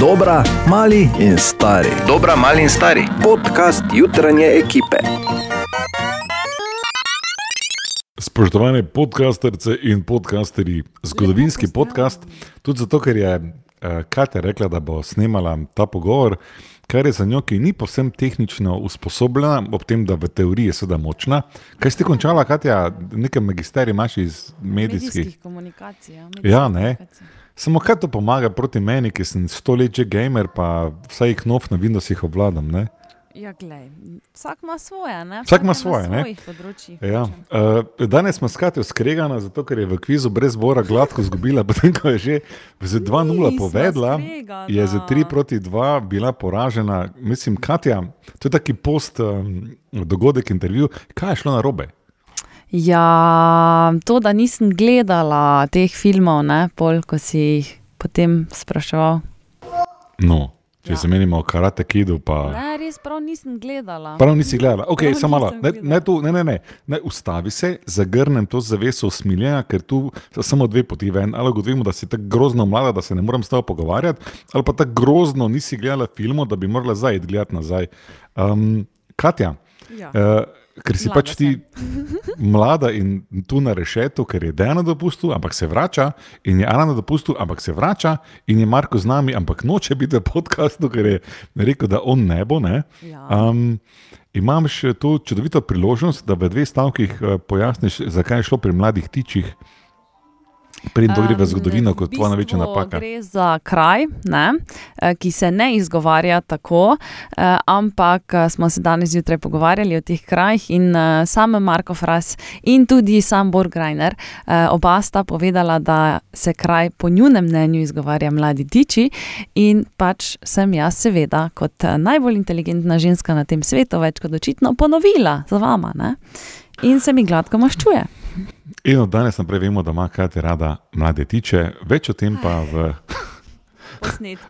Dobra, mali in stari. Dobra, mali in stari. Podcast jutranje ekipe. Spoštovane podcasterce in podcasterji, zgodovinski podcast, tudi zato, ker je uh, Katja rekla, da bo snemala ta pogovor, kar je za njo, ki ni povsem tehnično usposobljena, ob tem, da v teoriji je seveda močna. Kaj si ti končala, Katja, nekaj magisterij imaš iz medijskih? medijskih komunikacij. Ja, Ja, ne. komunikacij. Samo kaj to pomaga proti meni, ki sem stoletje gamer, pa vsaj knov na Windowsih obvladam. Ne? Ja, glej, vsak ima svoje. Ne? Vsak ima na svoje, ne? svojih področjih. Ja. Uh, danes smo skratili skregana, zato ker je v kvizu brez bora gladko izgubila, potem ko je že z 2-0 Nisva povedala, skregana. je za 3 proti 2 bila poražena. Mislim, Katja, to je taki post um, dogodek, intervju. Kaj je šlo na robe? Ja, to, da nisem gledala teh filmov, ne, pol, ko si jih potem spraševal. No, če Ja. se menimo o karate kidu, pa. Ne, res prav nisem gledala. Prav nisi gledala. Okay, Prav samo malo. Ne, ne, tu, ne, ne, ne. ne, ustavi se, zagrnem to zaveso usmiljenja, ker tu so samo dve poti ven. Ali ugotovimo, da si tako grozno mlada, da se ne morem s tabo pogovarjati, ali pa tako grozno nisi gledala filmov, da bi morala zdaj gledati nazaj. Um, Katja, Ja. uh, ker si Mlada pač ti mlada in tu na rešetu, ker je Dejana na dopustu, ampak se vrača, in je Ana na dopustu, ampak se vrača, in je Marko z nami, ampak noče biti v podkastu, ker je rekel, da on ne bo. Ne? Ja. Um, imam še to čudovito priložnost, da v dveh stavkih eh, pojasniš, zakaj je šlo pri mladih tičih. Preden to gre v zgodovino, kot tvoja največja napaka. Gre za kraj, ne, eh, ki se ne izgovarja tako, eh, ampak eh, smo se danes zjutraj pogovarjali o teh krajih in sam Marko Fras in tudi sam Borg Reiner, eh, oba sta povedala, da se kraj po njunem mnenju izgovarja mladi tiči in pač sem jaz seveda kot najbolj inteligentna ženska na tem svetu več kot očitno ponovila za vama ne. in se mi gladko maščuje. In od danes naprej vemo, da ima Katja rada mlade tiče, več o tem pa v.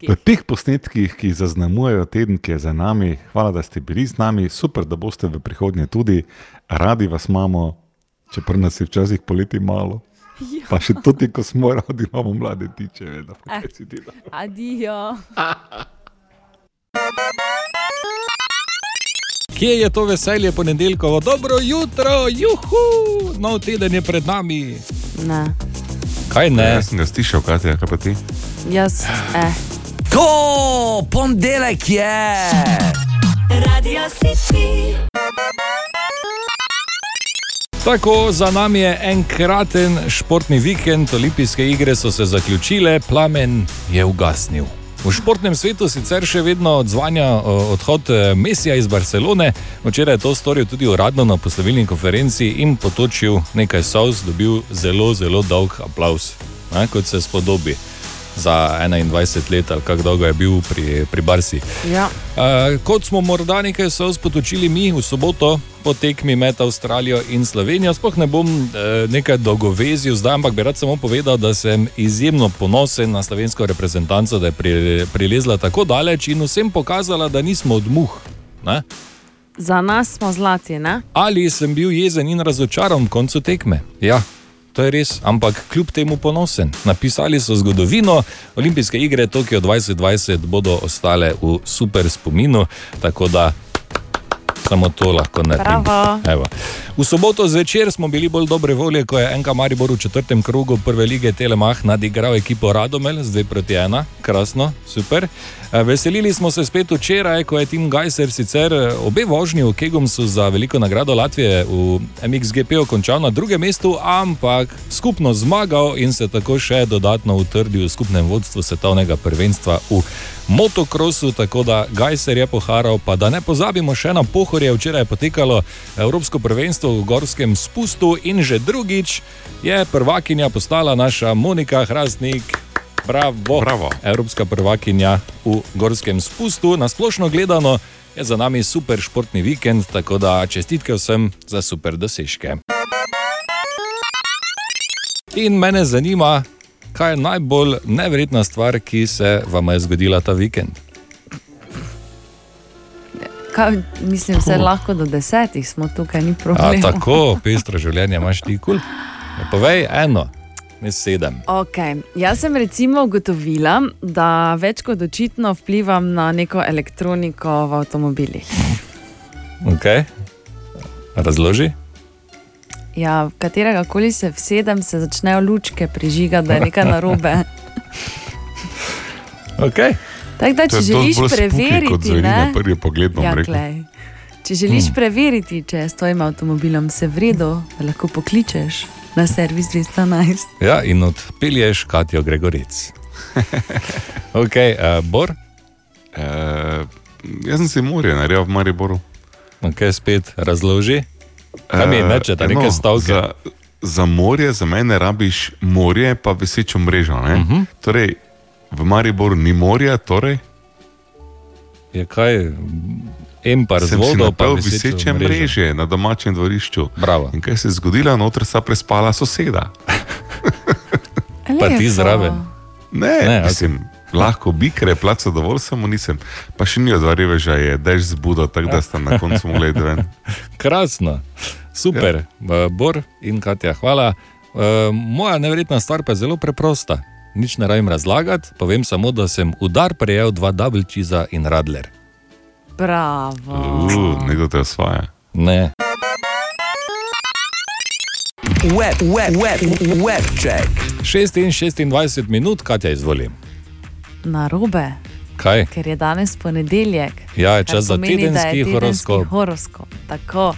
V teh posnetkih, ki zaznamujejo teden, ki je za nami, hvala, da ste bili z nami, super, da boste v prihodnje tudi, radi vas imamo, čeprav nas je včasih poleti malo. Ja. Pa še tudi, ko smo radi, imamo mlade tiče. Vedno, Eh. kaj si ti da. Adijo. Kje je to veselje ponedeljkovo? Dobro jutro, juhu, nov teden je pred nami. Ne, Kaj ne? Jaz sem ga stišal, Katja, kaj pa ti? jaz, eh. To, ponedeljek je. Radio City. Tako, za nami je enkraten športni vikend, olimpijske igre so se zaključile, plamen je ugasnil. V športnem svetu sicer še vedno odzvanja odhod eh, Mesija iz Barcelone. Včeraj je to storil tudi uradno na poslovilni konferenci in potočil nekaj solz, dobil zelo, zelo dolg aplaus, ne, kot se spodobi za 21 let ali kako dolgo je bil pri, pri Barsi. Ja. Uh, kot smo morda nekaj so spotočili mi v soboto po tekmi med Avstralijo in Slovenijo, sploh ne bom uh, nekaj dolgovezil zdaj, ampak bi rad samo povedal, da sem izjemno ponosen na slovensko reprezentanco, da je pri, prilezla tako daleč in vsem pokazala, da nismo od muh. Ne? Za nas smo zlati, ne? Ali sem bil jezen in razočaran v koncu tekme? Ja. To je res, ampak kljub temu ponosen. Napisali so zgodovino, olimpijske igre Tokio 2020 bodo ostale v super spominu, tako da samo to lahko naredim. Bravo. Evo. V soboto zvečer smo bili bolj dobre volje, ko je NK Maribor v četrtem krogu prve lige Telemah nadigral ekipo Radomel z 2 proti 1, krasno, super. Eh, Veselili smo se spet včeraj, ko je Tim Gajser sicer eh, obe vožnji v Kegumsu za veliko nagrado Latvije v MXGP končal na drugem mestu, ampak skupno zmagal in se tako še dodatno utrdil v skupnem vodstvu svetovnega prvenstva v motokrosu, tako da Gajser je poharal, pa da ne pozabimo še na pohorje, včeraj je potekalo Evropsko prvenstvo v gorskem spustu in že drugič je prvakinja postala naša Monika Hrastnik. Bravo. Bravo. Evropska prvakinja v gorskem spustu. Na splošno gledano je za nami super športni vikend, tako da čestitke vsem za super dosežke. In mene zanima, kaj je najbolj neverjetna stvar, ki se vam je zgodila ta vikend. Kaj, mislim, se lahko do desetih smo tukaj, ni A, problem. tako, pestro življenje imaš ti kul. Cool. Povej eno. Ne sedem. Okay. Jaz sem recimo ugotovila, da več kot očitno vplivam na neko elektroniko v avtomobilih. Okay. Razloži. Ja, katerega koli se vsedem, se začnejo lučke prižigati, da je nekaj narobe. Okay. Tako da, če želiš preveriti, ne, prvi pogled, bom ja, rekel. glej, če želiš preveriti, če je s tvojim avtomobilom vse v redu, lahko pokličeš na servis 211. Ja, in odpelješ Katijo Gregoric. okay, uh, Bor, Uh, jaz sem si morje naredil v Mariboru. okay, spet razloži. Kaj mi Eh, mečete, no, neke stavke? Za, za morje, za mene rabiš morje, pa visečo mrežo. Uh Mhm. -huh. Torej, v Mariboru ni morja, torej Je kaj, empar z sem si vodo, pa visečo viseče mreže na domačem dvorišču. Bravo. In kaj se je zgodilo, noter sta prespala soseda. Pa ti zraven. Ne, Ne, okej. mislim, lahko bi, ker je plačal dovolj, samo nisem. Pa še ni od reveža, je dež zbudo, tako da sta na koncu mogli ven. Krasno, super, ja. Bor in Katja, hvala. Moja neverjetna stvar pa je zelo preprosta. Nič ne rabim razlagati, povem samo, da sem udar prejel dva double cheese in radler. Bravo. Uh, nekdo te osvaja. Ne. Web, web, web, web check. 6 in 26 minut, Katja, izvoli. Na robe, Kaj? ker je danes ponedeljek. Ja, je čas za pomeni, tedenski tedenski horoskop. horoskop. Tako.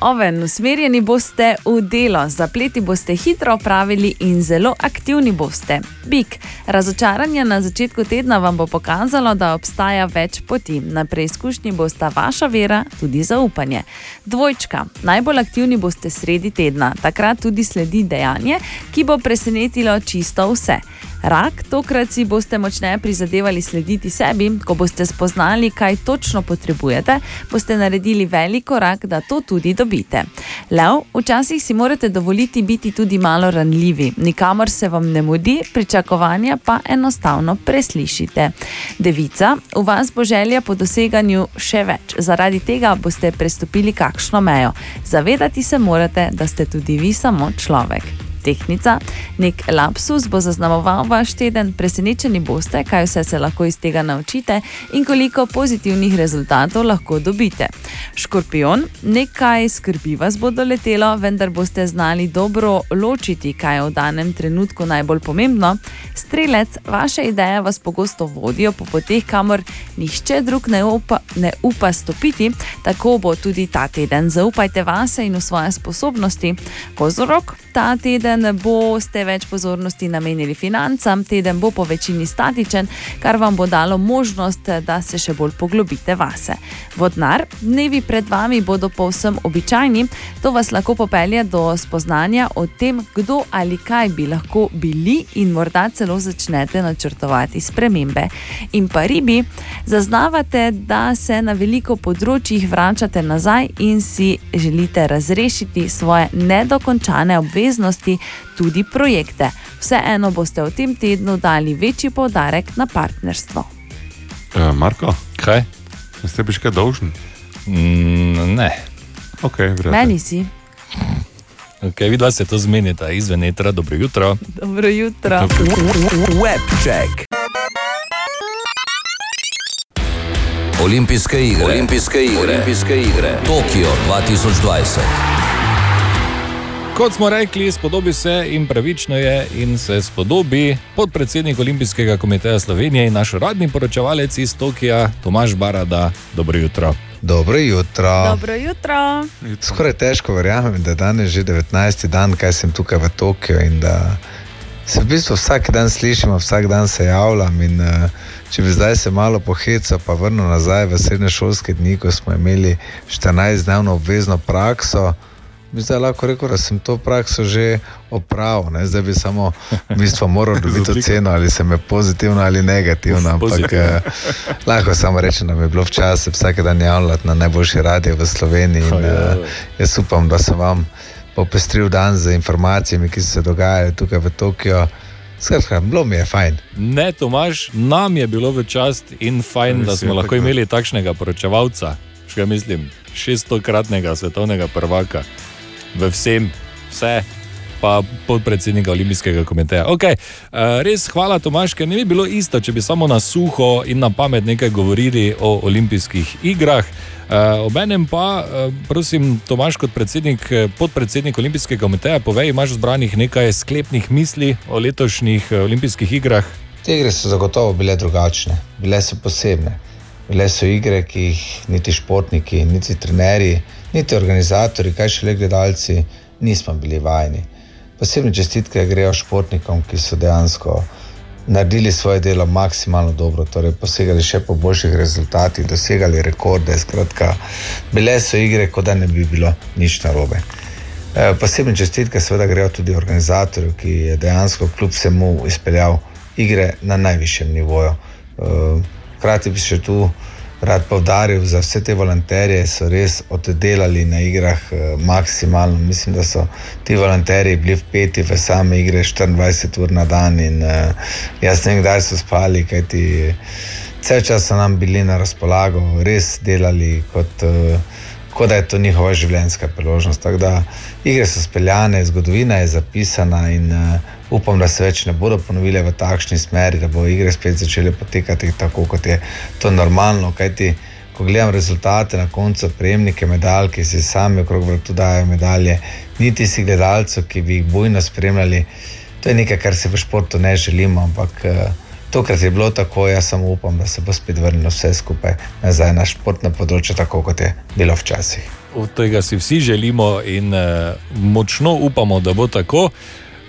Oven, usmerjeni boste v delo, zapleti boste hitro opravili in zelo aktivni boste. Bik, razočaranje na začetku tedna vam bo pokazalo, da obstaja več poti. Na preizkušnji bosta vaša vera, tudi zaupanje. Dvojčka, najbolj aktivni boste sredi tedna, takrat tudi sledi dejanje, ki bo presenetilo čisto vse. Rak, tokrat si boste močneje prizadevali slediti sebi, ko boste spoznali, kaj točno potrebujete, boste naredili velik korak, da to tudi dobite. Lev, včasih si morate dovoliti biti tudi malo ranljivi, nikamor se vam ne mudi, pričakovanja pa enostavno preslišite. Devica, v vas bo želja po doseganju še več, zaradi tega boste prestopili kakšno mejo. Zavedati se morate, da ste tudi vi samo človek. Tehnica, nek lapsus bo zaznamoval vaš teden, presenečeni boste, kaj vse se lahko iz tega naučite in koliko pozitivnih rezultatov lahko dobite. Škorpion, nekaj skrbi vas bo doletelo, vendar boste znali dobro ločiti, kaj je v danem trenutku najbolj pomembno. Strelec, vaše ideje vas pogosto vodijo po poteh, kamor nihče drug ne upa, ne upa stopiti, tako bo tudi ta teden. Zaupajte vase in v svoje sposobnosti. Kozorok, ta teden boste več pozornosti namenili financam, teden bo po večini statičen, kar vam bo dalo možnost, da se še bolj poglobite vase. Vodnar, dnevi pred vami bodo povsem običajni, to vas lahko popelje do spoznanja o tem, kdo ali kaj bi lahko bili in morda celo začnete načrtovati spremembe. In pa ribi, zaznavate, da se na veliko področjih vračate nazaj in si želite razrešiti svoje nedokončane obveznosti, tudi projekte. Vseeno boste v tem tednu dali večji poudarek na partnerstvo. Uh, Marko, Kaj? ste bi še kaj dolžni? Mm, ne. Okay, Meni si. Okay, Vidva se to zmenita izven etra, dobro jutro. Dobro jutro. Web check. Olimpijske igre. Olimpijske igre. Olimpijske igre. Tokio 2020. Kot smo rekli, spodobi se in pravično je, in se spodobi podpredsednik Olimpijskega komiteja Slovenije in naš radni poročevalec iz Tokija, Tomaš Barada. Dobro jutro. Dobro jutro. Dobro jutro. Skoraj težko verjamem, da je danes že 19. dan, kaj sem tukaj v Tokiu in da se v bistvu vsak dan slišimo, vsak dan se javljam. In, uh, če bi zdaj se malo pohecal, pa vrnil nazaj v srednješolske dni, ko smo imeli 14-dnevno obvezno prakso. Bi zdaj lahko rekel, da sem to prakso že opravil, ne? zdaj bi samo v bistvu moral dobiti oceno, ali sem je pozitivno ali negativno. Ampak eh, lahko samo rečem, da mi je bilo včasih vsak dan javljati na najboljši radio v Sloveniji. In, uh, jaz upam, da sem vam popestril dan z informacijami, ki so se dogajale tukaj v Tokiu. Skratka, bilo mi je fajn. Ne, Tomaš, nam je bilo v čast in fajn, Res da smo lahko tako. imeli takšnega poročevalca. Še mislim, 600-kratnega svetovnega prvaka v vsem, vse, pa podpredsednika Olimpijskega komiteja. Okay. Uh, res hvala, Tomaš, ker ne bi bilo isto, če bi samo na suho in na pamet nekaj govorili o olimpijskih igrah. Uh, Obenem pa, uh, prosim, Tomaš, kot predsednik, eh, podpredsednik Olimpijskega komiteja, povej, imaš zbranih nekaj sklepnih misli o letošnjih uh, olimpijskih igrah? Te igre so zagotovo bile drugačne, bile so posebne. Bile so igre, ki jih niti športniki, niti trenerji, niti organizatori, kaj šele gledalci, nismo bili vajeni. Posebne čestitke grejo športnikom, ki so dejansko naredili svoje delo maksimalno dobro, torej posegali še po boljših rezultatih, dosegali rekorde. Skratka, bile so igre, kot da ne bi bilo nič narobe. E, posebne čestitke seveda grejo tudi organizatorju, ki je dejansko kljub vsemu izpeljal igre na najvišjem nivoju. E, Hkrati bi še tu rad povdaril, za vse te volonterje so res oddelali na igrah eh, maksimalno. Mislim, da so ti volonterji bili vpeti v same igre 24 ur na dan in uh, jaz ne vem, kdaj so spali, kajti vse čas so nam bili na razpolago, res delali kot. Uh, Kot da je to njihova življenjska priložnost. Tako da igre so speljane, zgodovina je zapisana in uh, upam, da se več ne bodo ponovile v takšni smeri, da bo igre spet začele potekati tako, kot je to normalno. Kajti, ko gledam rezultate na koncu, prejemnike medalj, ki si sami okrog vrtu dajo medalje, niti si gledalcev, ki bi jih bojno spremljali, to je nekaj, kar si v športu ne želimo. Ampak uh, tokrat je bilo tako, jaz samo upam, da se bo spet vrnilo vse skupaj nazaj na športno področje, tako kot je bilo včasih. Od tega si vsi želimo in uh, močno upamo, da bo tako.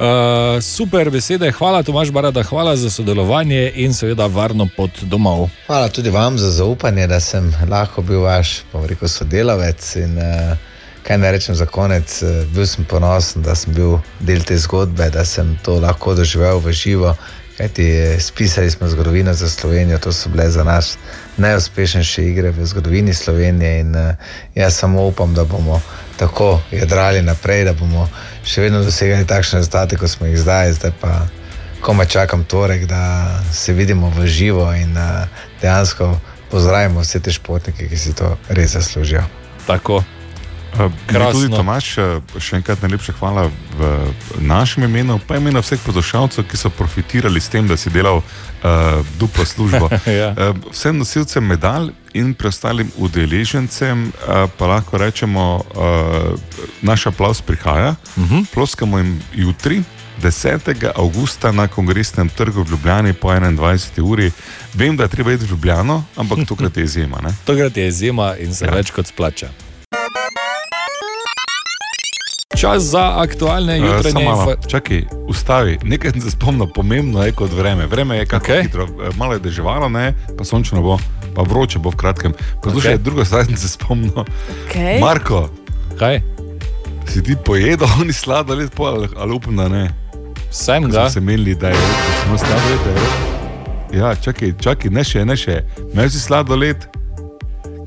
Uh, super besede, hvala Tomaš Barada, hvala za sodelovanje in seveda varno pot domov. Hvala tudi vam za zaupanje, da sem lahko bil vaš rekel, sodelavec. In, uh, kaj naj rečem za konec, bil sem ponosen, da sem bil del te zgodbe, da sem to lahko doživel v živo. Kajti spisali smo zgodovino za Slovenijo, to so bile za nas najuspešnejše igre v zgodovini Slovenije. In uh, jaz samo upam, da bomo tako jadrali naprej, da bomo še vedno dosegali takšne rezultate, kot smo jih zdaj. Zdaj pa komaj čakam torek, da se vidimo v živo in uh, dejansko pozdravimo vse te športnike, ki si to res zaslužijo. Tako. Krasno. Tudi Tomaš, še enkrat najlepša hvala v našem imenu, pa imenu vseh poslušalcev, ki so profitirali s tem, da si delal uh, duplo službo. ja. uh, vsem nosilcem medalj in preostalim udeležencem uh, pa lahko rečemo, uh, naš aplaus prihaja, uh -huh. ploskamo jim jutri. 10. avgusta na kongresnem trgu v Ljubljani po 21. uri. Vem, da je treba iti v Ljubljano, ampak tokrat je izjema. tokrat je izjema in se ja. več kot splača. Čas za aktualne jutranje informacije. Čakaj, ustavi, nekaj sem se spomnil, pomembno je kot vreme. Vreme je kako okay. hitro, eh, malo je deževalo, ne? pa sončno bo, pa vroče bo v kratkem. Poslušaj, okay. drugo stvar sem se spomnil. Okay. Marko, kaj? Si ti pojedel, oni sladoled, ali, ali upam, da ne. Sem ga. Se menili, da je samo sladoled. Ja, čakaj, čakaj, ne še, ne še. Imel si sladoled?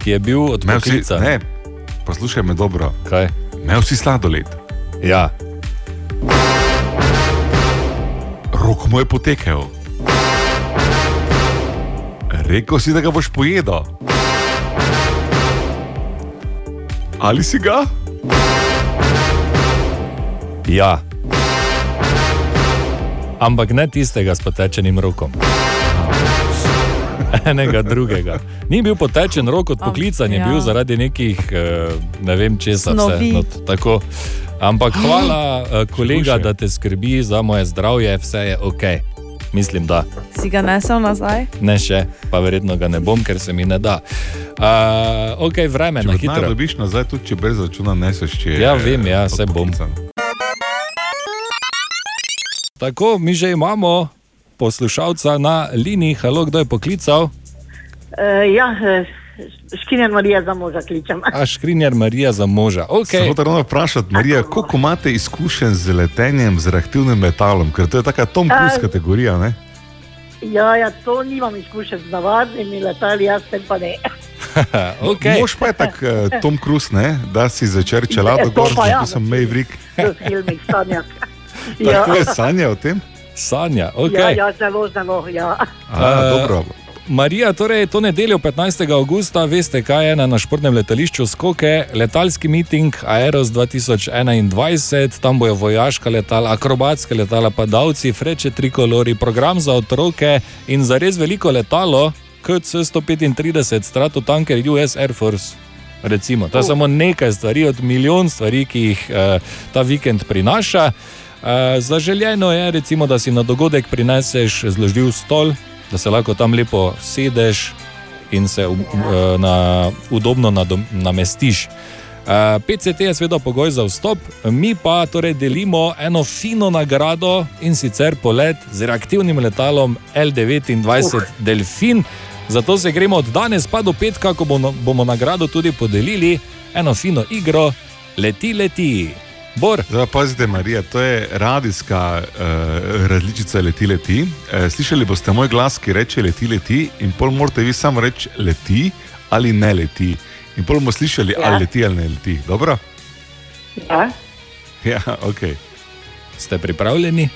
Ki je bil od Meksa. Ne, poslušaj me dobro. Kaj? Imel si sladoled. Ja. Rok mu je potekel. Rekl si, da ga boš pojedel. Ali si ga? Ja. Ampak ne tistega s potečenim rokom. Enega drugega. Ni bil potečen rok od poklicanja, ja. bil zaradi nekih, eh, ne vem, česa vse. No, tako. Ampak hvala, eh, kolega, da te skrbi za moje zdravje, vse je ok. Mislim, da. Si ga nesel nazaj? Ne še, pa verjetno ga ne bom, ker se mi ne da. Uh, ok, vreme če na hitro. Če dobiš nazaj, tudi če brez računa neseš, če je. Ja, vem, ja, se bom. Tako, mi že imamo poslušalca na liniji, halo, kdo je poklical? Uh, ja, Škrinjar Marija za moža kličem. A škrinjar Marija za moža. Okay. Samo da vprašati, Marija, koliko imate izkušenj z letenjem z reaktivnim metalom, ker to je taka Tom Cruise kategorija, ne? Ja, ja, to nimam izkušenj z navadnimi letali, jaz sem pa ne. okay. Mož pa je tak uh, Tom Cruise, ne? da si začer čelado gor, ja, da sem Maverick. ja. Tako je sanja o tem? Sanja, ok. Ja, ja zelo, zelo, ja. A, uh, dobro. Marija, torej to nedeljo 15. augusta, veste, kaj je na, na športnem letališču skoke, letalski miting Aeros 2021, tam bojo vojaška letala, akrobatska letala, padalci, freče trikolori, program za otroke in za res veliko letalo, KC-135, stratotanker US Air Force. Recimo, to je samo nekaj stvari od milijon stvari, ki jih uh, ta vikend prinaša. Uh, zaželjeno je, recimo, da si na dogodek prineseš zložljiv stol, da se lahko tam lepo sedeš in se uh, na, udobno nadom, namestiš. Uh, PCT je seveda pogoj za vstop, mi pa torej delimo eno fino nagrado in sicer polet z reaktivnim letalom L29 uh. Delfin. Zato se gremo od danes pa do petka, ko bomo, bomo nagrado tudi podelili, eno fino igro, leti, leti. Bor. Zdaj, pazite, Marija, to je radijska uh, različica leti, leti. Uh, slišali boste moj glas, ki reče leti, leti, in pol morate vi samo reči leti ali ne leti. In pol bomo slišali, ja. ali leti ali ne leti. Dobro? Ja, Ja, ok. Ste pripravljeni?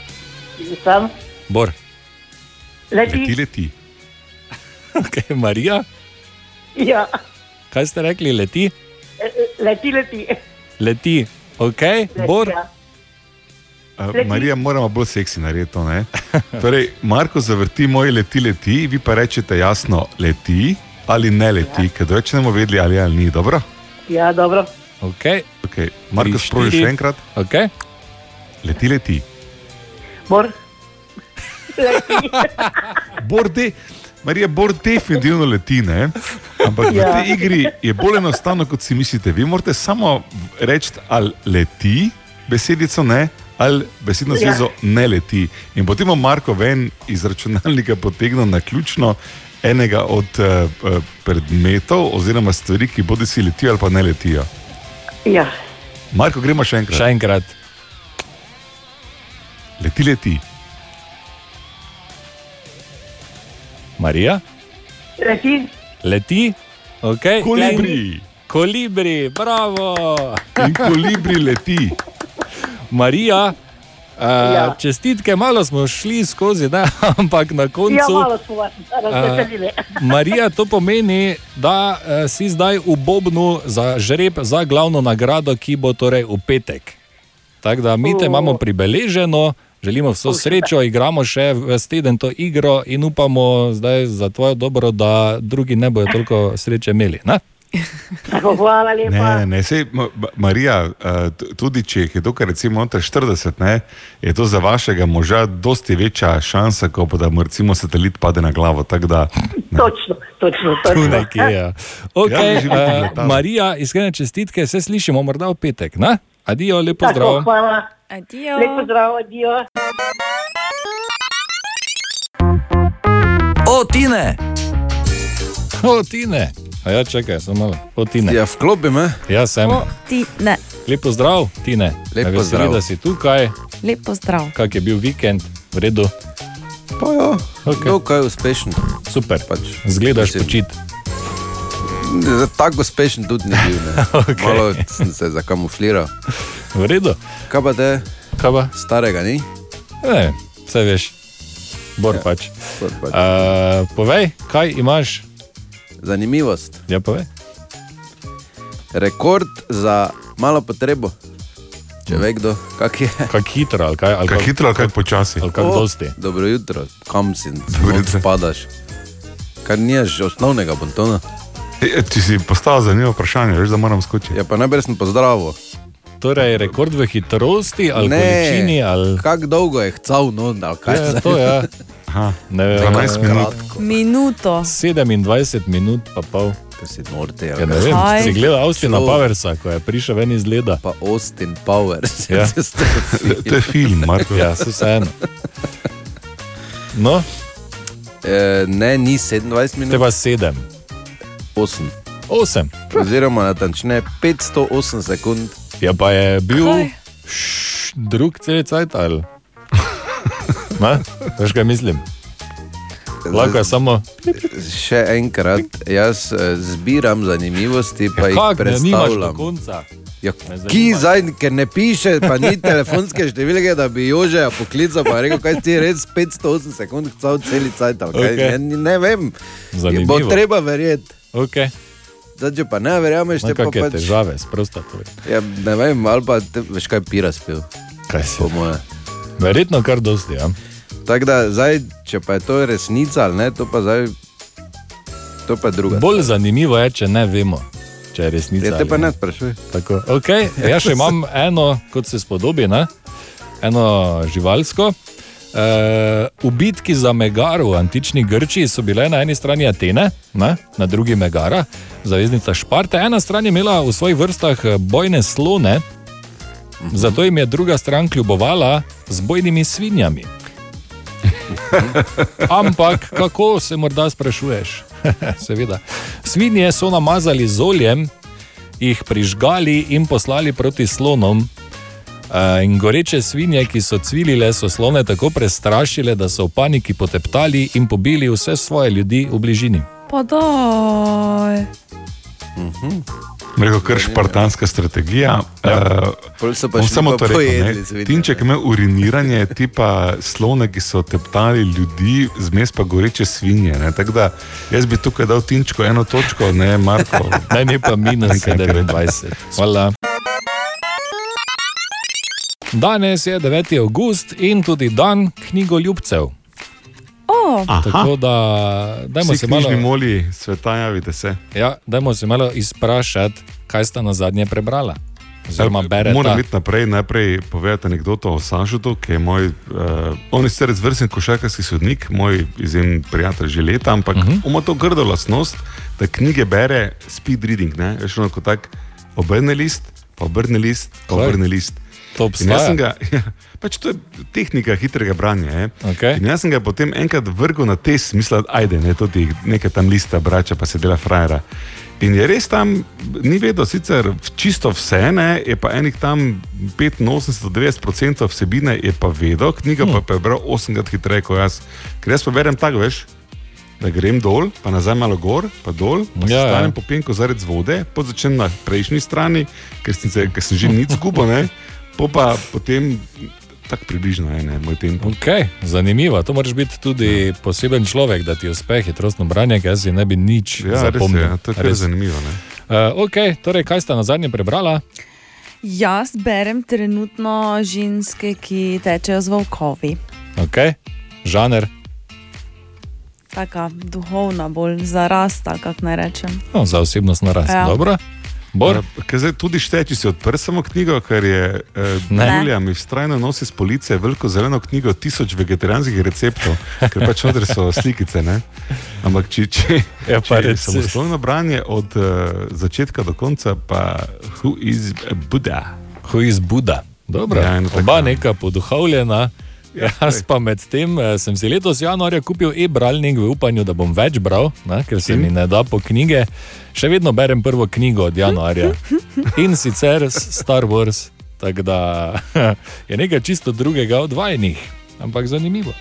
sem. Bor, Leti. Leti, leti. okay, Marija, Ja, kaj ste rekli, leti? E, leti, leti. Leti, ok, Bor. Uh. Marija, moramo bolj seksi narediti to. ne? Torej, Marko zavrti moj leti, leti, vi pa rečete jasno leti ali ne leti, ja. ker več ne bomo vedeli ali, ali ni. Dobro? ja, dobro. Okay. Okay. Marko, sproži še enkrat. Okay. Leti, leti. Bor. Leti. Borde, Marija, Bor definitivno leti, ne? ampak v Ja. tej igri je bolj enostavno, kot si mislite. Vi morate samo reči, ali leti, besedico ne, ali besedno Ja. zvezo ne leti. In potem bo Marko ven iz računalnika potegnil na ključno enega od uh, predmetov oziroma stvari, ki bodi si letijo ali pa ne letijo. Ja, Marko, gremo še enkrat. Še enkrat. Leti, leti. Marija, leti. leti, ok. Kolibri. Kolibri, bravo. In kolibri leti. Marija, uh, ja. Ja. čestitke, malo smo šli skozi, ne? ampak na Ja, koncu. malo smo vas razveselili. Marija, to pomeni, da uh, si zdaj v Bobnu za žreb za glavno nagrado, ki bo torej v petek. Tako da mi te imamo pribeleženo, želimo vso srečo, igramo še v teden to igro in upamo zdaj za tvojo dobro, da drugi ne bodo toliko sreče imeli. Ne? Hvala lepa. Ne, ne, sej, Ma- Ma- Marija, eh, tudi če jih je tukaj recimo noter 40, ne, je to za vašega moža dosti večja šansa, kot pa da mu recimo satelit pade na glavo. Da, ne. Točno, točno. Tu točno. nekje. Ja. Okay, Ja, uh. Marija, iskrene čestitke, se slišimo morda v petek. Ne? Adijo, lepo zdrav. hvala. Adijo. Lepo zdrav, adijo. O, Tine! O, Tine. A ja, čakaj, samo malo. O, Tine. Ja, vklopi me. Jaz sem. O, ti ne. Lepo zdrav, Tine. Lep Me veseli, pozdrav. da si tukaj. Lepo zdrav. Kak je bil vikend, v redu, Pa ja, Ok. dokaj uspešen. super. Pač. Zgledaš počit. Tako uspešen tudi ni bil. Ne. Okej. Malo sem se zakamufliral. V redu. Kaj pa te Kaj pa? starega ni? Ne, vse veš. Bor ja. pač. Kot pač. Uh, povej, kaj imaš? Zanimivost. Ja, povej. Rekord za malo potrebo. Če ve kdo, kak je. Kaj hitro ali kaj? Ali Kaj kak- hitro, ali kaj počasi. Ali kaj O, dosti? Dobro jutro, kam si jutro. spadaš? Kar nimaš osnovnega bontona. E, Če si postavil zanimivo vprašanje, veš, da moram skočiti. Ja, pa najprej sem pozdravil. Torej, rekord v hitrosti ali Ne. količini ali Kako dolgo je hcal, no, ali kaj Ja, se to je. Aha, Ne vem, 12 minut. Minuto. 27 minut, pa pol. To si norte, Ja, ja, ne vem, Kaj? si gledal Austina. Powersa, ko je prišel ven iz leda. Pa Austin Powers. Ja. To je film, Marko. Ja, se vseeno. No, e, ne, ni 27 te minut, pa 7, 8. 8. Oziroma, natančneje 508 sekund. Ja, pa je bil š, drug cel cajt ali. Ma? Veš kaj mislim? Lahko je samo. Še enkrat, jaz eh, zbiram zanimivosti, pa jih Kak, ne, nimaš do predstavljam. Ja, ki zdaj, ker ne piše, pa ni telefonske številke, da bi Jožeja poklical, pa rekel, kaj ti je res 508 sekund, cel celi cajt. Okay. Okej. Ne, ne vem, Zanimivo. bo treba verjeti. Okay. Zdaj, če pa ne verjameš, te pa pač... težave s prostato. Ja, ne vem, ali pa te, veš kaj pira spil. Kaj si? Po moje. Verjetno kar dosti. Ja. Tako da, zdaj, če pa je to resnica ali ne, to pa zdaj, to pa je druga. Bolj zanimivo je, če ne vemo, če je resnica. Ja, te pa ne. ne sprašuj. Tako, okay. Jaz še imam eno, kot se spodobi, ne? eno živalsko. V bitki za Megaro v antični Grčiji so bile na eni strani Atene, ne? na drugi Megara, zaveznica Šparte. Ena stran je imela v svojih vrstah eh, bojne slone, zato jim je druga stran kljubovala z bojnimi svinjami. Ampak kako se morda sprašuješ? Seveda. Svinje so namazali z oljem, jih prižgali in poslali proti slonom. Uh, in goreče svinje, ki so cvilile, so slone tako prestrašile, da so v paniki poteptali in pobili vse svoje ljudi v bližini. Pa daj. Rekel, kar špartanska strategija. Ja. Šli samo to rekel. Tinček ima uriniranje, tipa slone, ki so teptali ljudi, zmes pa goreče svinje. ne. Tako da jaz bi tukaj dal Tinčku eno točko, ne Marko. Naj ne pa minus Nekaj, kar je. 27. Hvala. Danes je 9. august in tudi dan knjigoljubcev. O, Tako da, dajmo Vsi se malo, moli sveta, javite se. ja, dajmo se malo izprašati, kaj sta na zadnje prebrala. Oziroma, berete. Moram iti naprej, najprej povedati anekdoto o Sažutu, ki je moj, uh, on je sicer izvrsten košarkarski sodnik, moj izjemen prijatelj že leta, ampak uh Mhm. -huh. ima to grdo lastnost, da knjige bere speed reading, ne, veš, ono kot tak obrne list, pa obrne list, pa Kaj? obrne list. To obstaja. ga, ja, pač to je tehnika hitrega branja. Je. Okej. In jaz sem ga potem enkrat vrgel na te smisle, ajde, ne, tudi nekaj tam lista, brača, pa se dela frajera. In je res tam, ni vedel, sicer čisto vse, ne, je pa enih tam 85-90% vsebine je pa vedel, knjiga hmm. pa je prebral 8krat hitreje kot jaz. Ker jaz pa berem tako, veš. Da grem dol, pa nazaj malo gor, pa dol, pa Ja, ja, ja. stanem po penku zaradi vode, pa začnem na prejšnji strani, ker sem, se, ker sem že nič zgubil, ne, po pa potem tako približno je, ne, moj tempo. Okay, zanimivo, to moraš biti tudi poseben človek, da ti uspe hitrostno branje, ker si ne bi nič Ja, res je, zapomnil. ja, to je Res. zanimivo. Ne. Uh, okay, torej, kaj sta na zadnje prebrala? jaz berem trenutno ženske, ki tečejo z volkovi. Okay. Žaner, Taka duhovna, bolj zarasta, kako naj rečem. no, za osebnostno rast. Ja. Dobro. Bor, Ja, ker zdaj tudi šteje, če si odprl samo knjigo, ker je eh. Julija mi vztrajno nosi z police veliko zeleno knjigo, tisoč vegetarijanskih receptov, ker pač noter so slikice. Ne? Ampak če, če, Ja, pa če samostojno branje od uh, začetka do konca, pa who is Buddha? Who is Buddha? Dobro, Ja, oba neka poduhovljena. Ja, Jaz pa medtem eh, sem si letos januarja kupil e-bralnik v upanju, da bom več bral, ne, ker se In? mi ne da po knjige. Še vedno berem prvo knjigo od januarja in sicer Star Wars, tako da je nekaj čisto drugega od vajnih, ampak zanimivo.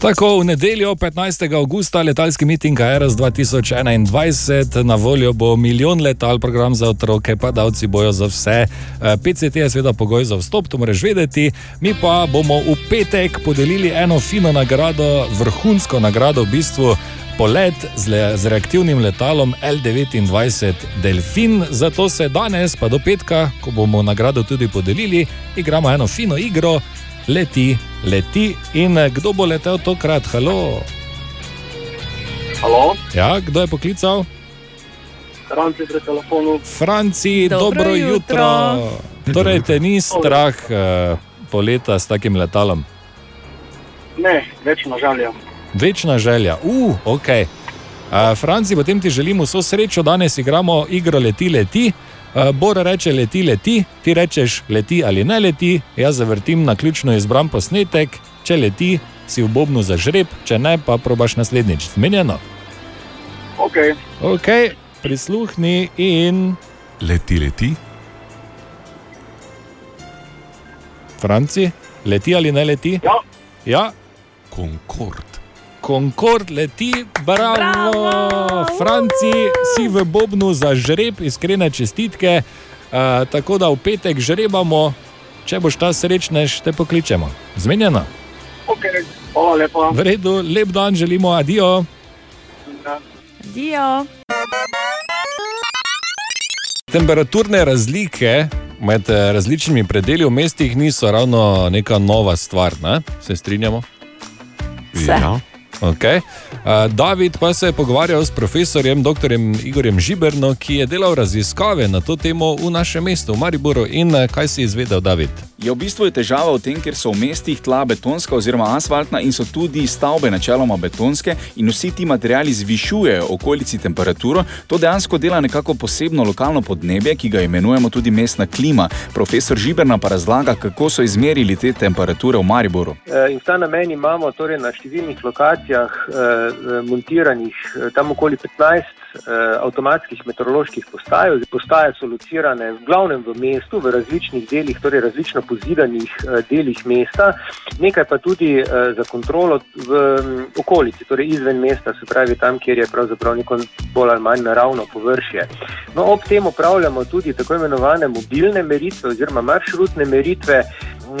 Tako, v nedeljo 15. augusta letalski miting Aeros 2021, na voljo bo milijon letal, program za otroke, pa davci bojo za vse. Eh, PCT je seveda pogoj za vstop, to moraš vedeti. Mi pa bomo v petek podelili eno fino nagrado, vrhunsko nagrado, v bistvu polet z, le, z reaktivnim letalom L29 Delfin. Zato se danes, pa do petka, ko bomo nagrado tudi podelili, igramo eno fino igro. Leti, leti in eh, kdo bo letel tokrat? Halo. Halo, Ja, kdo je poklical? Franci pri telefonu. Franci, dobro, Dobro jutro. jutro. Torej, te ni strah uh, poleta s takim letalom? Ne, večno žaljem. Večna želja, uf, uh, ok. Uh, Franci, potem ti želim vso srečo, danes igramo igro Leti, leti. Uh, Bor reče leti, leti, ti rečeš leti ali ne leti, jaz zavrtim na ključno izbran posnetek, če leti, si v bobnu za žreb, če ne, pa probaš naslednjič. Zmenjeno. Ok, Ok, prisluhni in Leti, leti. Franci, leti ali ne leti? ja, Ja, Concord. Concord leti, bravo, bravo! Franci, si v Bobnu za žreb, iskrene čestitke. Uh, tako da v petek žrebamo, če boš ta srečnež, te pokličemo. Zmenjeno. Okay. Lepa. V redu, lep dan želimo, adijo. Dio. Temperaturne razlike med eh, različnimi predeli v mestih niso ravno neka nova stvar, ne? se strinjamo? Se. Ja. Okay. David pa se je pogovarjal s profesorjem dr. Igorjem Žiberno, ki je delal raziskave na to temo v našem mestu, v Mariboru. In kaj si izvedel, David? Je v bistvu je težava v tem, ker so v mestih tla betonska oziroma asfaltna in so tudi stavbe načeloma betonske in vsi ti materiali zvišujejo okolici temperaturo. To dejansko dela nekako posebno lokalno podnebje, ki ga imenujemo tudi mestna klima. Profesor Žiberna pa razlaga, kako so izmerili te temperature v Mariboru. Eh, In v ta namen imamo torej na številnih lokacijah eh, montiranih eh, tam okoli 15 eh, avtomatskih meteoroloških postaj. Postaje so locirane v glavnem v mestu, v različnih delih, torej različno pozidanih eh, delih mesta, nekaj pa tudi eh, za kontrolo v mm, okolici, torej izven mesta, se pravi tam, kjer je pravzaprav neko bolj ali manj naravno površje. No, ob tem upravljamo tudi tako imenovane mobilne meritve oziroma maršrutne meritve,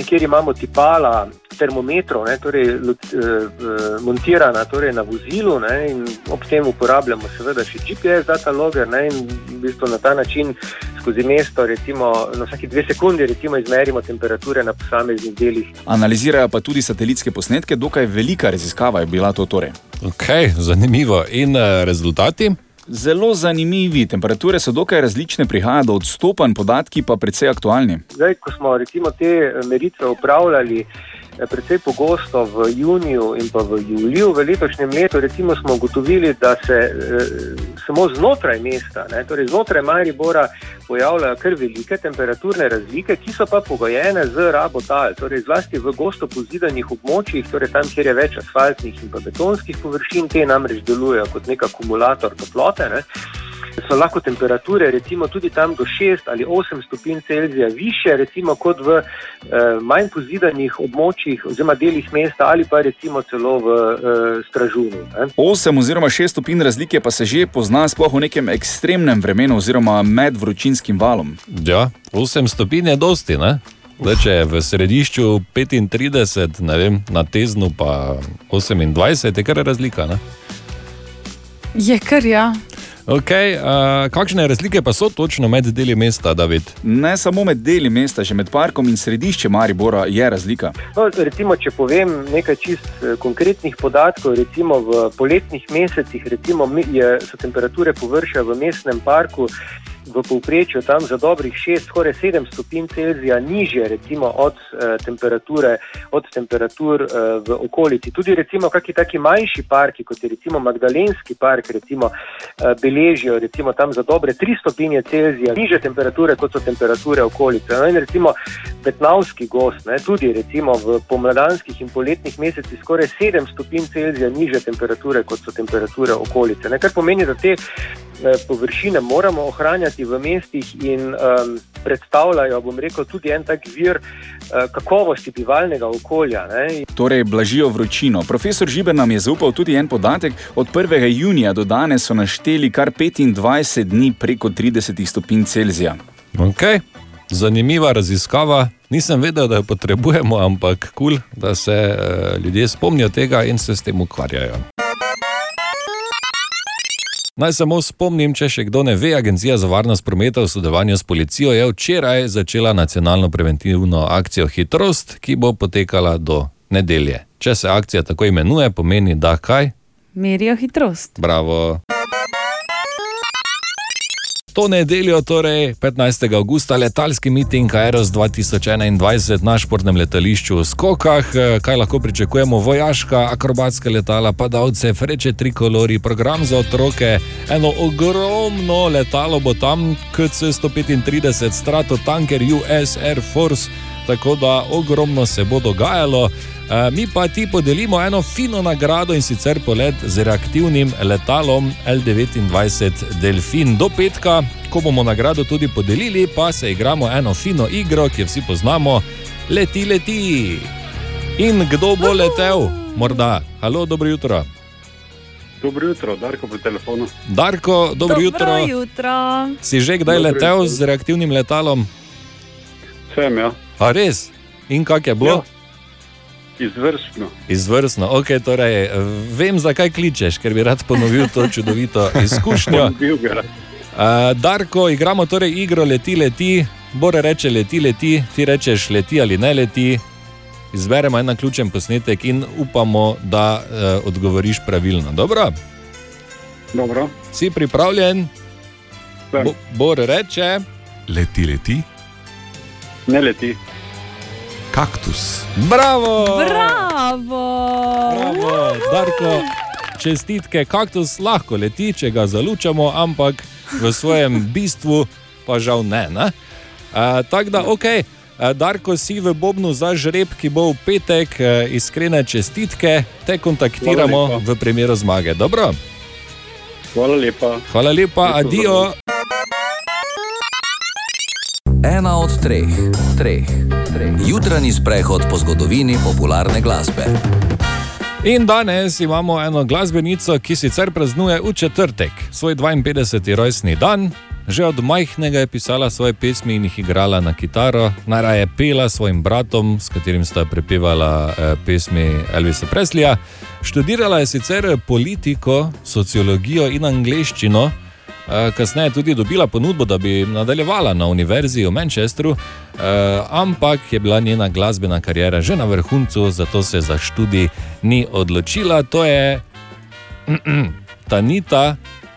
kjer imamo tipala termometrov, ne, torej, lo- eh, eh, montirana torej, na vozilu ne, in ob tem uporabljamo seveda še GPS dataloger ne, in v bistvu na ta način skozi mesto, recimo na vsaki dve sekundi, recimo izmerimo temperature na posameznih delih Analizirajo pa tudi satelitske posnetke, dokaj velika raziskava je bila to torej. Okay, zanimivo. In uh, rezultati? Zelo zanimivi, temperature so dokaj različne, prihaja do odstopanj, podatki pa precej aktualni. Zdaj, ko smo recimo te meritve upravljali precej pogosto v juniju in pa v juliju v letošnjem letu, recimo smo ugotovili, da se eh, samo znotraj mesta, ne, torej znotraj Maribora, pojavljajo kar velike temperaturne razlike, ki so pa pogojene z rabo tal, torej zlasti v gosto pozidanih območjih, torej tam, kjer je več asfaltnih in betonskih površin, te namreč delujejo kot nek akumulator toplote. Ne. So lahko temperature recimo tudi tam do 6 ali 8 stopinj Celzija više, recimo kot v eh, manj pozidanih območjih oziroma delih mesta ali pa recimo celo v eh, Stražunu. Ne. 8 oziroma 6 stopinj razlike pa se že pozna sploh v nekem ekstremnem vremenu oziroma med vročinskim valom. Ja, 8 stopinj je dosti, ne? Zdaj, če je v središču 35, ne vem, na teznu pa 28, je kar razlika. Ne? Je kar ja. Okay, uh, kakšne razlike pa so točno med deli mesta, David? Ne samo med deli mesta, že med parkom in središčem Maribora je razlika. No, recimo, če povem nekaj čist eh, konkretnih podatkov, recimo v poletnih mesecih recimo, je, so temperature površja v mestnem parku v povprečju tam za dobrih 6, skoraj 7 stopinj Celzija nižje recimo, od, eh, temperature, od temperatur eh, v okolici. Tudi recimo kakšni taki manjši parki, kot je recimo Magdalenski park, recimo, eh, beležijo recimo, tam za dobre 3 stopinje Celzija nižje temperature, kot so temperature okolice. No, in recimo Betnavski gost, ne, tudi recimo v pomladanskih in poletnih mesecih skoraj 7 stopinj Celzija nižje temperature, kot so temperature okolice. Ne, kar pomeni, da te eh, površine moramo ohranjati v mestih in um, predstavljajo, bom rekel, tudi en tak vir uh, kakovosti bivalnega okolja. Ne. Torej, blažijo vročino. Profesor Žiber nam je zaupal tudi en podatek. Od 1. junija do danes so našteli kar 25 dni preko 30 stopinj Celzija. Okay. Zanimiva raziskava. Nisem vedel, da jo potrebujemo, ampak kul, cool, da se uh, ljudje spomnijo tega in se s tem ukvarjajo. Naj samo spomnim, če še kdo ne ve, Agencija za varnost prometa v sodelovanju s policijo je včeraj začela nacionalno preventivno akcijo Hitrost, ki bo potekala do nedelje. Če se akcija tako imenuje, pomeni, da kaj? Merijo hitrost. Bravo. To nedeljo, torej 15. augusta, letalski miting Aeros 2021 na športnem letališču v Skokah. Kaj lahko pričakujemo? Vojaška, akrobatska letala, padalce, freče trikolori, program za otroke, eno ogromno letalo bo tam, KC-135, Stratotanker US Air Force, tako da ogromno se bo dogajalo. Mi pa ti podelimo eno fino nagrado in sicer polet z reaktivnim letalom L29 Delfin do petka, ko bomo nagrado tudi podelili, pa se igramo eno fino igro, ki jo vsi poznamo, leti, leti. In kdo bo letel? Morda. Halo, dobro jutro. Dobro jutro, Darko po telefonu. Darko, dobro, Dobro jutro. jutro. Si že kdaj Dobro letel jutro. z reaktivnim letalom? Sem, ja. A res? In kak je bilo? Izvrstno. Izvrstno. Okay, torej, vem, zakaj kličeš, ker bi rad ponovil to čudovito izkušnjo. Uh, Darko, igramo torej igro leti, leti. Bore reče leti, leti, ti rečeš leti ali ne leti. Izberemo en ključen posnetek in upamo, da uh, odgovoriš pravilno. Dobro? Dobro. Si pripravljen? Bo, Bor reče. Leti, leti. Ne leti. Kaktus. Bravo! Bravo! Bravo, Darko, čestitke. Kaktus lahko leti, če ga zalučamo, ampak v svojem bistvu pa žal ne. ne? Uh, Tako da, ok, Darko si v Bobnu za žreb, ki bo v petek, iskrene čestitke, te kontaktiramo lepa. v primeru zmage. Dobro? Hvala lepa. Hvala lepa, Lepo adijo. Ena od treh, treh, treh. Jutranji sprehod po zgodovini popularne glasbe. In danes imamo eno glasbenico, ki sicer praznuje v četrtek svoj 52. rojstni dan. Že od majhnega je pisala svoje pesmi in jih igrala na kitaro, najraje pela svojim bratom, s katerim sta prepevala eh, pesmi Elvisa Presleja. Študirala je sicer politiko, sociologijo in angleščino, eh, kasneje je tudi dobila ponudbo, da bi nadaljevala na univerzi v Manchesteru, eh, ampak je bila njena glasbena karijera že na vrhuncu, zato se za študij ni odločila. To je Tanita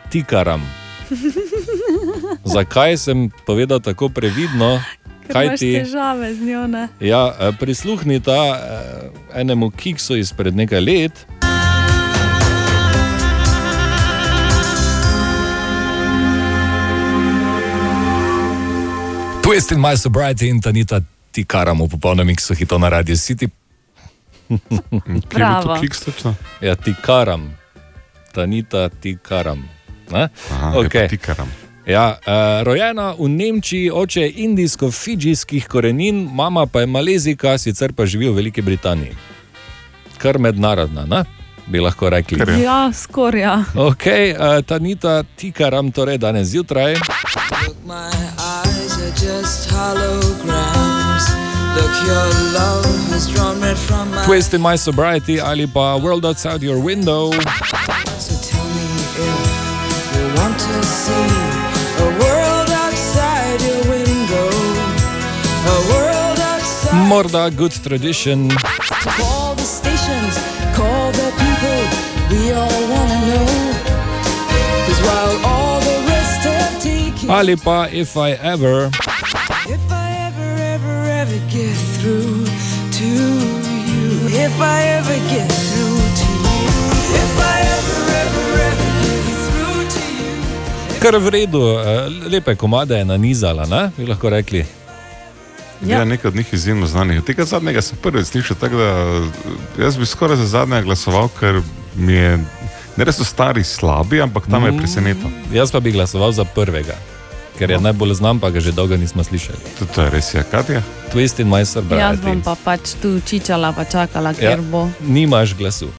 Tikaram. Zakaj sem povedal tako previdno? Kaj ti? težave z njo. Ne? Ja, eh, prisluhnita eh, enemu kiksu izpred nekaj let. Twist in my sobriety in Tanita ti karamo v popolnem miksu hitov na Radio City. Kje je to kiks točno? Ja, ti karam. Tanita ti karam. Ne? Aha, je pa Okej. Tikaram. Ja, uh, rojena v Nemčiji, oče je indijsko-fidžijskih korenin, mama pa je malezika, sicer pa živi v Veliki Britaniji. Kar mednarodna, ne? bi lahko rekli. Ja, skorja. Ok, uh, Tanita Tikaram, torej danes zjutraj. My eyes Twist in my sobriety ali pa World Outside Your Window. So tell me if you want to see a world outside your window. A world outside. Morda good tradition. Call the stations, call the people. We all Ali pa If I Ever. If I ever, ever, ever get through to you. If I ever get through to you. If I ever, ever, ever get through to you. Kar v redu, eh, lepe komade je nanizala, ne? bi lahko rekli. Ja. ja, nekaj od njih izjemno znanih. Tega zadnjega sem prvič slišal, tako da eh, jaz bi skoraj za zadnjega glasoval, ker mi je, ne res so stari slabi, ampak tam Mm. je presenetil. Jaz pa bi glasoval za prvega, ker je najbolj znan, pa ga že dolgo nismo slišali. To, to je res, ja, Katja. Twist in my sobriety. Jaz bom pa pač tu čičala, pa čakala, ker bo. Nimaš glasu.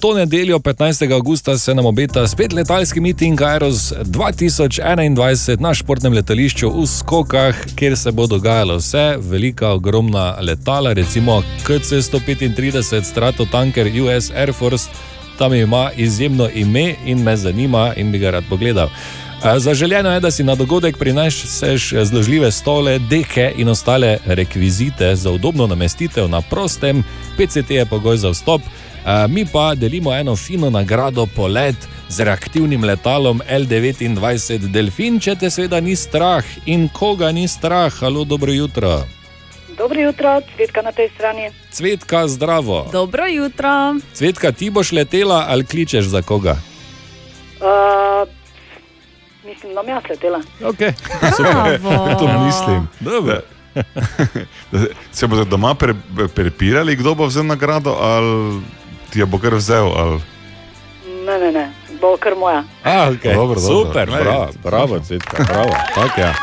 To nedeljo, 15. augusta, se nam obeta spet letalski miting Aeros 2021 na športnem letališču v Skokah, kjer se bo dogajalo vse, velika, ogromna letala, recimo KC-135 Stratotanker US Air Force, tam ima izjemno ime in me zanima in bi ga rad pogledal. Zaželjeno je, da si na dogodek prineseš zložljive stole, deke in ostale rekvizite za udobno namestitev na prostem, PCT je pogoj za vstop. Mi pa delimo eno fino nagrado polet z reaktivnim letalom L29 Delfin, če te seveda ni strah in koga ni strah. Halo, dobro jutro. Dobro jutro, cvetka na tej strani. Cvetka, zdravo. Dobro jutro. Cvetka, ti boš letela ali kličeš za koga? Uh, mislim, da bom jaz letela. Okay. To mislim. Dobro. Se bodo doma pre, prepirali, kdo bo vzel nagrado, ali ti jo bo kar vzel. Ali... Ne, ne, ne, bo kar moja. A, okay. Dobro, dobro. Super, bravo, bravo, Cvetka, bravo. Tak, ja.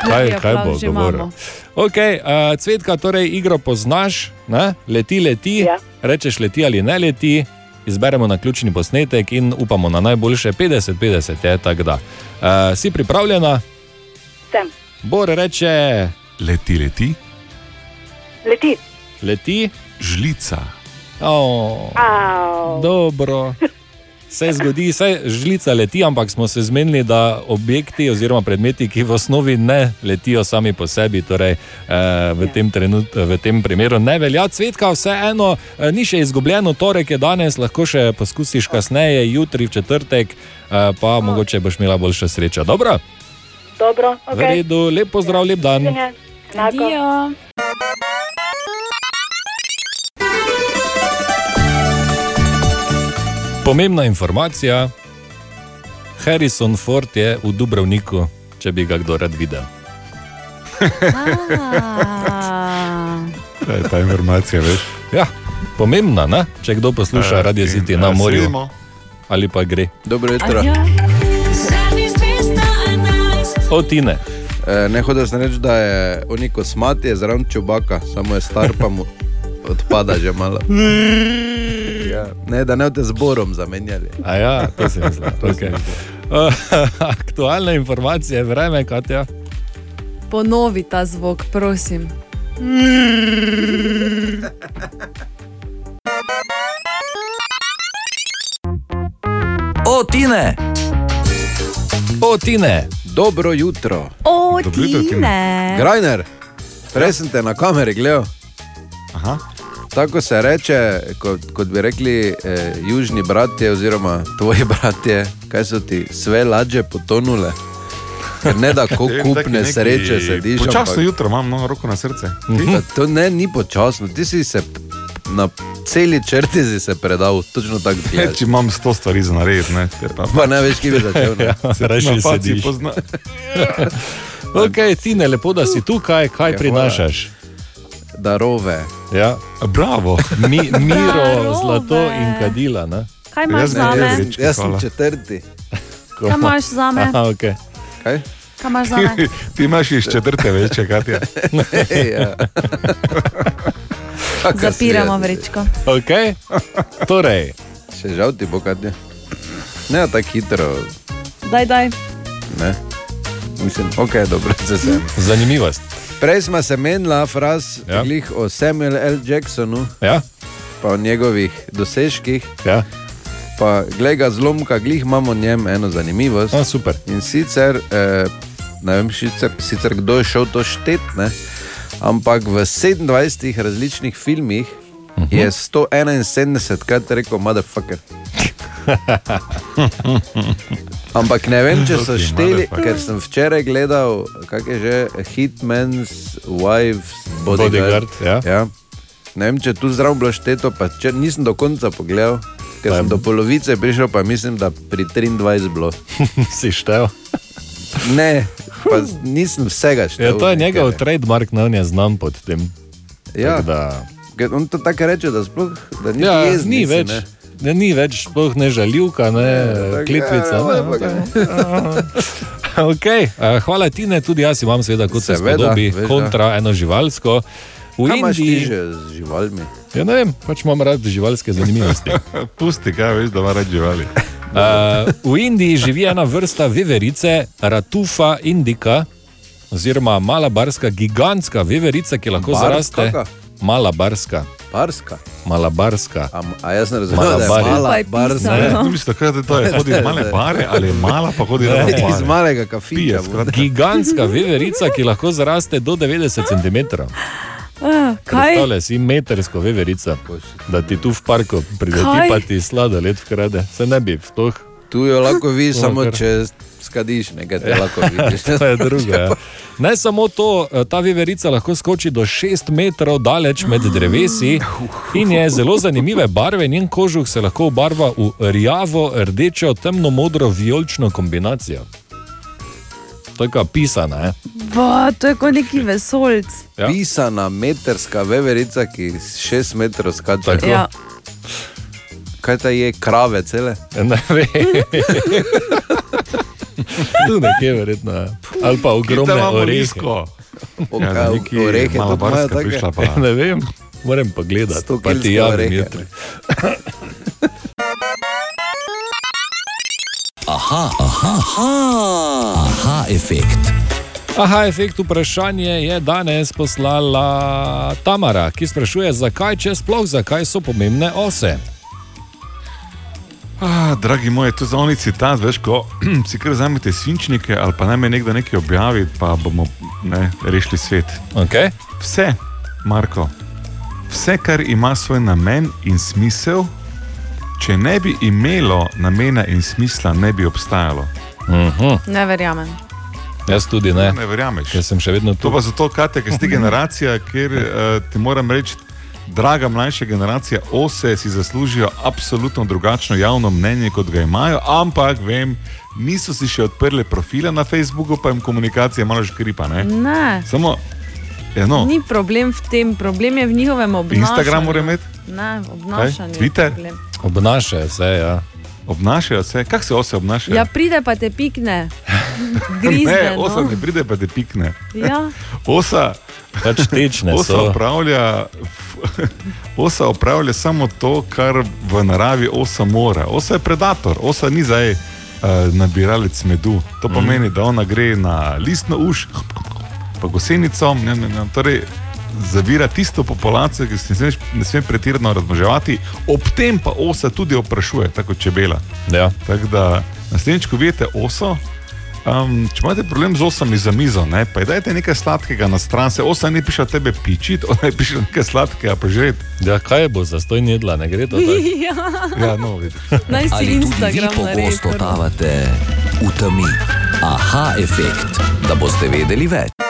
Kaj, kaj bo že govoril? imamo. Okay, uh, cvetka, torej igro poznaš, ne? leti, leti, Ja. rečeš leti ali ne leti, izberemo na ključni posnetek in upamo na najboljše 50-50 je tako da. Uh, si pripravljena? Sem. Bor reče Leti, leti, Leti. leti, žlica. oh, Au. dobro. Se zgodi, se žlica leti, ampak smo se zmenili, da objekti oziroma predmeti, ki v osnovi ne letijo sami po sebi, torej eh, v, tem trenut, v tem primeru ne velja cvetka, vseeno eh, ni še izgubljeno, torek je danes, lahko še poskusiš kasneje, jutri v četrtek, eh, pa mogoče boš imela boljša sreča. Dobro, Dobro, v ok. redu, lep pozdrav, lep dan. Adijo. Pomembna informacija. Harrison Ford je v Dubrovniku, če bi ga kdo rad videl. Ah. To je ta informacija, veš. Ja, pomembna, ne? če kdo posluša Eh, Radio City eh, na morju. sedimo. Ali pa gre. Dobro jutro. O, Tine. E, ne hodim reči, da je oni kosmati, je zraven čubaka, samo je star, pa mu odpada že malo. Ja. Ne, da ne boste zborom zamenjali. A ja, to se mi zdi. Okay. Aktualna informacija je vreme, Katja. Ponovi ta zvok, prosim. O, Tine! O, Tine. Dobro jutro. O, Dobro jutro, Tine. Grajner, prej sem te na kameri gledal. Aha. Tako se reče, kot, kot bi rekli eh, južni bratje, oziroma tvoji bratje, kaj so ti sve lađe potonule. Ker ne da ko kupne sreče sediš. Počasno jutro imam no, roko na srce. Da, To ne, ni počasno, ti si se na celi črti si se predal, točno tako gledaš. če imam sto stvari za narediti, ne, pa, Pa ne veš, kje bi začel. Ne? Ja, faci sediš. pozna. Ok, Tine, lepo, da si tukaj, kaj Ja, prinašaš? Darove. Ja. Bravo. Mi, miro, Darove. zlato in kadila. Ne? Kaj imaš Jaz- za jaz- me? jaz- Jaz sem hvala. četrti. Kaj imaš za me? Aha, okay. Kaj? Kaj imaš za me? Ti imaš iz četrte večje, Katja. ja. Kaka si Zapiramo jaz. vrečko. Okay. Torej, Še žal ti bo, kaj je. Ne tako hitro, Daj, daj. ne. Mislim, ok, dobro, se sem. zanimivost. Prej smo se menila fraz Ja. o Samuelu L. Jacksonu, Ja? pa o njegovih dosežkih. Ja? Pa glej ga zlomka, glih imamo njem eno zanimivost. A, super. In sicer, eh, ne vem sicer, sicer kdo je šel to štet, ne? ampak v 27 različnih filmih uh -huh. je 171 krat rekel, motherfucker. Ampak ne vem, če so šteli, ker sem včeraj gledal, kaj je že Hitman's Wives Bodyguard. Bodyguard, ja. Ja. Ne vem, če tu zraven bilo šteto, pa če, nisem do konca pogledal, ker sem do polovice prišel, pa mislim, da pri 23 bilo. si štev. Ne, pa nisem vsega štel. Ja, to je njegov ker- trademark, on je znam pod tem. Ja, Tako Da, on to tako reče, da sploh da ni, ja, jezni ni več. ne. Ne, ni več, sploh ne žaljivka, ne ja, Ne, ja, ne, okay. uh, hvala ti, ne, tudi jaz imam, seveda, kot se spodobi, veš, da. kontra eno živalsko. V Kaj imaš Indiji, že z živalmi? ja, ne vem, pač imam rad živalske zanimivosti. Pusti, kaj veš, da ima rad živali. Uh, v Indiji živi ena vrsta veverice, Ratufa indika, oziroma malabarska, gigantska veverica, ki lahko Bar- zaraste. kaka? Malabarska. Barska. Malabarska. A, a jaz ne razumem, da je Malabari. mala Skupaj barska. pisano. Ne, mislim, da je to, je hodi iz male bare ali mala, pa hodi Ne, na Iz malega skratka. Gigantska veverica, ki lahko zraste do 90 cm. Ah, Kaj? Predstavljaj si metersko veverico, da ti tu v parku prideti Kaj? pa ti sladoled vkrade. Se ne bi sploh. Tu jo lahko vidiš, samo kar- če skadiš, nekaj te lahko vidiš. to je drugo. Ja. Ne samo to, eh, ta veverica lahko skoči do 6 metrov daleč med drevesi in je zelo zanimive barve. Njen kožuh se lahko obarva v rjavo, rdečo, temno modro, vijolično kombinacijo. To je kao pisana. Eh? Ba, to je kot neki vesolc. Ja. Pisana meterska veverica, ki 6 metrov skače. Ja. Kaj ta je, krave cele? Ne ve. Tu nekje verjetno. ja. Ali pa orehe. nizko. Ja, Ja, orehe imajo barska take? prišla pa. Ne vem, moram pogledati. 100 Pa ti javim jutri. Aha, aha, aha, aha, efekt. Aha, efekt vprašanje je danes poslala Tamara, ki sprašuje, zakaj, če sploh, zakaj so pomembne ose. Ah, dragi moj, to je za oni citat, veš, ko si kar vzamete svinčnike ali pa naj me nekdo nekaj objavi, pa bomo ne, rešili svet. Okay. Vse, Marko, vse, kar ima svoj namen in smisel, če ne bi imelo namena in smisla, ne bi obstajalo. Uh -huh. Ne verjamem. Jaz tudi ne. Ne verjameš. Jaz sem še vedno tu. To pa zato, Kate, ker si ti generacija, ker uh, ti moram reči, draga mlajša generacija, ose si zaslužijo absolutno drugačno javno mnenje, kot ga imajo, ampak vem, niso si še odprli profila na Facebooku, pa jim komunikacija malo škripa. Ne? Ne. Samo, ja, no, Ni problem v tem, problem je v njihovem obnašanju. Instagram mora imeti? Ne, v obnašanju. je Twitter? Obnašajo se, ja. Obnašajo se, kako se ose obnašajo? Ja, pride pa te pikne. Grizne, ne, osa no. ne pride, pa te pikne. Ja. Osa, pač tečne osa so. opravlja, osa opravlja samo to, kar v naravi osa mora. Osa je predator, osa ni zdaj uh, nabiralec medu. To Mhm. pomeni, da ona gre na listno uš, pa gosenico, ne, ne, ne, torej zavira tisto populacijo, ki se ne sme, ne sme pretirano razmnoževati, ob tem pa osa tudi oprašuje, tako kot čebela. Ja. Tako da naslednjič, ko vidite oso. Um, če imate problem z osami za mizo, ne, pa dajte nekaj sladkega na stran, se osa ne piše tebe pičit, ona je piše nekaj sladkega požet. Ja, kaj bo za stoj jedla, ne gre to tako? ja. Ja, no, vidiš. Naj si Instagram pogosto totavate v temi? Aha, efekt, da boste vedeli več.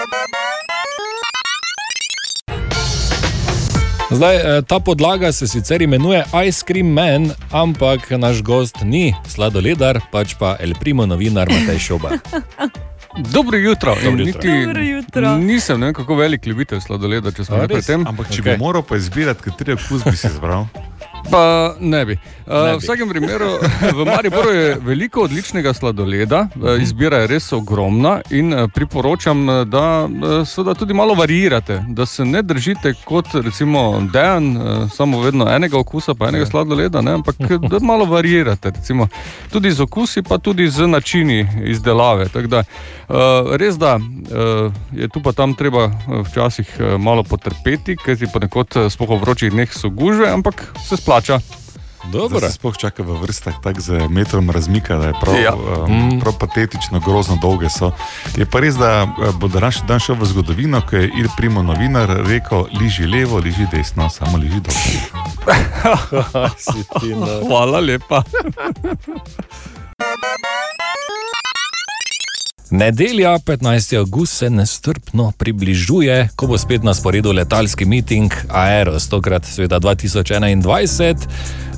Zdaj, eh, ta podlaga se sicer imenuje Ice Cream Man, ampak naš gost ni sladoledar, pač pa El Primo novinar Matej Šoba. Dobro jutro. Dobro jutro. niti Dobro jutro. Nisem ne vem, kako velik ljubitelj sladoleda, če smo pri tem. Ampak če okay. bi moral pa izbirati, kateri okus bi si izbral, Pa ne bi. Uh, Ne v bi. vsakem primeru, v Mariboru je veliko odličnega sladoleda, uh, izbira je res ogromna in uh, priporočam, eh, da seveda tudi malo varirate, da se ne držite kot recimo Dejan, samo vedno enega okusa, pa enega sladoleda, ne, ampak eh, da malo varirate, recimo, tudi z okusi, pa tudi z načini izdelave. Tako Da, uh, res da uh, je tu pa tam treba včasih malo potrpeti, ker ti ponekod uh, spoh v vročih dneh so gužve, ampak se splača. Dobro. se sploh čaka v vrstah tako z metrom razmika, da je prav, Ja. um, prav patetično, grozno dolge so. Je pa res, da eh, bo današnji dan šel v zgodovino, ko je Il Primo novinar rekel: liži levo, liži desno, samo liži dol. Si ti no. Hvala lepa. Nedelja, 15. august se nestrpno približuje, ko bo spet na sporedu letalski miting Aeros, tokrat seveda 2021.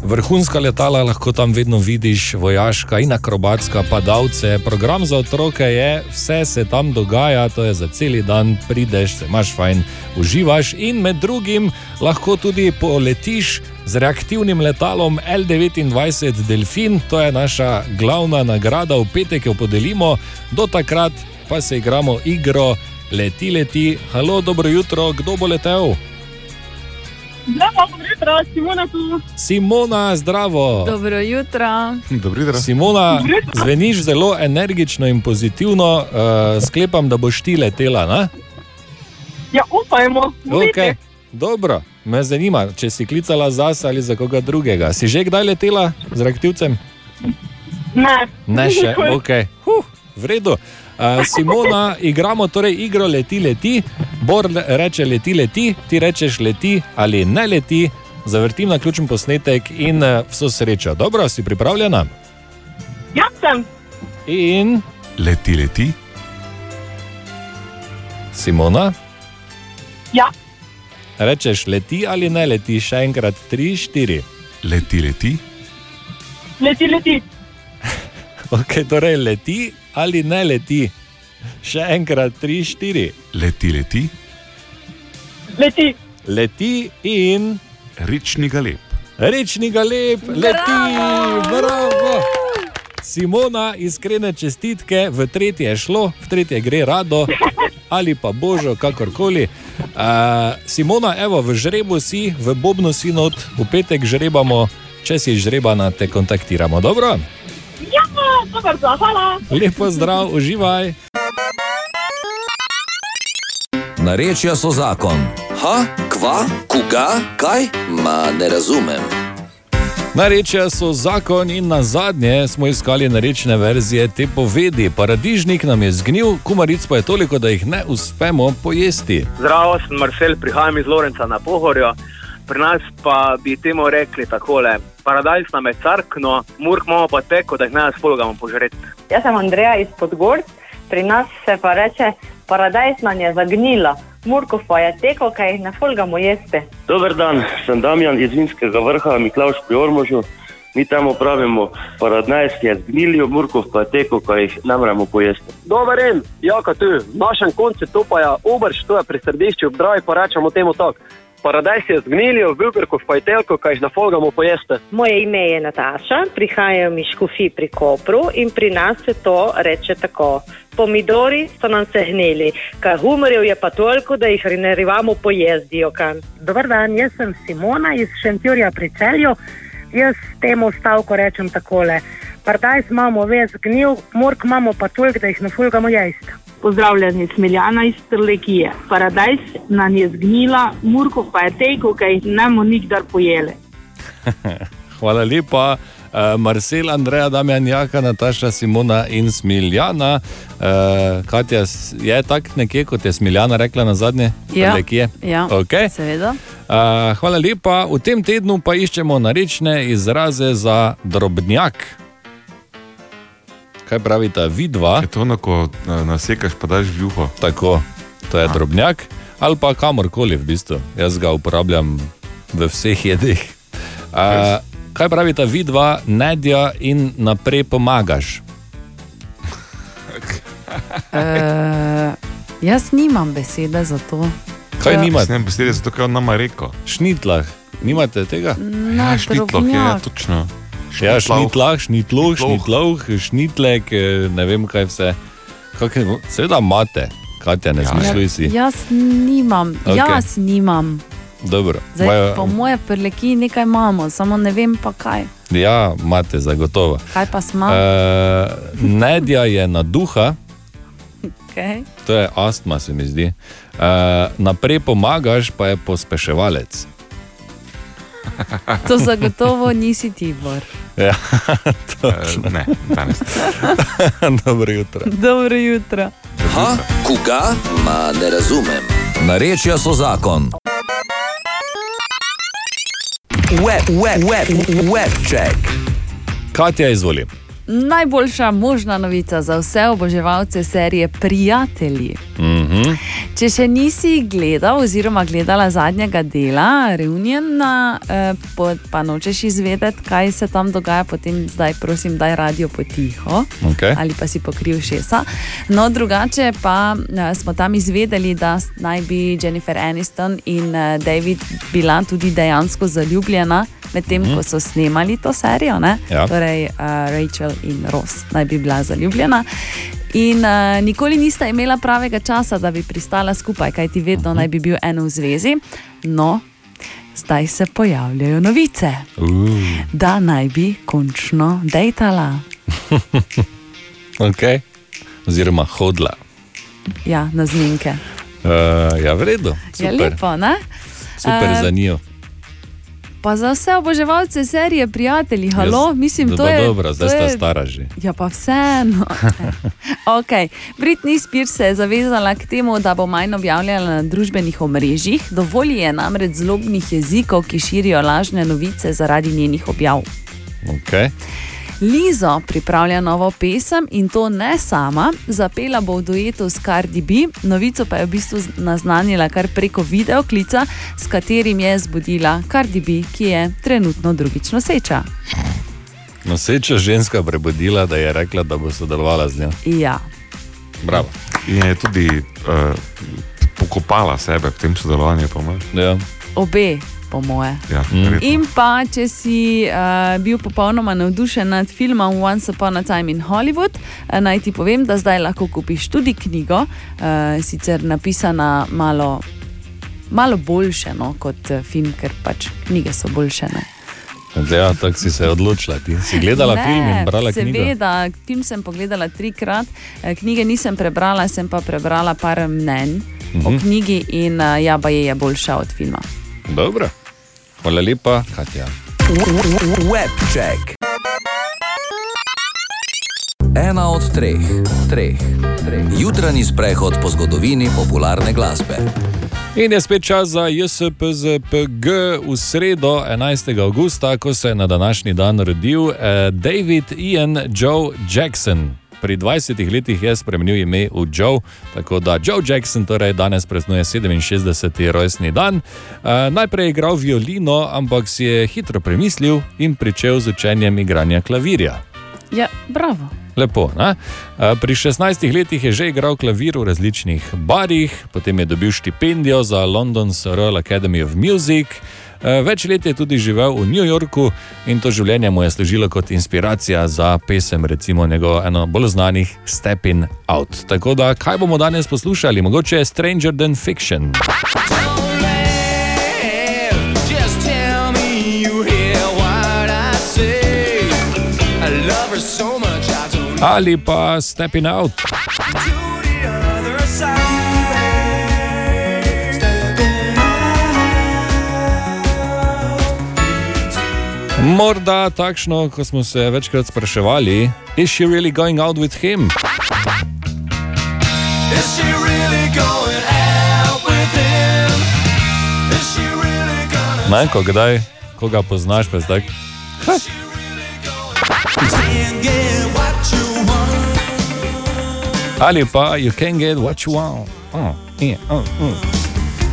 Vrhunska letala lahko tam vedno vidiš, vojaška in akrobatska padalce. Program za otroke je, vse se tam dogaja, to je za cel dan, prideš, se imaš fajn, uživaš in med drugim lahko tudi poletiš z reaktivnim letalom L29 Delfin, to je naša glavna nagrada v petek, jo podelimo, do takrat pa se igramo igro Leti, leti, halo, dobro jutro, kdo bo letel? Zdravo, dobro jutro, Simona tu. Simona, zdravo. Dobro jutro. Dobri dan. Simona, zveniš zelo energično in pozitivno, uh, sklepam, da boš ti letela. Ne? Ja, upajmo. Okay. Dobro, me zanima, če si klicala zase ali za koga drugega. Si že kdaj letela z reaktivcem? Ne. Ne še, ok. Huh, v redu. Uh, Simona, igramo torej igro leti, leti. Bor reče leti, leti, ti rečeš leti ali ne leti. Zavrtim na ključen posnetek in uh, vso srečo. Dobro, si pripravljena? Ja, sem. In Leti, leti, Simona, Ja, rečeš leti ali ne leti, še enkrat tri, štiri. leti, leti, leti, leti. Ok, torej leti ali ne leti, še enkrat tri, štiri. leti, leti, Leti. Leti in rečni galeb. rečni galeb, leti, bravo. Simona, iskrene čestitke, v tretje je šlo, v tretje gre rado ali pa božo, kakorkoli. Uh, Simona, evo, v žrebu si, v Bobnu si not, v petek žrebamo, če si žrebana, te kontaktiramo. Dobro? Ja, super, hvala. Lepo zdrav, uživaj. Narečja so zakon. Ha, kva, koga, kaj? Ma ne razumem. Narečja so zakon in na zadnje smo iskali narečne verzije te povedi. Paradižnik nam je zgnil, kumaric pa je toliko, da jih ne uspemo pojesti. Zdravo, sem Marcel, prihajam iz Lorenca na Pohorju. Pri nas pa bi temu rekli takole: paradajz nam je carkno, murk imamo pa teko, da jih ne spolgamo požreti. Jaz sem Andreja iz Podgorc, pri nas se pa reče, paradajz nam je zagnila, murkov pa je teko, kaj jih ne folgamo jeste. Dober dan, sem Damjan iz Vinskega vrha, Miklaš pri Ormožu. Mi temu pravimo paradajz, ki je zgnilil, murkov pa je teko, kaj jih ne moremo pojesti. Dober en, jaka tu, v našem koncu to pa je obrš, to je pri središču obdravi, pa rečemo temu tako. Paradajz je zgnilil, vilberkov pa je telko, kaj jih ne folgamo pojesti. Moje ime je Nataša, prihajam iz Škofi pri Kopru in pri nas se to reče tako. Pomidori so nam se gnili, kaj humorjev je pa toliko, da jih ne rivamo pojezdijo. Dobar dan, jaz sem Simona iz Šentjurja pri Celju. Jaz temu stavku rečem takole. Paradajz imamo ves gnil, mork imamo pa toliko, da jih ne fulgamo jesti. Pozdravljeni, Smiljana iz Trlekije. Paradajz nam je zgnila, murko pa je teko, kaj jih ne bomo nikdar pojeli. Hvala lepa. Uh, Marcel, Andreja, Damjan, Jaka, Nataša, Simona in Smiljana. Uh, Katja, s- je tako nekje, kot je Smiljana rekla na zadnje? Ja, Nekje? ja, Okay. seveda. Uh, hvala lepa. V tem tednu pa iščemo narečne izraze za drobnjak. Kaj pravita vidva? Je to ono, ko nasekaš, pa daš v juho. Tako, to je drobnjak ali pa kamorkoli v bistvu. Jaz ga uporabljam v vseh jedeh. Uh, kaj pravita vidva, nedja in naprej pomagaš? Uh, jaz nimam besede za to. Kaj Ja. nimate? Ne, besede zato, ker on nama rekel. Šnitlah, nimate tega? Na drobnjak. je točno. Ja, Šnitlah. šnitloh, šnitloh, šnitlek, eh, ne vem kaj vse. Kak Seveda imate, Katja, ne zmišljuj si. Jaz nimam, okay. jaz nimam. Dobro. Zdaj, Vajo- po moje prleki nekaj imamo, samo ne vem pa kaj. Ja, imate zagotovo. Kaj pa smo? Uh, nedja je na duha, Okay. to je astma, se mi zdi. Uh, naprej pomagaš, pa je pospeševalec. To zagotovo nisi Tibor. Ja, točno. Ne, danes. Dobro jutro. Dobro jutro. Ha, koga? Ma ne razumem. Narečja so zakon. Web, web, web, web check. Katja, izvoli. Najboljša možna novica za vse oboževalce serije Prijatelji. Mhm. Če še nisi gledal oziroma gledala zadnjega dela, Reuniona, eh, pa nočeš izvedeti, kaj se tam dogaja, potem zdaj prosim, daj radio potiho Okej. ali pa si pokril šesa. No, drugače pa eh, smo tam izvedeli, da naj bi Jennifer Aniston in eh, David bila tudi dejansko zaljubljena. Medtem Mhm. ko so snemali to serijo, ne? Ja. torej uh, Rachel in Ross naj bi bila zaljubljena. In uh, nikoli nista imela pravega časa, da bi pristala skupaj, kajti vedno naj bi bil eno v zvezi. No, zdaj se pojavljajo novice, Uh, da naj bi končno dejtala. okay. Oziroma hodla. Ja, na zmenke. Uh, ja, v redu. Je Super, lepo, ne? Super Eh, za njo. Pa za vse oboževalce serije, prijatelji, halo, Jaz- mislim, to dobro, je. Dobro, zdaj to je- stara že. Ja, pa vseeno. okay. Britney Spears se je zavezala k temu, da bo manj objavljala na družbenih omrežjih. Dovolj je namreč zlobnih jezikov, ki širijo lažne novice zaradi njenih objav. Okay. Lizo pripravlja novo pesem in to ne sama, zapela bo v duetu s Cardi B, novico pa je v bistvu naznanila kar preko videoklica, s katerim je zbudila Cardi B, ki je trenutno drugič noseča. Noseča ženska prebudila, da je rekla, da bo sodelovala z njo. Ja. Bravo. In je tudi uh, pokopala sebe v tem sodelovanju. po mojem. Ja. Obe po moje. Ja, Mm. In pa, če si uh, bil popolnoma navdušen nad filmom Once Upon a Time in Hollywood, uh, naj ti povem, da zdaj lahko kupiš tudi knjigo, uh, sicer napisana malo, malo boljše no, kot uh, film, ker pač knjige so boljše. Ne? Ja, tako si se odločila. Ti si gledala ne, film in brala knjigo. Seveda, film sem pogledala trikrat, knjige nisem prebrala, sem pa prebrala par mnenj mhm. o Mhm. knjigi in uh, ja, pa je, je boljša od filma. Dobro. Hvala lepa, Katja. Webček. Ena od treh, treh, treh. Jutranji sprehod po zgodovini popularne glasbe. In je spet čas za JSPZPG v sredo, 11. augusta, ko se je na današnji dan rodil eh, David Ian Joe Jackson. Pri 20 letih je spremenil ime v Joe, tako da Joe Jackson torej danes praznuje 67. rojstni dan. Eh, najprej je igral violino, ampak si je hitro premislil in pričel z učenjem igranja klavirja. Ja, bravo. Lepo. Ne? A, Pri 16 letih je že igral klavir v različnih barih, potem je dobil štipendijo za London's Royal Academy of Music. A, Več let je tudi živel v New Yorku in to življenje mu je služilo kot inspiracija za pesem, recimo njegov eno bolj znanih Stepping Out. Tako da, kaj bomo danes poslušali? Mogoče je Stranger Than Fiction. Just tell me you hear what I say. I love her so much I don't Ali pa Stepping Out. Morda takšno, ko smo se večkrat spraševali, is she really going out with him? Is she really going out with him? Is she really gonna Ne, ko kdaj, ko ga poznaš, pa zdaj. want? Ali pa you can get what you want. Oh, yeah, oh, mm.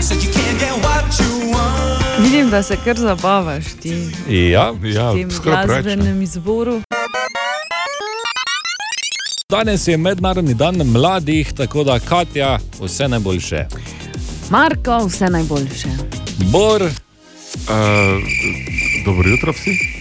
Said you can't get what you want. Vidim, da se kar zabavaš ti Ja, ja v glasbenem izboru. Danes je mednarodni dan mladih, tako da Katja, vse najboljše. Marko, vse najboljše. Bor, uh, dobro jutro vsi.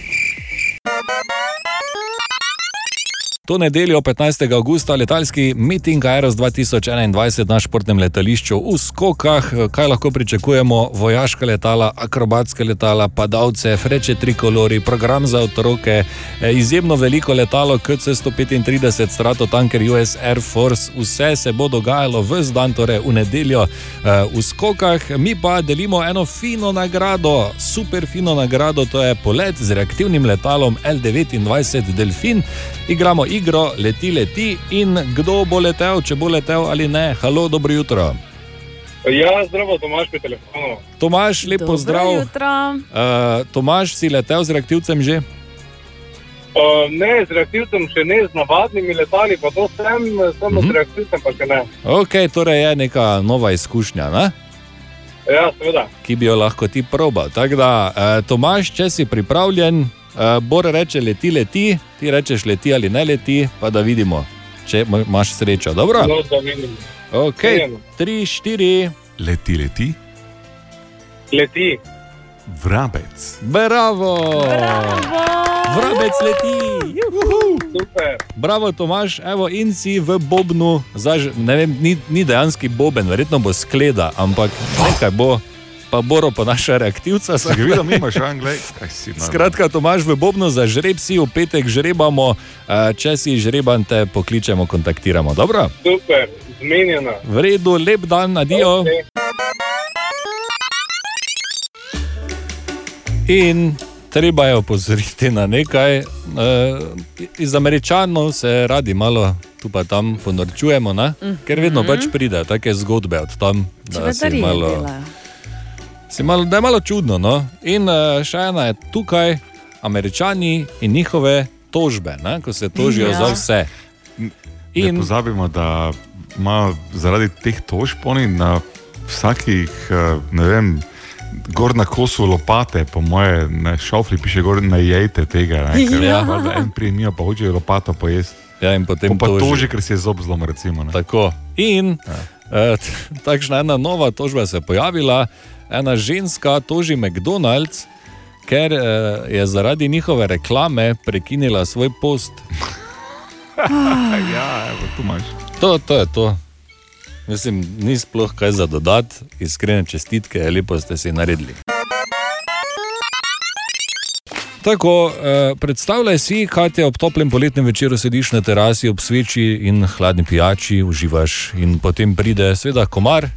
To nedeljo, 15. augusta, letalski miting Aeros 2021 na športnem letališču v Skokah. Kaj lahko pričakujemo? Vojaška letala, akrobatske letala, padalce, freče trikolori, program za otroke, eh, izjemno veliko letalo KC-135 Stratotanker US Air Force. Vse se bo dogajalo v dan, torej v nedeljo eh, v Skokah. Mi pa delimo eno fino nagrado, super fino nagrado, to je polet z reaktivnim letalom L-29 Delfin. Igramo igro, leti, leti in kdo bo letel, če bo letel ali ne. Halo, dobro jutro. Ja, zdravo, Tomaš pri telefonu. Tomaš, lep pozdrav. Dobro jutro. Uh, Tomaš, si letel z reaktivcem že? Uh, ne, z reaktivcem še ne, z navadnimi letali pa to sem, samo Mhm. z reaktivcem pa še ne. Ok, torej je neka nova izkušnja, ne? Ja, seveda. ki bi jo lahko ti probal. Tako da, uh, Tomaš, če si pripravljen, uh, Bor reče leti, leti, ti rečeš leti ali ne leti, pa da vidimo, če ma- imaš srečo. Dobro? No, da vidim. Ok, tri, štiri. Leti, leti. Leti. Vrabec. Bravo! Vrabec leti! Super. Bravo, Tomaš, evo in si v Bobnu, Zaž, ne vem, ni, ni dejanski Boben, verjetno bo skleda, ampak nekaj bo, pa Boro pa naša reaktivca. Ga videl, imaš anglej? Kaj si normalno? Skratka, Tomaš v Bobnu za žreb si, v petek žrebamo, če si žreban, te pokličemo, kontaktiramo. Dobro? Super, zmenjeno. V redu, lep dan, adijo. Okay. In treba je opozoriti na nekaj. E, iz Američanov se radi malo tu pa tam ponorčujemo, ne? ker vedno pač pride take zgodbe od tam, da si Čebedarije malo. delajo. Malo, da je malo čudno. No? In uh, še ena je tukaj, američani in njihove tožbe, ne? ko se tožijo Ja. za vse. In... Ne pozabimo, da ima zaradi teh tožb oni na vsakih, eh, ne vem, gor na kosu lopate, po moje, ne šofli piše gor, ne jejte tega. Ne, ker, Ja. valjda En primijo, pa hočejo lopato pojesti. Ja, in potem pa toži. toži, ker si je zob zlom, recimo. Ne. Tako. In ja. Eh, Takšna ena nova tožba se je pojavila. Ena ženska toži McDonald's, ker eh, je zaradi njihove reklame prekinila svoj post. ja, evo, tu imaš. To, to je to. Mislim, ni sploh kaj za dodati, iskrene čestitke, lepo ste si naredili. Tako, eh, predstavljaj si, kaj te ob toplem poletnem večeru sediš na terasi ob sveči in hladni pijači, uživaš, in potem pride, seveda, komar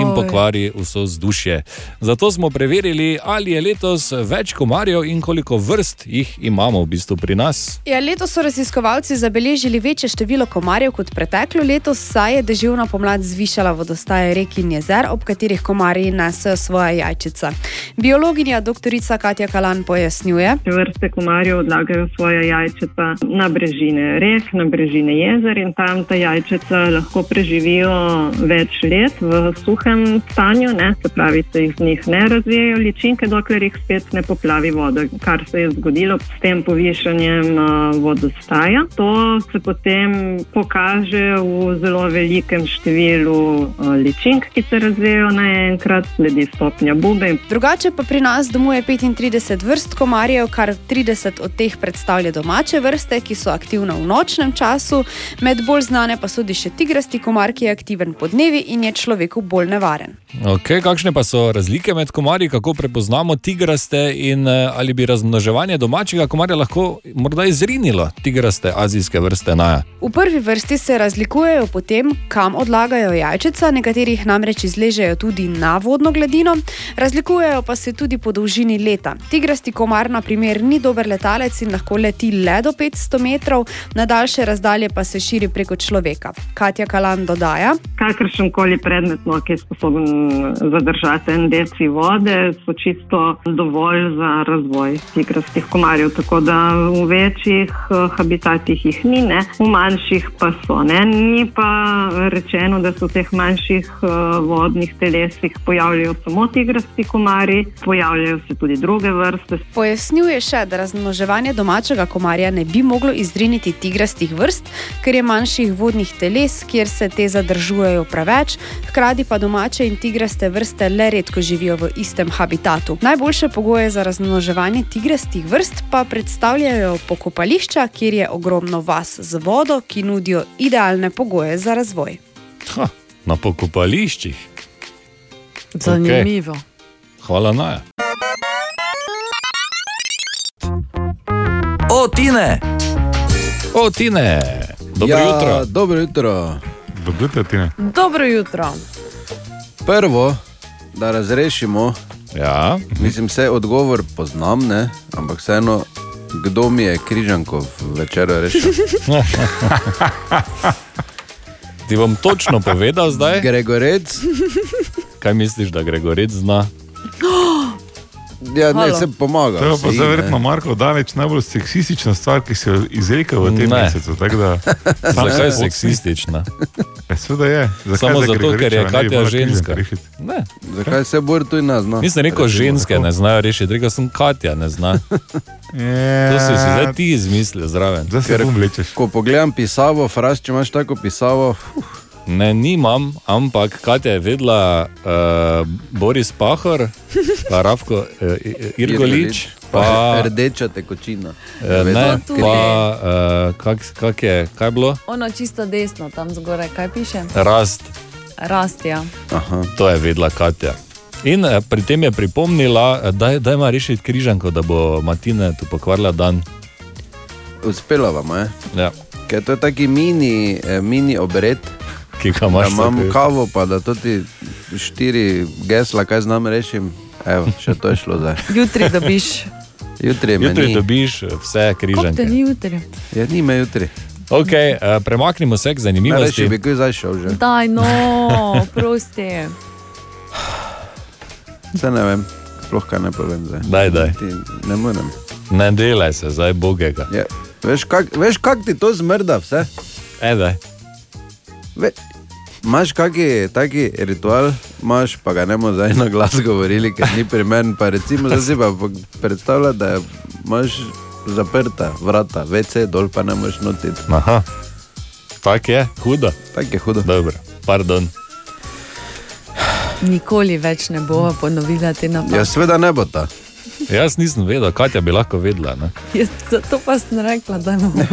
in pokvari vso vzdušje. Zato smo preverili, ali je letos več komarjev in koliko vrst jih imamo v bistvu pri nas. Ja, letos so raziskovalci zabeležili večje število komarjev kot preteklo leto, saj je deževna pomlad zvišala vodostaje rek in jezer, ob katerih komarji nesejo svoje jajčica. Biologinja dr. Katja Kalan pojasnjuje. Vrste komarjev odlagajo svoje jajčica na brežine rek, na brežine jezer in tam ta jajčica lahko preživijo več let v suhem stanju, ne? se pravi, se iz njih ne razvijajo ličinke, dokler jih spet ne poplavi voda, kar se je zgodilo s tem povišanjem uh, vodostaja. To se potem pokaže v zelo velikem številu uh, ličink, ki se razvijajo naenkrat, sledi stopnja bube. Drugače pa pri nas domuje 35 vrst komarjev, kar 30 od teh predstavlja domače vrste, ki so aktivne v nočnem času, med bolj znane pa sodi še tigrasti komar, ki je aktiven po dnevi in je človeku bolj nevaren. Okay, kakšne pa so razlike med komarji, kako prepoznamo tigraste in eh, ali bi razmnoževanje domačega komarja lahko morda izrinilo tigraste azijske vrste naja? V prvi vrsti se razlikujejo po tem, kam odlagajo jajčica, nekaterih namreč izležejo tudi na vodno gladino, razlikujejo pa se tudi po dolžini leta. Tigrasti komar, na primer, ni dober letalec in lahko leti le do 500 metrov, na daljše razdalje pa se širi preko človeka. Katja Kalan dodaja. Kakršen koli predmet, no, ki je sposoben zadržati en deci vode, so čisto dovolj za razvoj tigrastih komarjev. Tako da v večjih eh, habitatih jih ni, ne? v manjših pa so. Ne? Ni pa rečeno, da se v teh manjših eh, vodnih telesih pojavljajo samo tigrasti komarji, pojavljajo se tudi druge vrste. Pojasnjuje še, da razmnoževanje domačega komarja ne bi moglo izriniti tigrastih vrst, ker je manjših vodnih teles, kjer se te zadržujejo preveč, hkrati pa domače in tigraste vrste le redko živijo v istem habitatu. Najboljše pogoje za razmnoževanje tigrastih vrst pa predstavljajo pokopališča, kjer je ogromno vas z vodo, ki nudijo idealne pogoje za razvoj. Ha, na pokopališčih. Zanimivo. Hvala, Naja. O, Tine! O, Tine! Dobro ja, jutro. Dobro jutro. Dobro jutro, Tine. Dobro jutro. Prvo, da razrešimo. Ja. Mislim, vse odgovor poznam, ne? ampak vseeno, kdo mi je križanko večer rešil? Ti bom točno povedal zdaj. Gregorec. Kaj misliš, da Gregorec zna? Ja, ne, se pomaga. To je pa zdaj ne. verjetno Marko Danič najbolj seksistična stvar, ki se je izrekla v tem Ne. mesecu. tako Da, Zakaj je Sam- seksistična? Ja, seveda je. Zakaj Samo za zato, ker je Katja ženska. Ne. Zakaj se bor tu in nas zna? Nisem rekel, ženske ne znajo rešiti, rekel sem Katja ne zna. To si si zdaj ti izmislil zraven. Ker, ko pogledam pisavo, fraz, če imaš tako pisavo, Ne, nimam, ampak Katja je vedela uh, Boris Pahor, pa Ravko uh, Irgolič, pa rdeča tekočina. eh, ne, pa uh, kak, kak je, kaj je bilo? Ono čisto desno, tam zgoraj, kaj piše? Rast. Rast, ja. Aha. To je vedela Katja. In eh, pri tem je pripomnila, eh, da, da ima rešiti križanko, da bo Matina tu pokvarila dan. Uspela vam je. Ja. Ker to je taki mini, eh, mini obred. Ki ga imaš Da imam kavo, pa da to ti štiri gesla, kaj znam rešim. Evo, še to je šlo zdaj. Jutri dobiš. Jutri Jutri dobiš vse Kako te ni jutri? Ja, ni me jutri. Okay, uh, premaknimo se k zanimivosti. Najrešil bi kaj zdaj šel že. Daj, no, prosti. Vse ne vem, sploh kaj ne povem zdaj. Daj, daj. Ti, ne morem. Ne delaj se, zdaj bogega. Ja. Veš, kak, veš, kak ti to zmrda vse? E, daj. Ve, Imaš kaki taki ritual, imaš pa ga ne bomo zdaj na glas govorili, ker ni primeren. Pa recimo, zdaj si pa predstavljaj, da imaš zaprta vrata, WC dol pa ne moreš notiti. Aha, tako je, hudo. Tako je hudo. Dobro. Pardon. Nikoli več ne bova ponovila te napake. Ja, seveda ne bo ta. Jaz nisem vedel, Katja bi lahko vedela. Ne? Jaz Zato pa sem rekla, da imamo.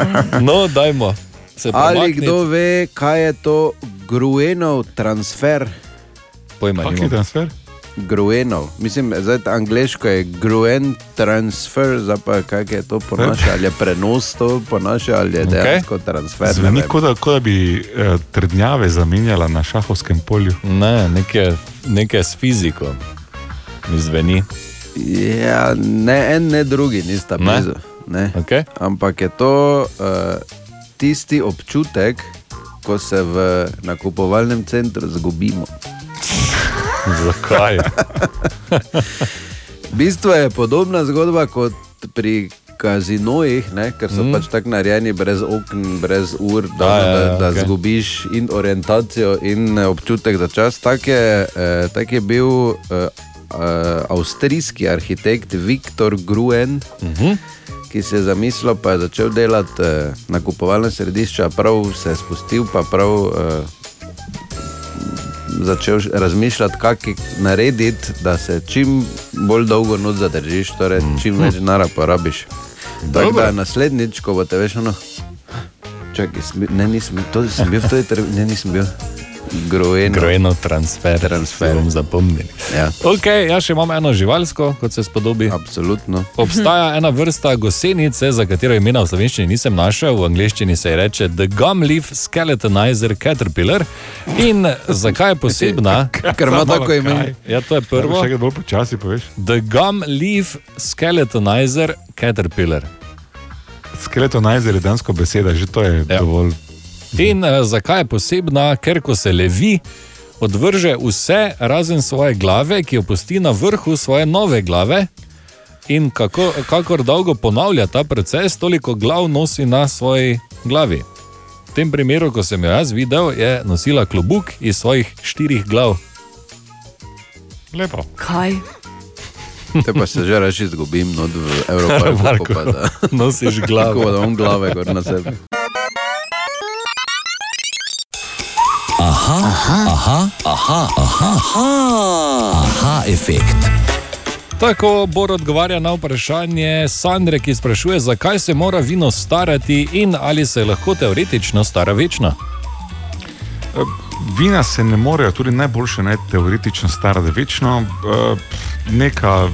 No, dajmo. Ali kdo ve, kaj je to Gruenov transfer? Pojma Kaki nimam. transfer? Gruenov. Mislim, zdaj angliško je Gruen transfer, zdaj pa kaj je to po naše, ali je prenos to po naše, ali je Okej. dejansko transfer. ne Zveni kot da, kot da bi eh, trdnjave zamenjala na šahovskem polju. Ne, nekaj, nekaj s fiziko. Mi zveni. Ja, ne en, ne drugi, nista Ne? blizu. Ne. Okay. Ampak je to uh, tisti občutek, ko se v nakupovalnem centru zgubimo. Zakaj? V bistvu je podobna zgodba kot pri kazinojih, ne? ker so Mm. mm. pač tako narejeni, brez okn, brez ur, da, Ja, da, ja, da okej. zgubiš in orientacijo, in eh, občutek za čas. Tak je, eh, tak je bil eh, eh, avstrijski arhitekt Viktor Gruen. Uh -huh. Ki si je zamislil, pa je začel delati eh, nakupovalne središča, prav se je spustil, pa prav eh, začel razmišljati, kako jih narediti, da se čim bolj dolgo noč zadržiš, torej čim več denarja porabiš. Tako da naslednjič, ko boste veš, ono, čakaj, ne, nisem bil, to sem bil v tej trgovini, ne, nisem bil. Grojeno. Grojeno transfer. Transfer. Bom zapomnil. Ja. Okay, jaz še imam eno živalsko, kot se spodobi. Absolutno. Obstaja ena vrsta gosenice, za katero imena v slovenščini nisem našel, v angleščini se ji reče The Gumleaf Skeletonizer Caterpillar. In zakaj je posebna? Ker ima tako ime. Ja, to je prvo. Še bolj počasi poveš. The Gumleaf Skeletonizer Caterpillar. Skeletonizer je dansko beseda, že to je ja. dovolj. In uh, zakaj je posebna? Ker ko se levi, odvrže vse razen svoje glave, ki jo pusti na vrhu svoje nove glave. In kako, kakor dolgo ponavlja ta proces, toliko glav nosi na svoji glavi. V tem primeru, ko sem jo jaz videl, je nosila klobuk iz svojih štirih glav. Lepo. Kaj? Te pa se že reči, izgubim not v Evropi. Marko, nosiš glavo. Tako da imam glave gor na sebi. Aha, aha, aha, aha, aha, aha, aha efekt. Tako Bor odgovarja na vprašanje Sandre, ki sprašuje, zakaj se mora vino starati in ali se lahko teoretično stara večno. Vina se ne morejo, tudi najboljše, ne teoretično starati večno. Eh, Neka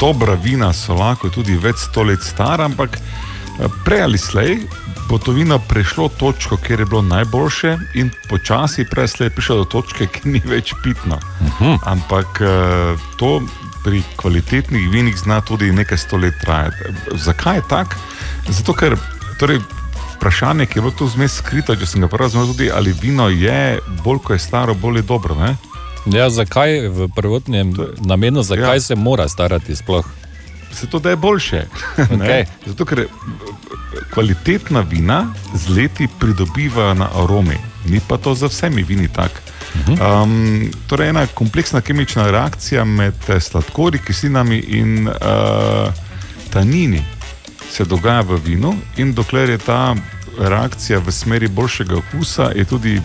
dobra vina so lahko tudi več sto let stara, ampak eh, prej ali slej bo to vino prešlo točko, kjer je bilo najboljše, in počasi slej prišlo do točke, ki ni več pitno. Ampak eh, to pri kvalitetnih vinih zna tudi nekaj sto let trajati. Zakaj je tako? Zato, ker torej, vprašanje, ki je bilo tu zmes skrito, če sem ga prav razumel, tudi ali vino je bolj, ko je staro, bolj je dobro. Ne? Ja, zakaj v prvotnem namenu, zakaj ja. se mora starati sploh? Se to da je boljše. Ne? Zato, ker kvalitetna vina z leti pridobivajo na aromi, ni pa to za vsemi vini tako. Um, torej, ena kompleksna kemična reakcija med eh, sladkorji, kislinami in uh, tanini se dogaja v vinu, in dokler je ta reakcija v smeri boljšega okusa, je tudi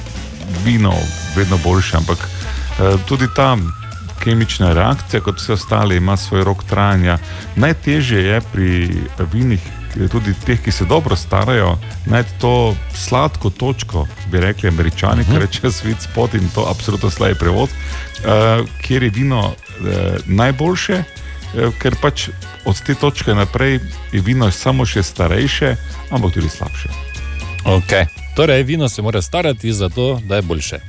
vino vedno boljše. Ampak eh, tudi ta kemična reakcija, kot vse ostale, ima svoj rok trajanja. Najtežje je pri vinih, tudi teh, ki se dobro starajo, najti to sladko točko, bi rekli američani, ki rečejo sweet spot in to absolutno slaj prevod, uh, kjer je vino uh, najboljše, uh, ker pač od te točke naprej je vino samo še starejše, ampak tudi slabše. Okay. Torej, vino se mora starati zato, da je boljše.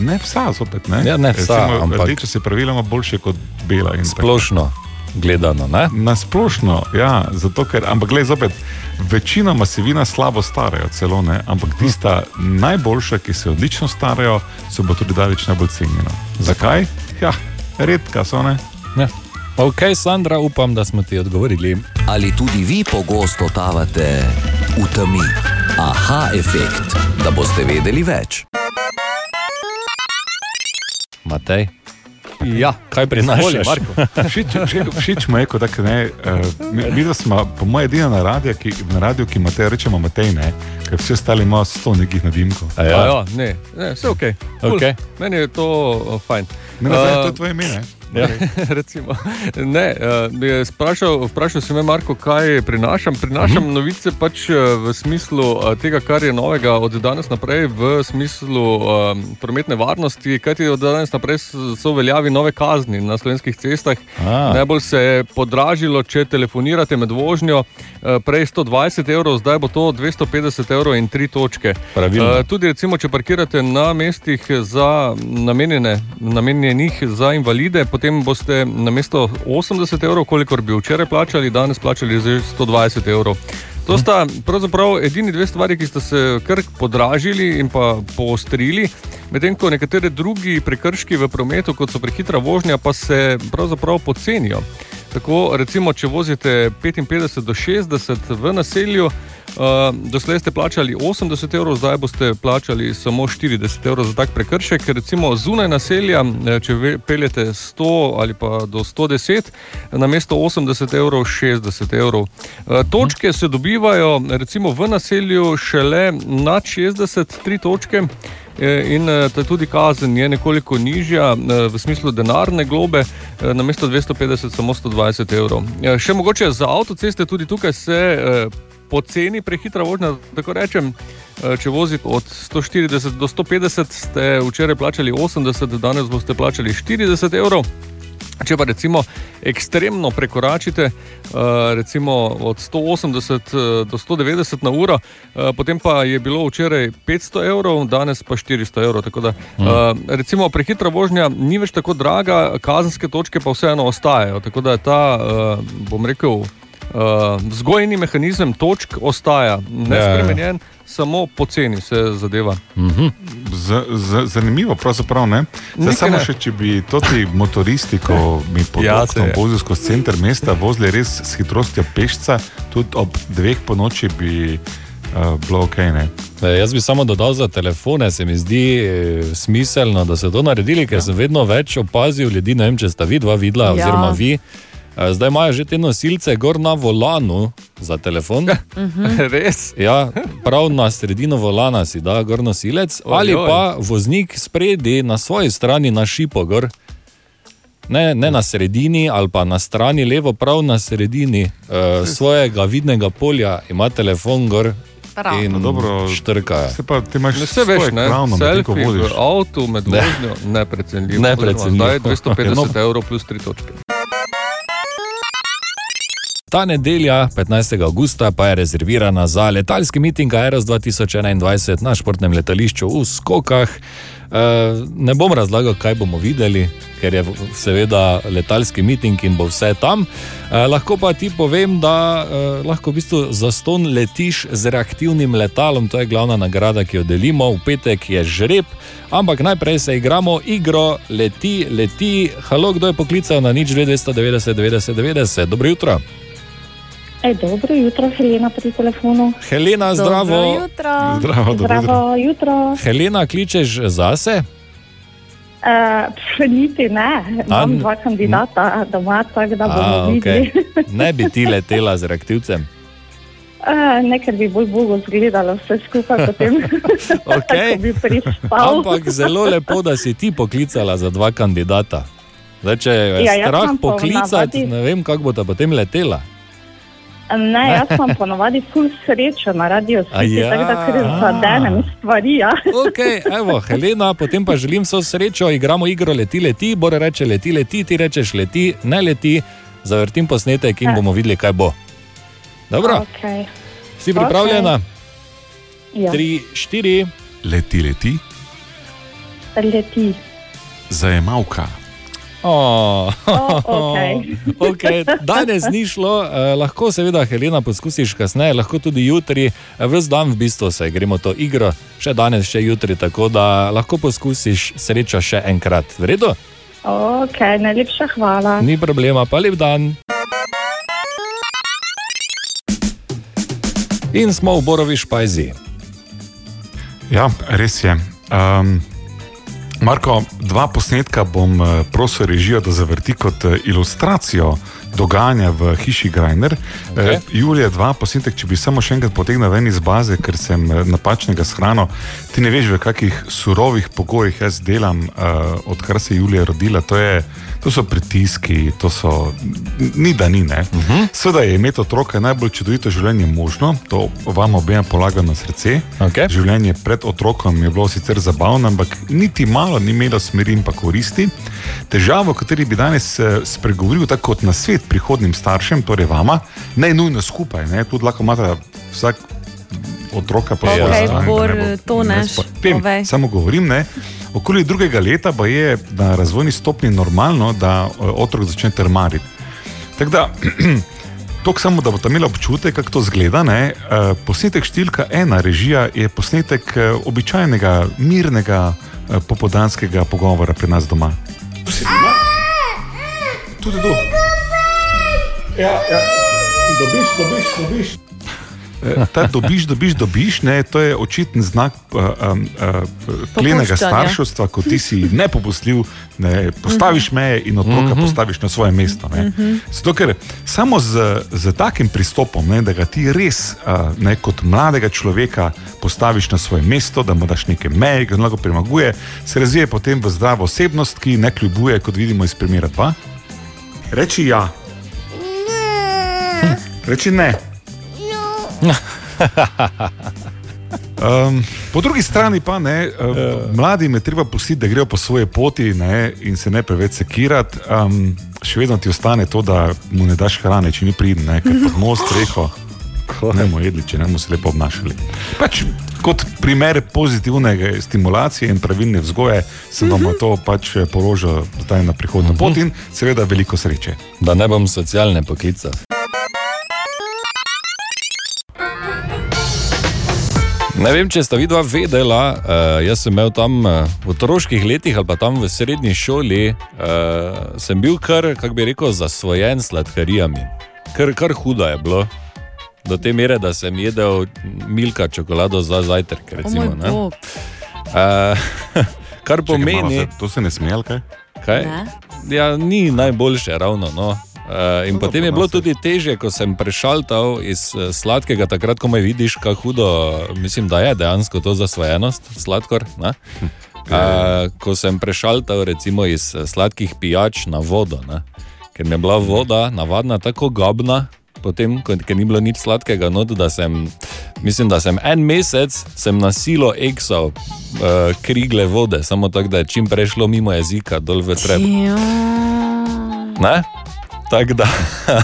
Ne vsa, zopet ne. Ja, ne vsa, Recimo, ampak- Rdeča se praviloma boljše kot bela. in tako. Splošno gledano. Ne? Na splošno, ja, zato ker, ampak gledaj, zopet, večinoma se vina slabo starajo, celo ne, ampak tista najboljša, ki se odlično starajo, so pa tudi daleč najbolj cenjena. Zakaj? Ja, redka so ne. Ja. Ok, Sandra, upam, da smo ti odgovorili. Ali tudi vi pogosto tavate v temi? Aha, efekt, da boste vedeli več. Matej. Ja, kaj prinašaš? Všeč, všeč, všeč mu je, kot da ne. Uh, mi, mi da smo, po mojem, edina na radiju, ki, na radiju, ki ima te, rečemo Matej, ne, ker vsi ostali imajo sto nekih nadimkov. Ja, ja, ne, ne, vse ok. Cool. Okej. Meni je to uh, fajn. Ne, ne, Uh, to je tvoje ime, ne? Ja, recimo. Ne, uh, bi sprašal, vprašal si me, Marko, kaj prinašam. Prinašam Mhm. novice pač eh, v smislu uh, tega, kar je novega od danes naprej, v smislu um, prometne varnosti, kajti od danes naprej so veljavi nove kazni na slovenskih cestah. A. Najbolj se je podražilo, če telefonirate med vožnjo, prej 120 evrov, zdaj bo to 250 evrov in tri točke. Pravilno. Uh, tudi, recimo, če parkirate na mestih za namenjene, namenjenih za invalide, potem boste na mesto 80 evrov, kolikor bi včeraj plačali, danes plačali že 120 evrov. To sta pravzaprav edini dve stvari, ki sta se kar podražili in pa poostrili, medtem ko nekateri drugi prekrški v prometu, kot so prehitra vožnja, pa se pravzaprav pocenijo. Tako, recimo, če vozite 55 do 60 v naselju, doslej ste plačali 80 evrov, zdaj boste plačali samo 40 evrov za tak prekršek. Ker Recimo zunaj naselja, eh, če peljete 100 ali pa do 110, na mesto 80 evrov, 60 evrov. Uh, točke se dobivajo recimo v naselju šele nad 60, 3 točke. Eh, In eh, tudi kazen je nekoliko nižja, eh, v smislu denarne globe, eh, na mesto 250 samo 120 evrov. Eh, Še mogoče za avtoceste, tudi tukaj se eh, poceni prehitra vožnja, tako rečem. Eh, Če vozite od 140 do 150, ste včeraj plačali 80, danes boste plačali 40 evrov. Če pa recimo ekstremno prekoračite, eh, recimo od 180 eh, do 190 na uro, potem pa je bilo včeraj 500 evrov, danes pa 400 evrov. Tako Da, eh, recimo prehitra vožnja ni več tako draga, kazenske točke pa vseeno ostajajo. Tako da ta, eh, bom rekel, Uh, vzgojni mehanizem točk ostaja nespremenjen, samo poceni se zadeva. Z, z, zanimivo, pravzaprav ne. Zdaj, samo ne. še, če bi to ti motoristi, ko mi pod Ja, ja, vozijo skozi center mesta, vozili res s hitrostjo pešca, tudi ob dveh po noči bi uh, bilo ok. Ne? E, Jaz bi samo dodal za telefone, se mi zdi e, smiselno, da so to naredili, ker sem vedno več opazil ljudi. Ne vem, če sta vi dva videla, Ja. oziroma vi. E, Zdaj imajo že te nosilce gor na volanu za telefon. Res? Ja, prav na sredino volana si da gor nosilec, ali pa voznik spredi na svoji strani na šipo gor. Ne, ne na sredini ali pa na strani levo, prav na sredini uh, svojega vidnega polja ima telefon gor. Prav. In No, dobro, štrka. Se pa ti imaš Ne vse veš, ne? Ravno, Selfie v voziš. avtu med Ne. vožnjo, neprecenljivo. Neprecenljivo. Zdaj je 250 Ja, no. evrov plus 3 točke. Ta nedelja, 15. augusta, pa je rezervirana za letalski miting Aeros 2021 na športnem letališču v Skokah. E, ne bom razlagal, kaj bomo videli, ker je seveda letalski miting in bo vse tam. E, lahko pa ti povem, da e, lahko v bistvu zaston letiš z reaktivnim letalom, to je glavna nagrada, ki jo delimo. V petek je žreb, ampak najprej se igramo igro, leti, leti. Halo, kdo je poklical na nič 290, 90, 90. Dobro jutro. Ej, dobro jutro, Helena pri telefonu. Helena, zdravo. Dobro jutro. Zdravo, dobro jutro. Zdravo jutro. Helena, kličeš zase? Uh, niti ne, imam A, dva kandidata doma, tako da bomo A, videli. okay. Ne bi ti letela z reaktivcem. Uh, nekaj bi bolj bogo zgledalo vse skupaj, potem Okej. ko bi prispal. Ampak zelo lepo, da si ti poklicala za dva kandidata. Zdaj, če je Ja, strah poklicati, navadi- ne vem, kako bo ta potem letela. Ne, jaz imam ponovadi ful srečo na City, ja. tako da ker zadenem stvari. Ja. Okay, evo, Helena, potem pa želim vso srečo, igramo igro leti, leti, Bore reče leti, leti, ti rečeš leti, ne leti, zavrtim posnetek in bomo videli, kaj bo. Dobro, Okay. si pripravljena? Ja. Tri, štiri. Leti, leti, Leti. zajemalka. Oh, okej. okay. Danes ni šlo, eh, lahko seveda Helena poskusiš kasneje, lahko tudi jutri, eh, ves dan v bistvu se gremo to igro, še danes, še jutri, tako da lahko poskusiš srečo še enkrat. V redu? Ok, najlepša hvala. Ni problema, pa lep dan. In smo v Borovi špajzi. Ja, res je. Um, Marko, dva posnetka bom eh, prosil režijo, da zavrti kot eh, ilustracijo dogajanja v hiši Grajner. Okay. Julija, dva posnetek, če bi samo še enkrat potegnil ven iz baze, ker sem eh, napačnega shrano. Ti ne veš, v kakih surovih pogojih jaz delam, odkar se je Julija rodila. To, je, to so pritiski, to so ni da ni. Uh -huh. Sveda je imeti otroka najbolj čudovito življenje možno, to vam obema polagam na srce. Okay. Življenje pred otrokom je bilo sicer zabavno, ampak niti malo ni imelo smeri in pa koristi. Težavo, o kateri bi danes eh, spregovoril, tako kot na svet prihodnim staršem, torej vama, ne nujno skupaj, ne, tudi lahko imate vsak otroka po svoji strani. da Bor, ne bo- to ne, Vem, povej. samo govorim, ne. Okoli drugega leta pa je na razvojni stopni normalno, da eh, otrok začne trmariti. Tako da, to samo, da boste imeli občutek, kako to zgleda. Ne? Eh, Posnetek številka ena, režija, je posnetek eh, običajnega, mirnega, popodanskega pogovora pri nas doma. Tudi tu. Ja, ja. Dobiš, dobiš, dobiš. Ta dobiš, dobiš, dobiš, ne, to je očiten znak uh, um, uh, klenega Popuščanja. starševstva, ko ti si nepopustljiv, ne, postaviš meje in otroka Mhm. postaviš na svoje mesto. ne. Mhm. Zato, ker samo z, z takim pristopom, ne, da ga ti res uh, ne, kot mladega človeka postaviš na svoje mesto, da mu daš neke meje, ki ga lahko premaguje, se razvije potem v zdravo osebnost, ki ne kljubuje, kot vidimo iz primera 2. Reči ja. Hm, Reči ne. Um, po drugi strani pa ne, uh, mladim je treba pustiti, da grejo po svoje poti ne, in se ne preveč sekirati. Um, še vedno ti ostane to, da mu ne daš hrane, če ni pridn, ne, ker pod most reho. Ne bomo jedli, če ne bomo se lepo obnašali. Pač, kot primer pozitivne stimulacije in pravilne vzgoje, sem vam to pač eh, porožil zdaj na prihodnjo pot in seveda veliko sreče. Da ne bom socialne poklica. Ne vem, če ste vidva vedela, uh, jaz sem imel tam uh, v otroških letih ali pa tam v srednji šoli, uh, sem bil kar, kako bi rekel, zasvojen s sladkarijami. Kar, kar huda je bilo. Do te mere, da sem jedel milka čokolado za zajtrk. Recimo, ne. bog. Uh, kar pomeni, malo, se- to se ne smije, ali kaj? Kaj? Ja, ni najboljše, ravno. No. Uh, in potem je bilo tudi težje, ko sem prešaltal iz uh, sladkega, takrat, ko me vidiš, kako hudo, mislim, da je dejansko to zasvojenost, sladkor. ne. Uh, ko sem prešaltal recimo iz eh, sladkih pijač na vodo, ne. ker mi je bila voda navadna tako gobna, potem, ko, ker ni bilo nič sladkega, not, da sem, mislim, da sem en mesec sem na silo eksal uh, krigle vode, samo tako, da je čim prej šlo mimo jezika dol v trep. Ne? Tako da,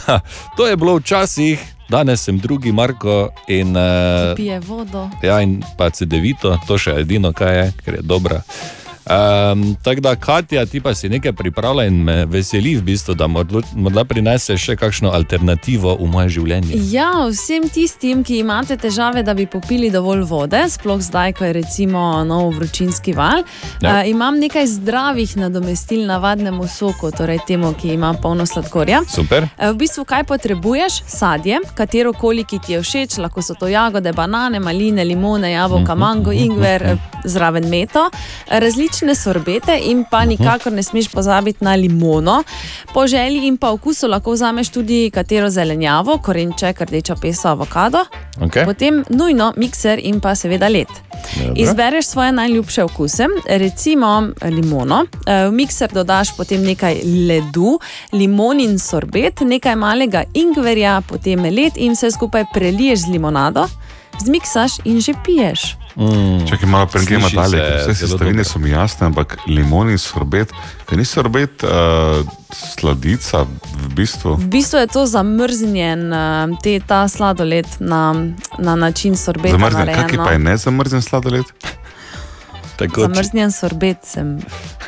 to je bilo včasih, danes sem drugi Marko in, uh, Pije vodo. ja, in pa CD-vito, to še edino, kaj je, ker je dobra. Um, tako da, Katja, ti pa si nekaj pripravlja in me veseli, v bistvu, da morda morda prineseš še kakšno alternativo v moje življenje. Ja, vsem tistim, ki imate težave, da bi popili dovolj vode, sploh zdaj, ko je recimo nov vročinski val, Ja. uh, imam nekaj zdravih nadomestil navadnemu soku, torej temu, ki ima polno sladkorja. Super. Eh, V bistvu, kaj potrebuješ? Sadje, katero koli, ki ti je všeč, lahko so to jagode, banane, maline, limone, jabolka, mango, ingver, eh, zraven meto, eh, različne sorbete in pa nikakor ne smeš pozabiti na limono. Po želji in pa okusu lahko vzameš tudi katero zelenjavo, korenček, rdeča pesa, avokado. Okay. Potem nujno mikser in pa seveda led. Dobro. Izbereš svoje najljubše okuse, recimo limono. Eh, V mikser dodaš potem nekaj ledu, limonin sorbet, nekaj malega ingverja, potem led in vse skupaj preliješ z limonado, zmiksaš in že piješ. Mm. Čakaj malo Sliši dalje, se vse sestavine so mi jasne, ampak limon in sorbet, kaj ni sorbet uh, sladica v bistvu? V bistvu je to zamrznjen, eh, te, ta sladoled na, na način sorbeta. Zamrznjen, no. pa je nezamrznjen sladoled? Zamrznjen sorbet sem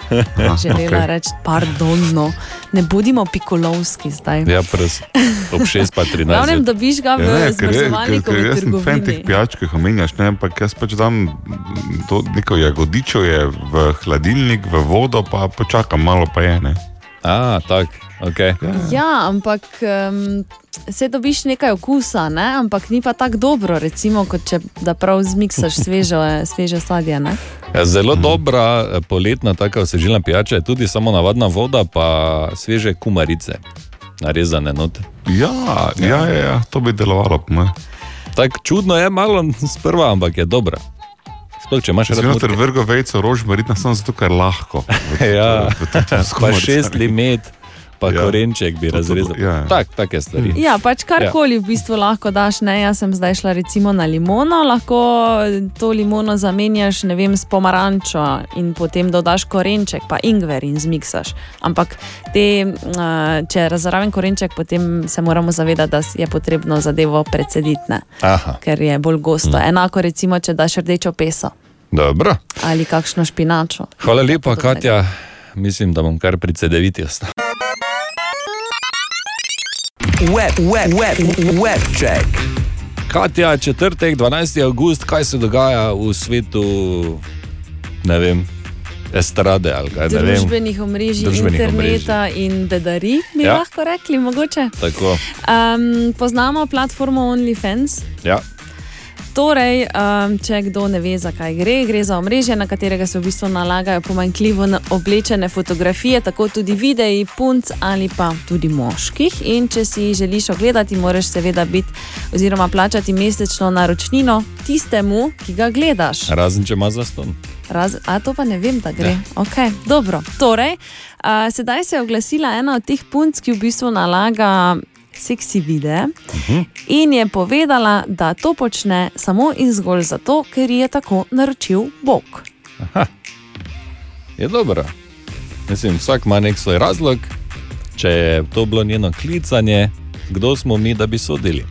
želela okay. reči, pardon, no. ne bodimo pikolovski zdaj. Ja, pres, ob 6 pa 13. Glavnem dobiš ga v Ja, ker v jaz sem fan teh trgovini. pijač, ki jih omenjaš, ne, ampak jaz pač dam to neko jagodičo je v hladilnik, v vodo, pa počakam malo, pa je. Ne. A, tak, ok. Ja, ampak um, se dobiš nekaj okusa, ne? ampak ni pa tako dobro, recimo, kot če da prav zmiksaš sveže, sveže sadje. Ne? Ja, Zelo dobra eh, poletna, tako osvežilna pijača je tudi samo navadna voda, pa sveže kumarice, narezane note. Ja, ja, ja, ja, to bi delovalo. Tako čudno je, malo sprva, ampak je dobra. Sploh, če imaš Če si rad noter murke. vrgo vejco rožmarina, samo zato, ker lahko. Ja, v tem pa skumarici. šest limet, pa Ja. ja. korenček bi To- to- razrezal. ja, ja. Tak, take stvari. Ja, pač karkoli v bistvu lahko daš. Ne? Jaz sem zdaj šla recimo na limono, lahko to limono zamenjaš ne vem, s pomarančo in potem dodaš korenček, pa ingver in zmiksaš. Ampak te, uh, če razraven korenček, potem se moramo zavedati, da je potrebno zadevo predsediti, ne? Aha. ker je bolj gosto. Mm. Enako recimo, če daš rdečo peso Dobro. ali kakšno špinačo. Hvala lepa, Katja. Mislim, da bom kar pri CD-viti ostal. Web, web, web, web check. Katja, četrtek, 12. august, kaj se dogaja v svetu, ne vem, estrade ali kaj ne vem. Družbenih omrežij, Družbenih interneta in bedari, bi Ja. ja. lahko rekli, mogoče. Tako. Um, poznamo platformo OnlyFans. Ja. Torej, um, če kdo ne ve, zakaj gre, gre za omrežje, na katerega se v bistvu nalagajo pomanjkljivo na- oblečene fotografije, tako tudi videi punc ali pa tudi moških. In če si želiš ogledati, moraš seveda biti oziroma plačati mesečno naročnino tistemu, ki ga gledaš. Razen če ima zaston. Raz, a to pa ne vem, da gre. Ja. Okay, dobro. Torej, a, sedaj se je oglasila ena od teh punc, ki v bistvu nalaga seksi videe in je povedala, da to počne samo in zgolj zato, ker ji je tako naročil Bog. Je dobro. Mislim, vsak ima nek svoj razlog. Če je to bilo njeno klicanje, kdo smo mi, da bi sodili?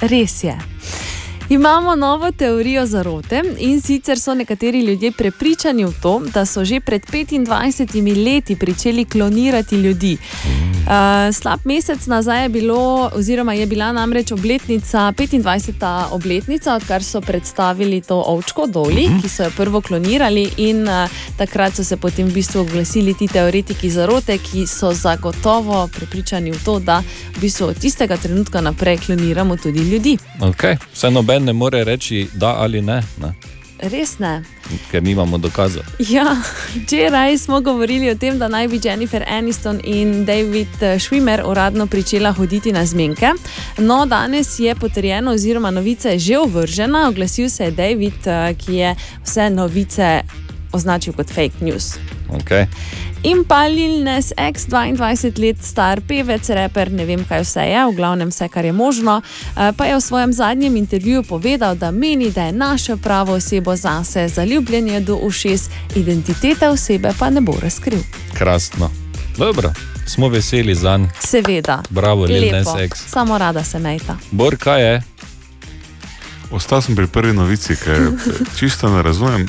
Res je. Imamo novo teorijo zarote in sicer so nekateri ljudje prepričani v to, da so že pred 25 leti pričeli klonirati ljudi. Uh, slab mesec nazaj je, bilo, oziroma je bila namreč obletnica, 25. obletnica, odkar so predstavili to ovčko Doli, ki so jo prvo klonirali, in uh, takrat so se potem v bistvu oglasili ti teoretiki zarote, ki so zagotovo prepričani v to, da v bistvu od tistega trenutka naprej kloniramo tudi ljudi. Okay. Vse noben ne more reči da ali ne, ne? Res ne. ker nimamo dokazov. Ja, včeraj smo govorili o tem, da naj bi Jennifer Aniston in David eh, Schwimmer uradno pričela hoditi na zmenke. No, danes je potrjeno, oziroma novica je že ovržena. Oglasil se je David, eh, ki je vse novice označil kot fake news. Okay. In pa Lil Nas X, 22 let star pevec, reper, ne vem kaj vse je, v glavnem vse, kar je možno, eh, pa je v svojem zadnjem intervjuju povedal, da meni, da je našel pravo osebo zase, zaljubljen je do ušes, identitete osebe pa ne bo razkril. Krasno. Dobro, smo veseli za njega. Seveda. Bravo, Lil Lepo. Nas X. Samo rada se mejta. Bor, kaj je? Ostal sem pri prvi novici, ker čisto ne razumem,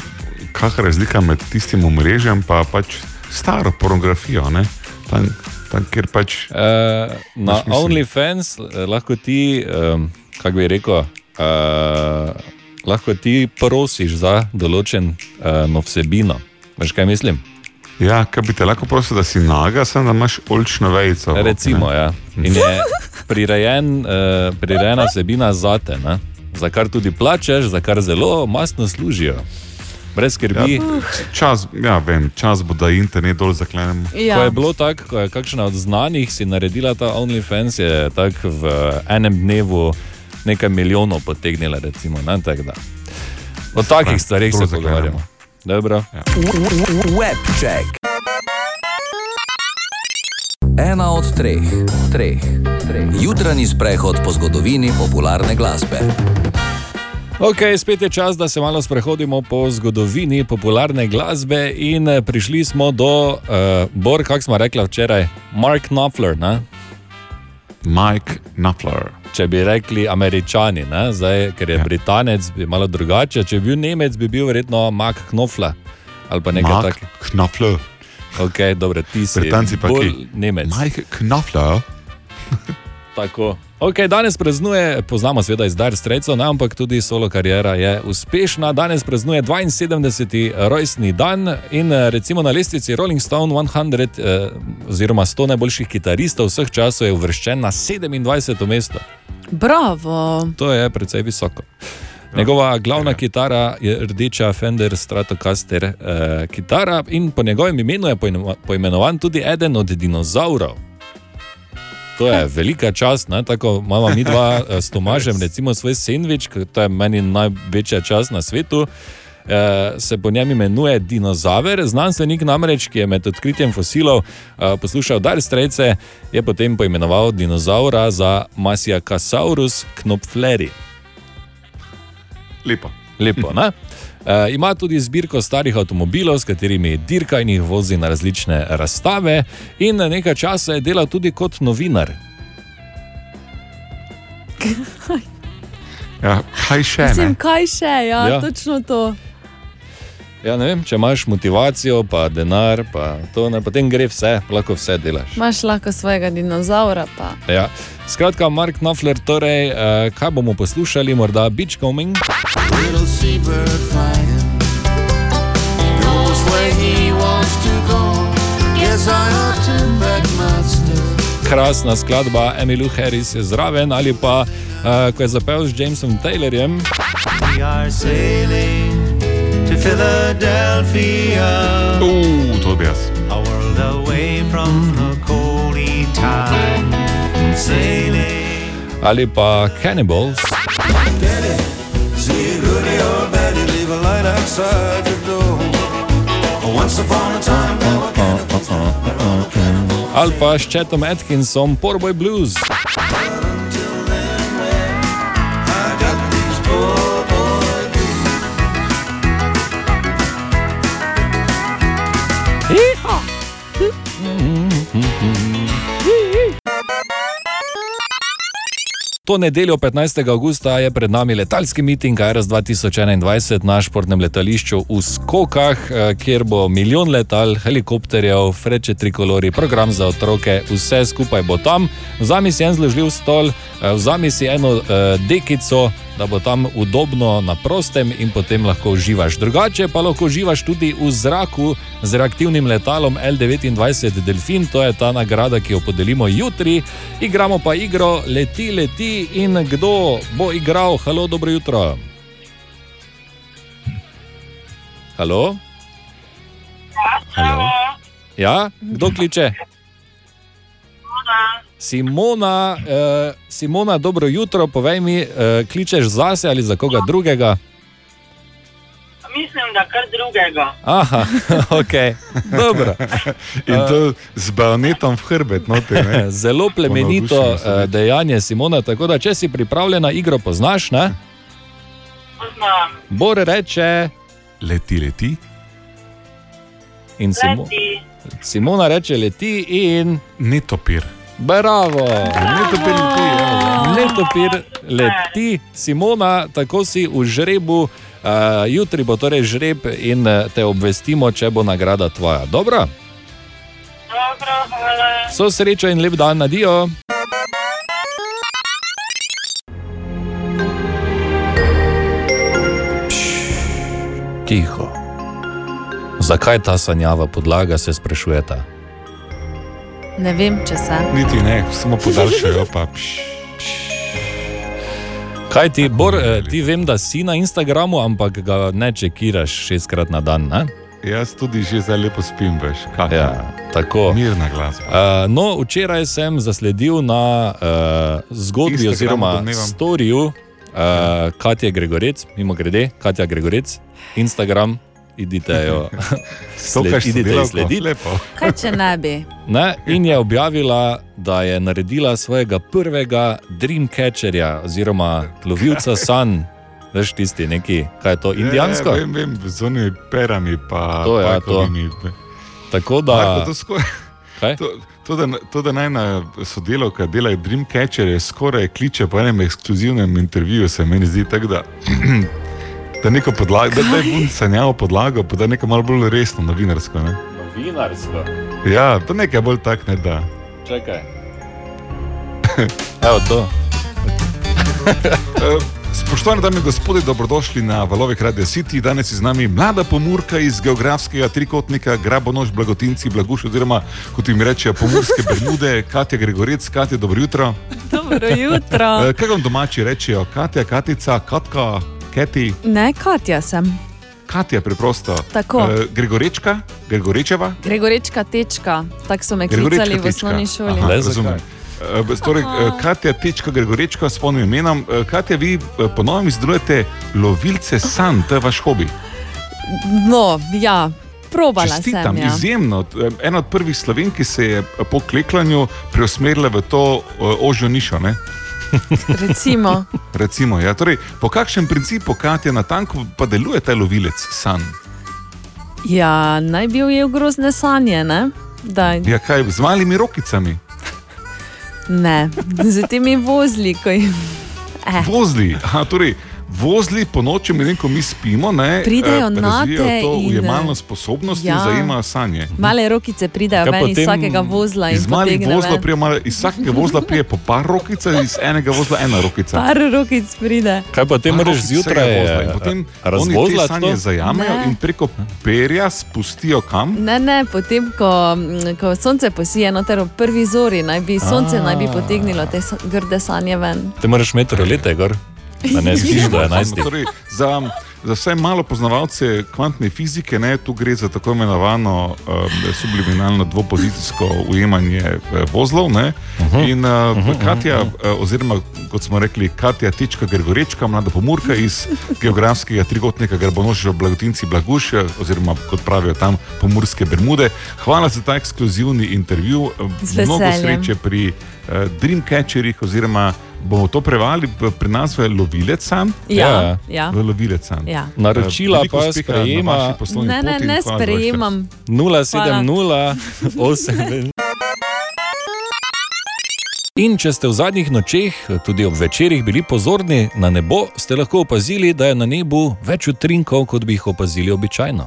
kakšna razlika med tistim omrežjem in pa pač staro pornografijo. ne. Tam, tam, kjer pač. Uh, na OnlyFans eh, lahko ti, um, kako bi rekel, uh, lahko ti prosiš za določen uh, vsebino. Veš, kaj mislim? Ja, kaj bi te lahko prosil, da si naga, sem da imaš olčno vejico. Recimo, ne. ja. In je prirejen, uh, prirejena vsebina zate, ne? za kar tudi plačeš, za kar zelo masno služijo. Brez skrbi. Ja, čas, ja, vem, čas bo, da internet dol zaklenemo. Ko je bilo tako, ko je kakšna od znanih si naredila ta OnlyFans, je tako v enem dnevu nekaj milijonov potegnila. Recimo, ne, tak da. o takih stvarih se zaklenemo. pogovarjamo. Dobro. Web check. Ena od treh, treh, treh. Jutranji sprehod po zgodovini popularne glasbe. Ok, spet je čas, da se malo sprehodimo po zgodovini popularne glasbe in eh, prišli smo do, uh, Bor, kako smo rekli včeraj, Mark Knopfler. Ne? Mike Knopfler. Če bi rekli američani, ne? Zdaj, ker je ja. Britanec, bi malo drugače. Če bi bil Nemec, bi bil verjetno Mark Knopfler ali pa nekaj takega. Knopfler. Ok, dobro, ti si. Britanci pa ki? Nemec. Mike Knopfler. Tako, Okay, danes praznuje, poznamo seveda iz Dar Streco, ne, ampak tudi solo karijera je uspešna. Danes praznuje 72. rojstni dan in eh, recimo na lestvici Rolling Stone 100, eh, oziroma 100 najboljših kitaristov vseh časov je uvrščen na 27. mesto. Bravo. To je precej visoko. Njegova glavna kitara je rdeča Fender Stratocaster eh, kitara in po njegovem imenu je poimeno- poimenovan tudi eden od dinozaurov. To je velika čast, ne? tako imamo mi dva eh, s Tomažem, recimo svoj sendvič, to je meni največja čast na svetu. eh, Se po njem imenuje dinozaver. Znanstvenik namreč, ki je med odkritjem fosilov eh, poslušal Dar strejce, je potem poimenoval dinozaura za Masiakasaurus knopfleri. Lepo. Lepo, ne? E, ima tudi zbirko starih avtomobilov, s katerimi dirka in jih vozi na različne razstave, in nekaj časa je delal tudi kot novinar. Ja, kaj še? Mislim, Ne? kaj še, Ja. ja. točno to. Ja, ne vem, če imaš motivacijo, pa denar, pa to, ne, potem gre vse, lahko vse delaš. Imaš lahko svojega dinozaura. Pa. Ja. Skratka, Mark Knopfler, torej, eh, kaj bomo poslušali, morda Beachcombing. Little seabird flying. He goes where he wants to go. Guess I ought to pack my stuff. Krasna skladba Emilu Harris je zraven, ali pa uh, ko je zapel z Jamesom Taylorjem. We are sailing to Philadelphia. To bi jaz. A world away from the coldy tide. Sailing. Ali pa Cannibals. Time, ali pa s Chatom Atkinsom, Porboy Blues. To nedeljo 15. augusta je pred nami letalski miting ARS 2021 na športnem letališču v Skokah, eh, kjer bo milijon letal, helikopterjev, freče trikolori, program za otroke, vse skupaj bo tam. Vzami si en zložljiv stol, eh, vzami si eno eh, dekico, da bo tam udobno na prostem in potem lahko uživaš. Drugače pa lahko uživaš tudi v zraku z reaktivnim letalom L29 Delfin, to je ta nagrada, ki jo podelimo jutri. Igramo pa igro Leti, leti in kdo bo igral? Halo, dobro jutro. Halo? Halo? Ja, kdo kliče? Simona, eh, Simona, dobro jutro, povej mi, eh, kličeš zase ali za koga drugega? Mislim, da kar drugega. Aha, ok, dobro. In to z bajonetom v hrbet, no te. Zelo plemenito eh, dejanje, Simona. Tako da, če si pripravljena, igro poznaš, ne? Poznam. Bor reče. Leti, leti. In Simo, Leti. Simona reče leti in. Netopir. Bravo! Netopir leti, evo. Netopir leti, Simona, tako si v žrebu. Uh, jutri bo torej žreb in eh, te obvestimo, če bo nagrada tvoja. Dobro? Dobro, hvala. Vso srečo in lep dan, adijo. Tiho. Zakaj ta sanjava podlaga, se sprašujete? Ne vem, če se. Niti ne, samo podaljšajo pa. Pš. Kaj ti, Bor, eh, ti vem, da si na Instagramu, ampak ga ne čekiraš šestkrat na dan. Ne? Jaz tudi že zdaj lepo spim, veš. Kaj? Ja, tako. Mirna glasba. Uh, no, včeraj sem zasledil na uh, zgodbi Instagramu, oziroma domnevam. storju uh, Katja Gregorec, mimo grede, Katja Gregorec, Instagram, idite jo sled, idite ji sodelavko? slediti. Lepo. Kaj če ne bi? Ne, in je objavila, da je naredila svojega prvega dreamcatcherja oziroma lovilca san. Veš tisti neki, kaj je to, indijansko? Ja, ja, vem, vem, z onimi perami pa To, ja, pajkovimi. Tako da. Marko, to, skor... Kaj? to, to, da, to, da najna sodelavka dela Dreamcatcher, je skoraj kliče po enem ekskluzivnem intervjuju, se meni zdi tako, da, da neko podlago, da, da je bun sanjal podlago, pa da je nekaj malo bolj resno, novinarsko. Ne? Novinarsko. Ja, to nekaj bolj tak ne da. Čakaj. Evo to. Eh, Spoštovani dame in gospodje, dobrodošli na valovih Radio City. Danes je z nami mlada pomurka iz geografskega trikotnika Grabonož, Blagotinci, Blaguš, oziroma kot jim rečejo, pomurske Bermude, Katja Gregorec, Katja, dobro jutro. Dobro jutro. Eh, Kaj vam domači rečejo? Katja, Katica, Katka, Keti, Ne, Katja sem. Katja preprosto. Tako. Eh, Gregorečka, Gregorečeva. Gregorečka tečka, tako so me klicali v osnovni šoli. Aha, razumem. Eh, Torej, eh, Katja Tečka Gregorečka s polnim imenom. Eh, Katja, vi ponovno izdelujete lovilce san, to je vaš hobi. No, ja, probala Čestitam, sem. Ja. izjemno. Ena od prvih sloven, ki se je po kleklanju preusmerila v to ožjo nišo. Ne? Recimo. Recimo, ja. torej, po kakšnem principu, Katja, na tanko pa deluje ta lovilec san? Ja, naj bi ujel grozne sanje, ne? Da, Ja, kaj z malimi rokicami? ne, z temi vozli, ko jim. Eh. Vozli, Aha, torej, vozli po noči, medtem ko mi spimo, ne, Pridejo eh, nate razvijajo to in, ujemalno sposobnost ja. ja. in zajemajo sanje. Male rokice pridejo Kaj ven iz vsakega vozla in Iz malih potegne vozlov ven. prije malo, iz vsakega vozla prije po par rokic, iz enega vozla ena rokica. Par rokic pride. Kaj pa te Par moraš zjutraj vozla in potem oni te sanje to? zajamejo Ne. in preko perja spustijo kam? Ne, ne, potem, ko, ko sonce posije, noter v prvi zori, naj bi sonce naj bi potegnilo te grde sanje ven. Te moraš imeti rolete, gor. Da ne spiš do 11. Torej, za, za vse malo poznavalce kvantne fizike, ne, tu gre za tako imenovano um, subliminalno dvopozicijsko ujemanje eh, vozlov. Ne, in uh, Katja, uh, oziroma kot smo rekli, Katja Tečka Gregorečka, mlada pomurka iz geografskega trikotnika Garbonožja, Blagotinci Blaguš, eh, oziroma kot pravijo tam pomurske Bermude. Hvala za ta ekskluzivni intervju. Z Mnogo sreče pri uh, Dreamcatcherjih oziroma bomo to prevali pri nas v lovilec sam. Ja, ja. V lovilec sam. Ja. Naročila Veliko pa sprejema- Ne, ne, ne sprejemam. 070, 8. In če ste v zadnjih nočeh, tudi ob večerih, bili pozorni na nebo, ste lahko opazili, da je na nebu več utrinkov, kot bi jih opazili običajno.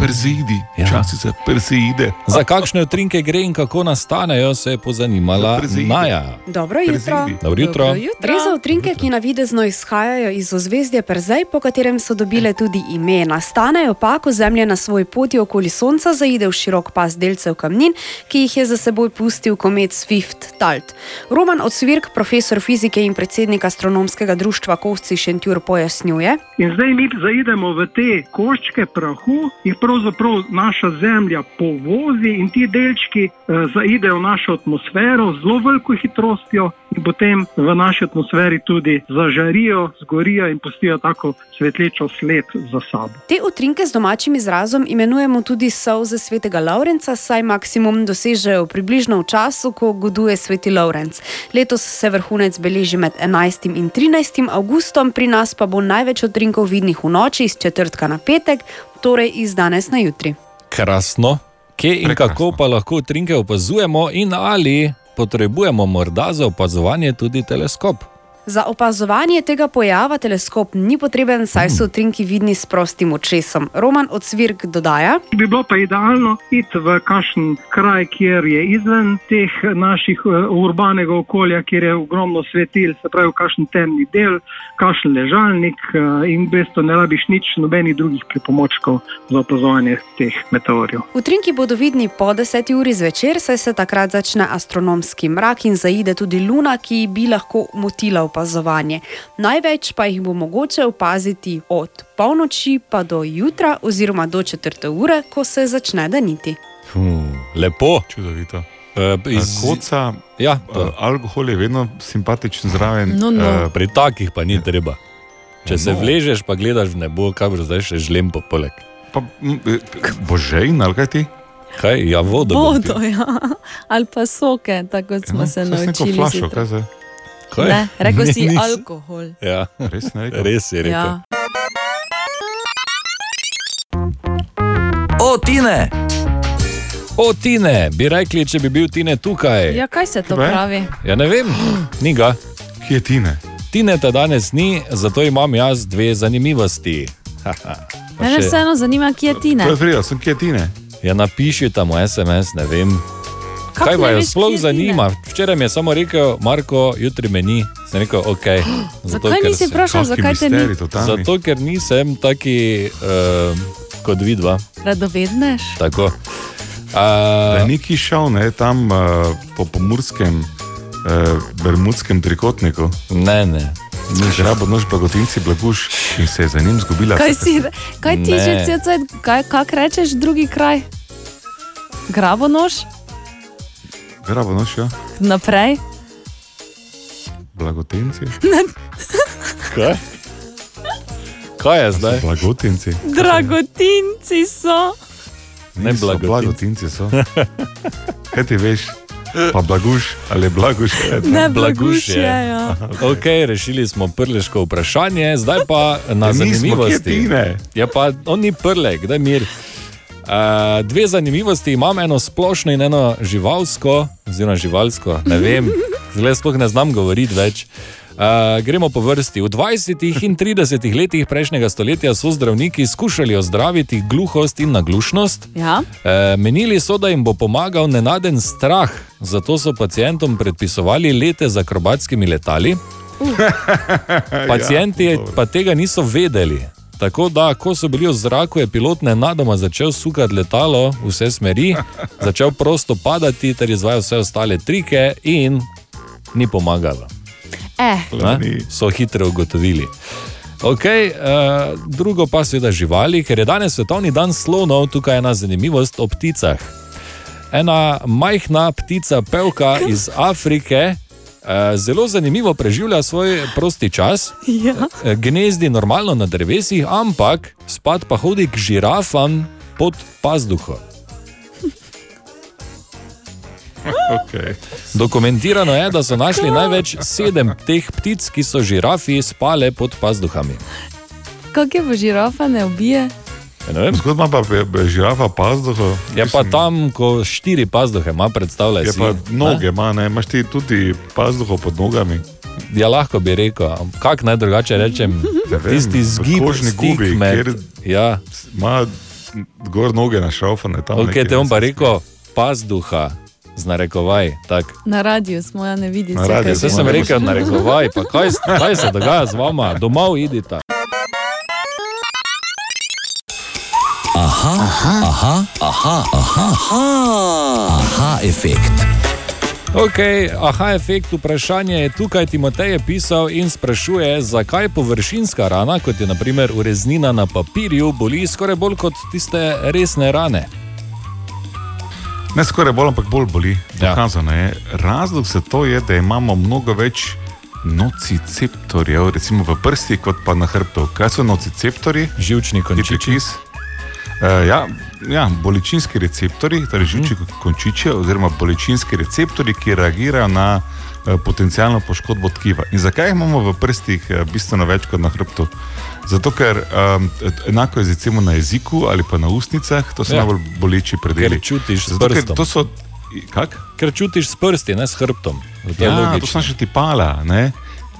Perseidi, Ja. časi se perseide. Za kakšne utrinke gre in kako nastanejo, se je pozanimala Maja. Dobro jutro. Dobro jutro. Gre za utrinke, ki navidezno izhajajo iz ozvezdja Perzej, po katerem so dobile tudi ime. Nastanejo pa, ko Zemlja na svoji poti okoli Sonca zaide v širok pas delcev kamnin, ki jih je za seboj pustil komet Swift-Talt. Roman Odsvirk, profesor fizike in predsednik astronomskega društva Kovci Šentjur, pojasnjuje. In zdaj mi zaidemo v te koščke prahu, jih pravzaprav naša Zemlja povozi in ti delčki eh, zaidejo v našo atmosfero z zelo veliko hitrostjo in potem v naši atmosferi tudi zažarijo, zgorijo in pustijo tako svetlečo sled za sabo. Te utrinke z domačim izrazom imenujemo tudi solze svetega Laurenca, saj maksimum dosežejo približno v času, ko goduje sveti Laurenc. Letos se vrhunec beleži med 11. in 13. avgustom, pri nas pa bo največ utrinkov vidnih v noči iz četrtka na petek, torej iz danes na jutri. Krasno. Kje in kako pa lahko utrinke opazujemo, in ali potrebujemo morda za opazovanje tudi teleskop? Za opazovanje tega pojava teleskop ni potreben, saj so utrinki vidni s prostim očesom. Roman Odsvirk dodaja. Bi bilo pa idealno iti v kakšen kraj, kjer je izven teh naših eh, urbanega okolja, kjer je ogromno svetil, se pravi, kakšen temni del, kakšen ležalnik eh, in v bistvu ne rabiš nič nobenih drugih pripomočkov za opazovanje teh meteorjev. Utrinki bodo vidni po 10 uri zvečer, saj se takrat začne astronomski mrak in zaide tudi luna, ki bi lahko motila opazovanje. Največ pa jih bo mogoče opaziti od polnoči pa do jutra, oziroma do četrte ure, ko se začne daniti. Hmm, lepo. Čudovito. Uh, Iz... Koca, ja, uh, alkohol je vedno simpatičen zraven. No, no. Eh, Pri takih pa ni treba. Če se No. vležeš, pa gledaš v nebo, kaj boš zdaj še žlem po poleg. Pa, m, eh, Božej, ali kaj ti? Kaj, ja, vodo. Vodo, ja. ali pa soke, tako kot smo No, se naučili. flašo, kaj zdaj? Kaj? Ne, rekel si Nisem. alkohol. Ja. Res? Res je rekel. Ja. O, Tine! O, Tine, bi rekli, če bi bil Tine tukaj. Ja, kaj se to Kve? pravi? Ja, ne vem, ni ga. Kje je Tine? Tine te danes ni, zato imam jaz dve zanimivosti. Haha. Pa Mene še- vseeno zanima, kje je Tina. Frida, sem kje je Tine? Ja, napiši tam SMS, ne vem. Kako Kaj pa jo sploh kje je zanima? Včeraj mi je samo rekel, Marko, jutri me ni, Sem rekel, ok. zato, Zakaj ker nisi vprašal, zakaj te ni? totalni. Zato, ker nisem taki uh, kot vidva. Radovedneš? Tako. Je neki šel ne, tam uh, po pomorskem, uh, bermudskem trikotniku. Ne, ne. Grabo noč blagotinci blaguš in se je za njim zgubila. Kaj, si, kaj ti Ne. že cel cel kaj, kak rečeš drugi kraj? Gravonož? Grabo noč, ja. Naprej? Blagotinci. Kaj? Kaj je zdaj? Blagotinci. Dragotinci so. Ne Niso, blagotinci. blagotinci so. Kaj ti veš? Pa blaguš ali blaguš? Ne, blaguš je, ja. Ok, rešili smo prleško vprašanje, zdaj pa na Ja, zanimivosti. Ja, pa on ni prlek, da je mir. Uh, dve zanimivosti imam, eno splošno in eno živalsko, oziroma živalsko, ne vem, zdaj sploh ne znam govoriti več. Uh, gremo po vrsti. V 20. in 30. letih prejšnjega stoletja so zdravniki skušali ozdraviti gluhost in naglušnost. Ja. E, menili so, da jim bo pomagal nenaden strah, zato so pacijentom predpisovali lete z akrobatskimi letali. Pacijenti ja, pa tega niso vedeli. Tako da, ko so bili v zraku, je pilot nenadoma začel sukati letalo v vse smeri, začel prosto padati ter izvajal vse ostale trike, in ni pomagalo. Eh. Ne? So hitro ugotovili. Okay, uh, drugo pa seveda živali, ker je danes svetovni dan slonov, tukaj je ena zanimivost o pticah. Ena majhna ptica, pevka iz Afrike, zelo zanimivo preživlja svoj prosti čas. Ja. Eh, Gnezdi normalno na drevesih, ampak spad pa hodi k žirafam pod pazduho. Okay. Dokumentirano je, da so našli največ sedem teh ptic, ki so žirafi spale pod pazduhami. Kako je pa žirafa ne ubije? Zgodaj ima pa žirafa pazduho. Je pa tam, ko štiri pazduhe ima, predstavljaj Je si. noge, ima, ne, imaš ti tudi pazduho pod nogami. Ja, lahko bi rekel, kako naj drugače rečem, vem, tisti zgib, gubi, med- kjer ja. ima gor noge našaufane. tam Ok, te bom ne, pa rekel, pazduha, z narekovaj. Tak. Na radiju smo, ja ne. Na radiju, Vse sem rekel, narekovaj, pa kaj, kaj se dogaja z vama, domov idite. Aha, aha, aha, aha, aha, aha, aha efekt. Ok, aha, efekt vprašanja je tukaj. Timotej je pisal in sprašuje, zakaj površinska rana, kot je naprimer ureznina na papirju, boli skoraj bolj kot tiste resne rane. Ne skoraj bolj, ampak bolj boli. Dokazano je. Razlog za to je, da imamo mnogo več nociceptorjev, recimo v prsti, kot pa na hrbtu. Kaj so nociceptorji? Živčni končiči. Uh, ja, ja, bolečinski receptori, torej živčni mm. končiči, oziroma bolečinski receptori, ki reagirajo na uh, potencijalno poškodbo tkiva. In zakaj jih imamo v prstih uh, bistveno več kot na hrbtu? Zato, ker um, enako je recimo na jeziku ali pa na ustnicah, to so Ja. najbolj boleči predeli. Ker čutiš Zato, ker to so, kak? Ker čutiš s prsti, ne s hrbtom. To Ja, to so naše tipala, ne?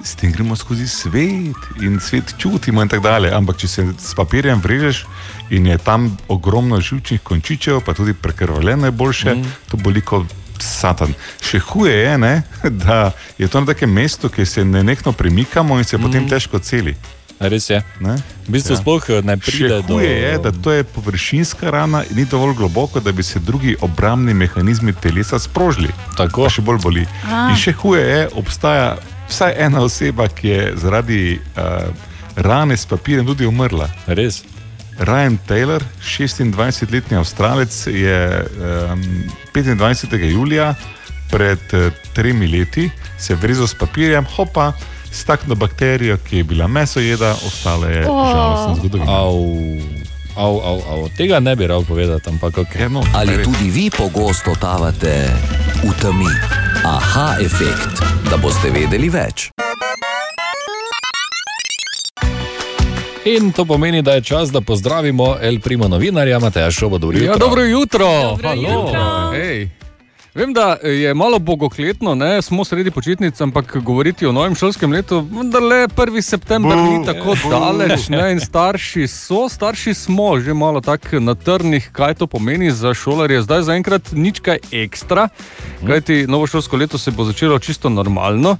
s tem gremo skozi svet in svet čutimo in tako dalje. Ampak če se s papirjem vrežeš in je tam ogromno živčnih končičev, pa tudi prekrvljeno je boljše, mm. to boli kot satan. Še huje je, ne? da je to na takem mestu, ki se nenehno premikamo in se mm. potem težko celi. Res je. Ne? V bistvu sploh ne pride do- huje je, da to je površinska rana in ni dovolj globoko, da bi se drugi obrambni mehanizmi telesa sprožili. Tako. Še bolj boli. A. In še huje je, obstaja vsaj ena oseba, ki je zaradi uh, rane s papirjem tudi umrla. Res. Ryan Taylor, 26-letni avstralec, je um, 25. julija pred uh, tremi leti se vrezal s papirjem, hopa, staknil bakterijo, ki je bila mesojeda, ostale je Oh. žalostna zgodovina. Au, au, au, au. Tega ne bi rad povedati, ampak ok. Ja, no, Ali tudi vi pogosto tavate v temi? Aha, efekt, da boste vedeli več. In to pomeni, da je čas, da pozdravimo El Primo novinarja Mateja Šobo. Dobro jutro. Ja, dobro jutro. Dobro Halo. jutro. Hej. Vem, da je malo bogokletno, ne? smo sredi počitnic, ampak govoriti o novem šolskem letu, vendar le 1. september ni tako daleč. Ne? In starši so, starši smo že malo tako na trnih, kaj to pomeni za šolarje. Zdaj zaenkrat nič kaj ekstra, kajti novo šolsko leto se bo začelo čisto normalno.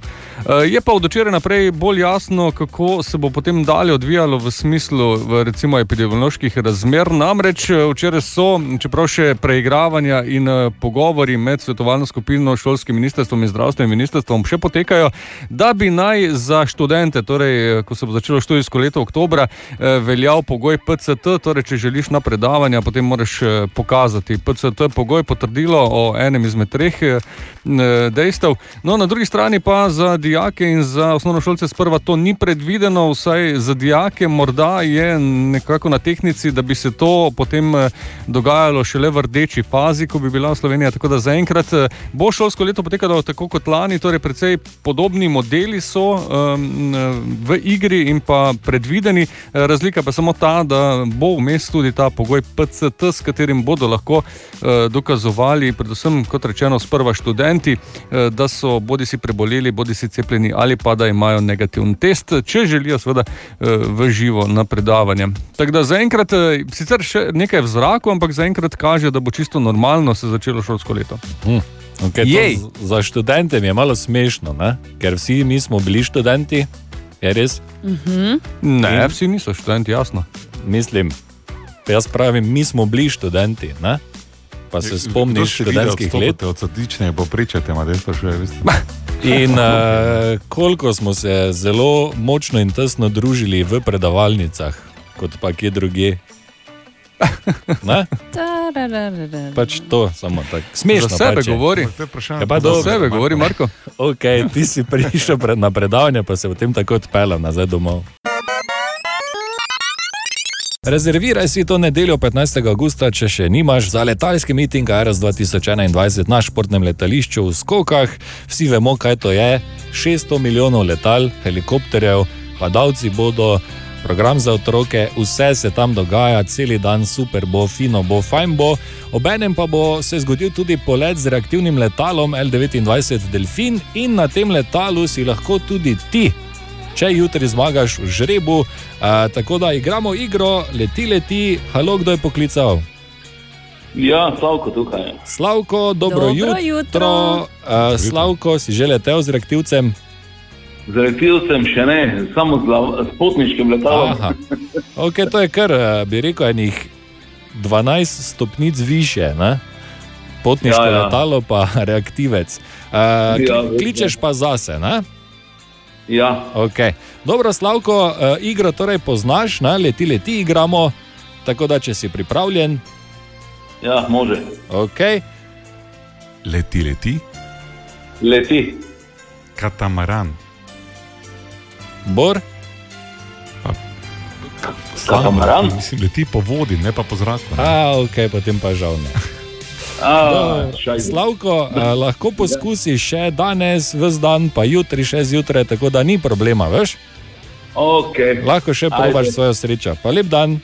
Eh, Je pa od včeraj naprej bolj jasno, kako se bo potem dalje odvijalo v smislu v recimo epidemioloških razmer. Namreč eh, včeraj so, čeprav še preigravanja in eh, pogovori med svetovalno skupino, šolskim ministrstvom in zdravstvenim ministrstvom še potekajo, da bi naj za študente, torej eh, ko se bo začelo študijsko leto oktobra, eh, veljal pogoj PCT, torej če želiš na predavanja, potem moraš eh, pokazati PCT pogoj, potrdilo o enem izmed treh eh, dejstev. No, na drugi strani pa za dijake in za osnovnošolce sprva to ni predvideno, vsaj za dijake morda je nekako na tehnici, da bi se to potem dogajalo šele v rdeči fazi, ko bi bila Slovenija. Tako da zaenkrat eh, bo šolsko leto potekalo tako kot lani, torej precej podobni modeli so um, v igri in pa predvideni. Eh, Razlika pa je samo ta, da bo vmes tudi ta pogoj PCT, s katerim bodo lahko eh, dokazovali, predvsem kot rečeno, sprva študenti, eh, da so bodi si preboleli, bodi si cepljeni ali pa da imajo negativen test, če želijo seveda eh, v živo na predavanje. Tako da zaenkrat, sicer še nekaj v zraku, ampak zaenkrat kaže, da bo čisto normalno se začelo šolsko leto. Hm. Okay, za študente mi je malo smešno, ne? ker vsi mi smo bili študenti, je res? Mhm. Ne, In- vsi niso študenti, jasno. Mislim, jaz pravim, mi smo bili študenti. Ne? Pa se spomniš študentskih let. Od sadične popričate, ima da sprašuje. veste. In uh, koliko smo se zelo močno in tesno družili v predavalnicah, kot pa kje drugje. Pač to, samo tako. Smešno Za sebe pač govori. Ja, pa Za dobro. sebe govori, Marko. Okay, ti si prišel pred- na predavanje, pa se potem tako odpeljal nazaj domov. Rezerviraj si to nedeljo 15. augusta, če še nimaš, za letalski miting ARS 2021 na športnem letališču v Skokah. Vsi vemo, kaj to je. 600 milijonov letal, helikopterjev, padalci bodo, program za otroke, vse se tam dogaja, cel dan super bo, fino bo, fajn bo. Obenem pa bo se zgodil tudi polet z reaktivnim letalom L29 Delfin in na tem letalu si lahko tudi ti če jutri zmagaš v žrebu. A, tako da igramo igro, leti, leti, halo, kdo je poklical? Ja, Slavko tukaj. Slavko, dobro, Dobro jutro. A, Slavko, si že letel z reaktivcem? Zaletel sem še ne, samo z, potniškim letalom. Aha. Ok, to je kar, a, bi rekel, enih 12 stopnic više. Ne? Potniško Ja, ja. letalo, pa reaktivec. A, Ja, kli- kličeš pa zase, ne? Ja. Okay. Dobro, Slavko, uh, igro torej poznaš, ne? leti, leti igramo, tako da če si pripravljen. Ja, može. Okay. Leti, leti. Leti. Katamaran. Bor. Katamaran? Mislim, leti po vodi, ne pa po zraku. ne. A, ok, potem pa žal ne. A, šajbe. Slavko, a, lahko poskusiš še danes, vse dan, pa jutri, še zjutraj, tako da ni problema, veš? Okay. Lahko še probaš svojo srečo. Pa lep dan.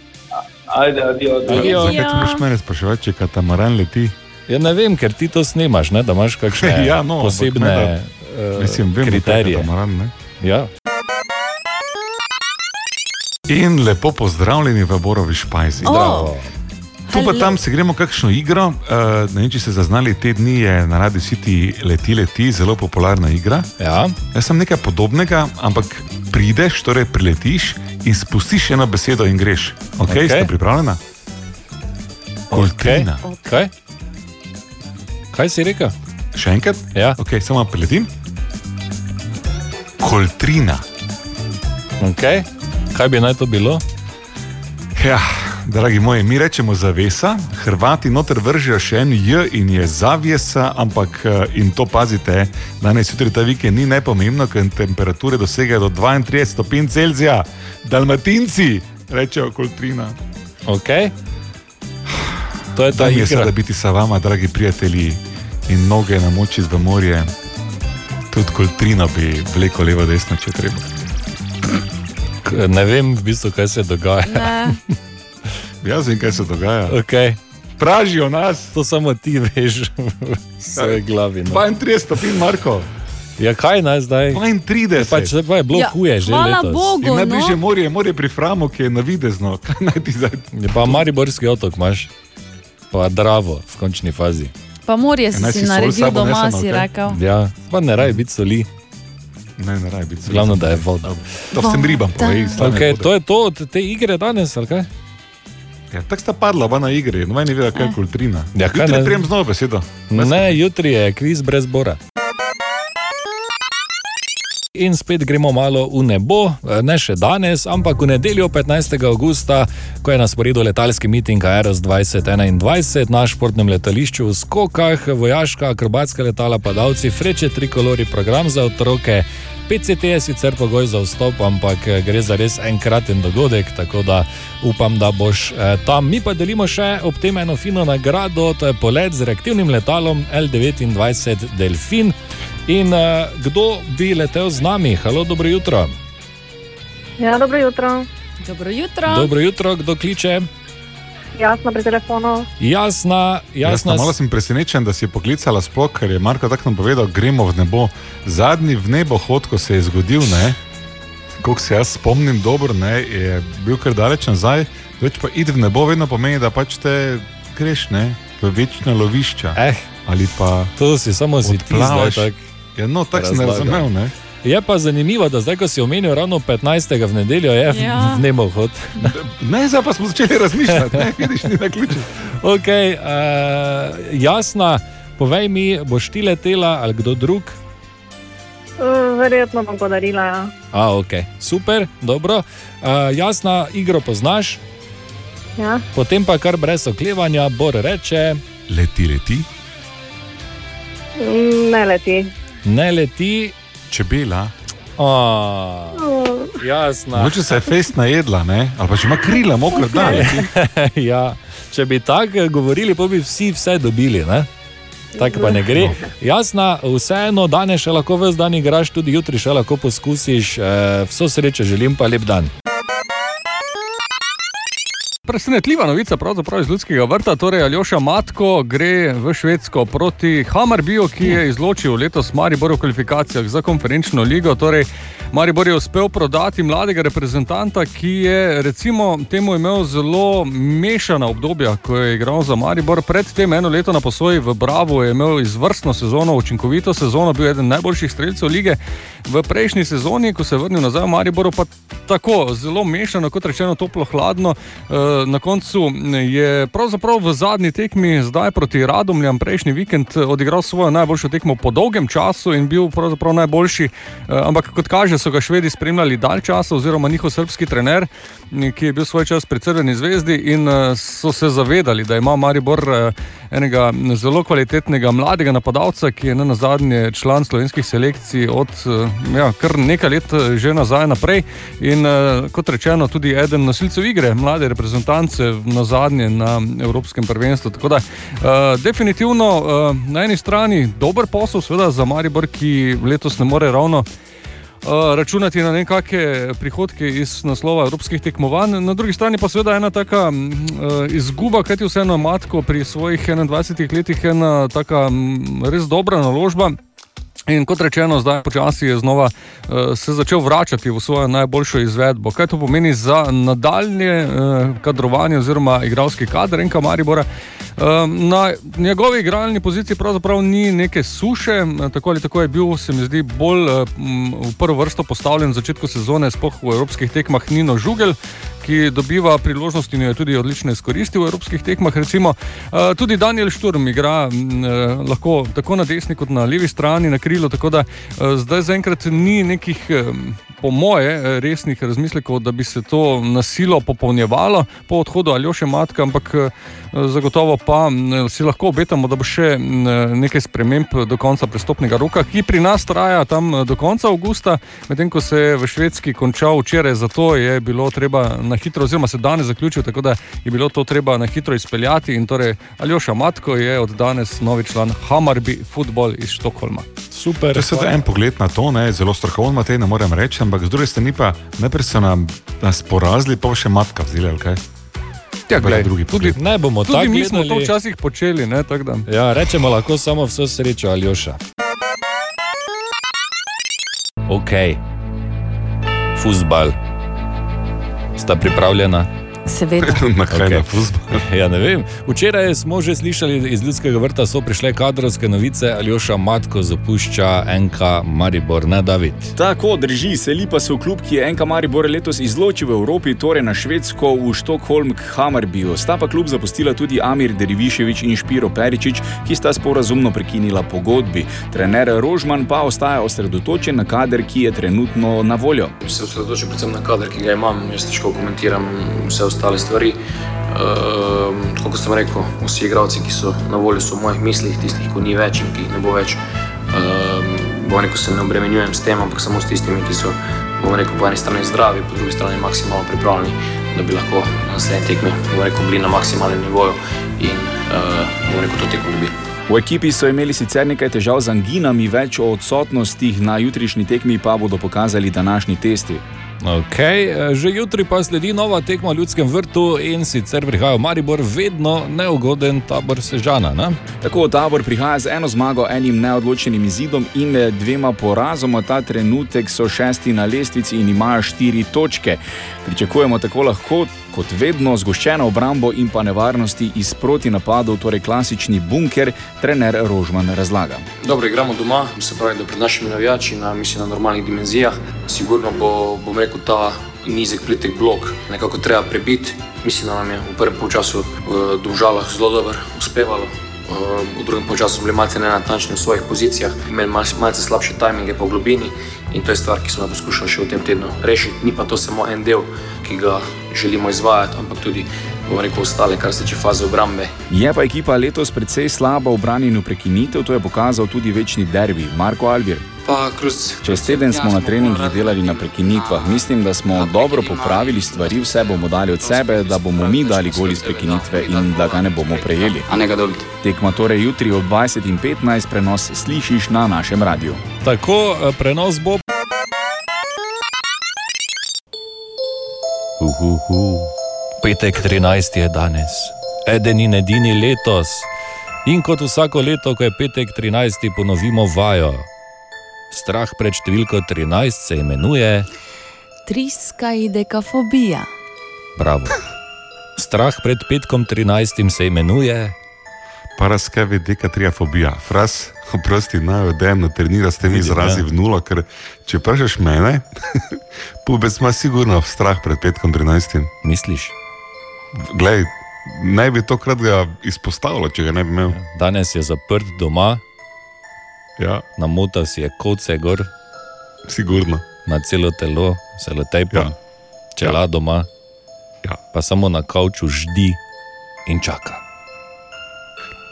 Ajde, adijo, Adijo. Zakaj ti moraš mene spraševati, če katamaran leti? Ja, ne vem, ker ti to snemaš, ne, da imaš kakšne Ja, no, posebne ne, da- eh, Mislim, vem, da je kriterije. katamaran, ne? Ja. In lepo pozdravljeni v Borovi Špajzi. Zdravo. Tu pa tam se gremo kakšno igro. Uh, ne vem, če ste zaznali, te dni je na Radio City leti, leti, zelo popularna igra. Ja. Jaz sem nekaj podobnega, ampak prideš, torej priletiš in spustiš eno besedo in greš. Okay, Okej. okay. Ste pripravljena? Koltrina. Kaj? Kaj si rekel? Še enkrat? Ja. Okay, samo priletim. Koltrina. Okay. Kaj bi naj to bilo? Ja, dragi moji, mi rečemo zavesa, Hrvati noter vržejo še en J in je zavesa, ampak eh, in to pazite, danes jutri ta vikend ni najpomembno, ker temperature dosegajo do 32 stopinj Celzija. Dalmatinci rečejo koltrina. Okay. To je ta Daj mi je igra. seveda biti sa vama, dragi prijatelji, in noge namočiti v morje. Tudi koltrino bi vlekel levo, desno, če treba. K- Ne vem, v bistvu, kaj se dogaja. Ne. Jaz vem, kaj se dogaja. Okay. pražijo nas. To samo ti veš v svoji glavi. No. 32 stopinj, Marko. Ja, kaj naj zdaj? 32. Pač zdaj pa je bilo Ja, huje že hvala letos. Bogu, In najbližje no. morje je morje pri Framu, ki je navidezno. Kaj naj ti zdaj? Je pa Mariborski otok imaš, pa Dravo v končni fazi. Pa morje Ja, si si naredil sabo doma, nesemo, si rekel. Ja, pa ne raje biti soli. Ne, ne raje biti. Glavno, da je voda. To vsem ribam povej. slane Okay, vode. to je to od te igre danes, ali kaj? Ja, tako sta padla na igri, noben ni vedel, kaj je kultrina. Ja, kaj Jutri ne- prijem z novo besedo. Ne, jutri je kviz brez bora. In spet gremo malo v nebo, ne še danes, ampak v nedeljo 15. augusta, ko je na sporedu letalski miting Aeros 2021 na športnem letališču v Skokah, vojaška akrobatska letala padalci, freče trikolori program za otroke. PCT je sicer pogoj za vstop, ampak eh, gre za res enkraten dogodek, tako da upam, da boš eh, tam. Mi pa delimo še ob tem eno fino nagrado, to je polet z reaktivnim letalom L29 Delfin. In uh, kdo bi letel z nami? Halo, dobro jutro. Ja, dobro jutro. Dobro jutro. Dobro jutro, kdo kliče? Jasno pri telefonu. Jasna, jasna. Jasno, malo sem presenečen, da si je poklicala sploh, ker je Marko tako nam povedal, gremo v nebo. Zadnji v nebo hod, ko se je zgodil, ne, koliko se jaz spomnim dobro, ne, je bil kar daleč nazaj, več pa id v nebo vedno pomeni, da pač te greš, ne, v večna lovišča. Eh, ali pa to si samo si Ja, no, tako sem razumel, ne. Je pa zanimivo, da zdaj, ko si omenil ravno 15. v nedeljo, je Ja. ja. nemo hod. Ne, zdaj pa smo začeli razmišljati, ne, vidiš, ni na ključu. Okay, uh, jasna, povej mi, boš ti letela ali kdo drug? Uh, Verjetno bom podarila. Ja. A, ok, super, dobro. Uh, jasna, igro poznaš, Ja. potem pa kar brez oklevanja, Bor reče: Leti, leti, Mm, Ne leti. Ne leti. čebela. Uh, jasna. Mogoče se je fejst najedla, ne, ali pa če ima krila, mokro da. leti. ja, če bi tako govorili, pa bi vsi vse dobili. Ne? Tako pa ne gre. Jasna, vseeno, danes še lahko ves dan igraš, tudi jutri še lahko poskusiš. Eh, vso srečo želim, pa lep dan. Presenetljiva novica, iz ljudskega vrta. Torej, Aljoša Matko gre v Švedsko proti Hamarbiju, ki je izločil letos Maribor v kvalifikacijah za konferenčno ligo. Torej, Maribor je uspel prodati mladega reprezentanta, ki je recimo temu imel zelo mešana obdobja, ko je igral za Maribor. Predtem eno leto na posoji v Bravo je imel izvrstno sezono, učinkovito sezono, bil eden najboljših streljcev lige. V prejšnji sezoni, ko se je vrnil nazaj v Mariboru, pa tako zelo mešano, kot rečeno, toplo, hladno. Eh, Na koncu je pravzaprav v zadnji tekmi, zdaj proti Radomljam, prejšnji vikend odigral svojo najboljšo tekmo po dolgem času in bil pravzaprav najboljši. Eh, Ampak kot kaže, so ga švedi spremljali dalj časa, oziroma njihov srpski trener, ki je bil svoj čas pri Crveni zvezdi in eh, so se zavedali, da ima Maribor eh, enega zelo kvalitetnega mladega napadalca, ki je na zadnje član slovenskih selekcij od eh, ja, kar nekaj let eh, že nazaj naprej. In eh, kot rečeno, tudi eden nosilcev igre, mlade reprezentance na zadnje na Evropskem prvenstvu. Da uh, definitivno uh, na eni strani dober posel, seveda za Maribor, ki letos ne more ravno. Uh, računati na nekakšne prihodke iz naslova evropskih tekmovanj, na drugi strani pa seveda ena taka uh, izguba, kajti vseeno Matko pri svojih 21 letih je ena taka mm, res dobra naložba. In kot rečeno, zdaj počasi je znova uh, se začel vračati v svojo najboljšo izvedbo. Kaj to pomeni za nadaljne uh, kadrovanje oziroma igralski kader Enka Maribora? Na njegovi igralni poziciji pravzaprav ni neke suše, eh, tako ali tako je bil, se mi zdi, bolj v prvo vrsto postavljen v začetku sezone, sploh v evropskih tekmah Nino Žugel ki dobiva priložnost in jo je tudi odlično izkoristil v evropskih tekmah. Recimo, uh, tudi Daniel Šturm igra uh, lahko tako na desni kot na levi strani, na krilu. Tako da uh, zdaj zaenkrat ni nekih, po moje, eh, resnih razmislekov, da bi se to nasilo popolnjevalo po odhodu Aljoše Matka, ampak uh, zagotovo pa m, si lahko obetamo, da bo še m, nekaj sprememb do konca prestopnega roka, ki pri nas traja tam eh, do konca avgusta, medtem ko se je v Švedski končal včeraj, zato je bilo treba na hitro, oziroma se danes zaključil, tako da je bilo to treba na hitro izpeljati. In torej Aljoša Matko je od danes novi član Hamarbi Football iz Štokholma. Super. Če se da en pogled na to, ne, zelo strokoven Matej, ne morem reči, ampak z druge strani pa najprej so nam, nas porazili, pa še matka vzela, ali kaj? Ja, glej, drugi tudi, Ne bomo tudi tako mi smo to včasih počeli. Ne, tako da. Ja, rečemo lahko samo vso srečo, Aljoša. Ok, fusbal. Sta pripravljena? Seveda. Na kaj Okej. na fuzbal? Ja, ne vem. Včeraj smo že slišali iz ljudskega vrta, so prišle kadrovske novice, Aljoša Matko zapušča NK Maribor, ne David. Tako drži, seli pa se v klub, ki je enka Maribor letos izločil v Evropi, torej na Švedsko, v Štokholm k Hamarbiju. Sta pa klub zapustila tudi Amir Deriviševič in Špiro Peričič, ki sta sporazumno prekinila pogodbi. Trener Rožman pa ostaja osredotočen na kader, ki je trenutno na voljo. se osredotočim predvsem na kader, ki ga imam. Jaz težko komentiram vse ostale stvari. Ehm, tako kot sem rekel, vsi igralci, ki so na voljo, so v mojih mislih, tistih, ko ni več in ki jih ne bo več. Um, bom rekel, se ne obremenjujem s tem, ampak samo s tistimi, ki so bom rekel, po eni strani zdravi, po drugi strani maksimalno pripravljeni, da bi lahko na naslednji tekmi bom rekel, bili na maksimalnem nivoju in uh, bom rekel, to tekmo dobili. V ekipi so imeli sicer nekaj težav z anginami, več o odsotnostih na jutrišnji tekmi pa bodo pokazali današnji testi. Okay, že jutri pa sledi nova tekma v Ljudskem vrtu in sicer prihaja v Maribor vedno neugoden tabor Sežana. Ne? Tako tabor prihaja z eno zmago, enim neodločenim izidom in eh, dvema porazoma. Ta trenutek so šesti na lestvici in imajo štiri točke. Pričakujemo tako lahko, kot vedno, zgoščeno obrambo in pa nevarnosti iz proti napadov, torej klasični bunker, trener Rožman razlaga. Dobro, igramo doma, se pravi, da pred našimi navijači, na, mislim, na normalnih dimenzijah. Sigurno bo, bom rekel, ta nizek, plitek blok nekako treba prebiti. Mislim, da nam je v prvem polčasu v Domžalah zelo dobro uspevalo. Eh, V drugem polčasu smo bili malce nenatančni v svojih pozicijah, imeli malce, malce slabše tajminge po globini in to je stvar, ki smo jo poskušali še v tem tednu rešiti. Ni pa to samo en del, ki ga želimo izvajati, ampak tudi, bom rekel, ostale, kar se tiče faze obrambe Je pa ekipa letos precej slaba v branjenju prekinitev, to je pokazal tudi večni derbi Marko Albir. Pa Kruz. Čez teden smo na treningih delali na prekinitvah. Mislim, da smo dobro popravili stvari, vse bomo dali od sebe, da bomo mi dali gol iz prekinitve in da ga ne bomo prejeli. Tekma torej jutri ob 20.15 prenos slišiš na našem radiju. Tako eh, prenos bo. Uhuhu. Petek 13 je danes, eden in edini letos. In kot vsako leto, ko je petek 13, ponovimo vajo. Strah pred številko 13 se imenuje Triska idekafobija. Bravo. Strah pred petkom 13 se imenuje Paraskavi dekatriafobija. Fras, oprosti, naj odem na trenira s temi Vidim, izrazi ja. v nulo, ker če vprašaš mene, pubec ima sigurno strah pred petkom 13. Misliš? Glej, naj bi to krat ga izpostavilo, če ga ne bi imel. Danes je zaprt doma, ja. namotal si je koce gor, sigurno. Na celo telo, zelo tejpa, ja. čela ja. doma, ja. pa samo na kavču ždi in čaka.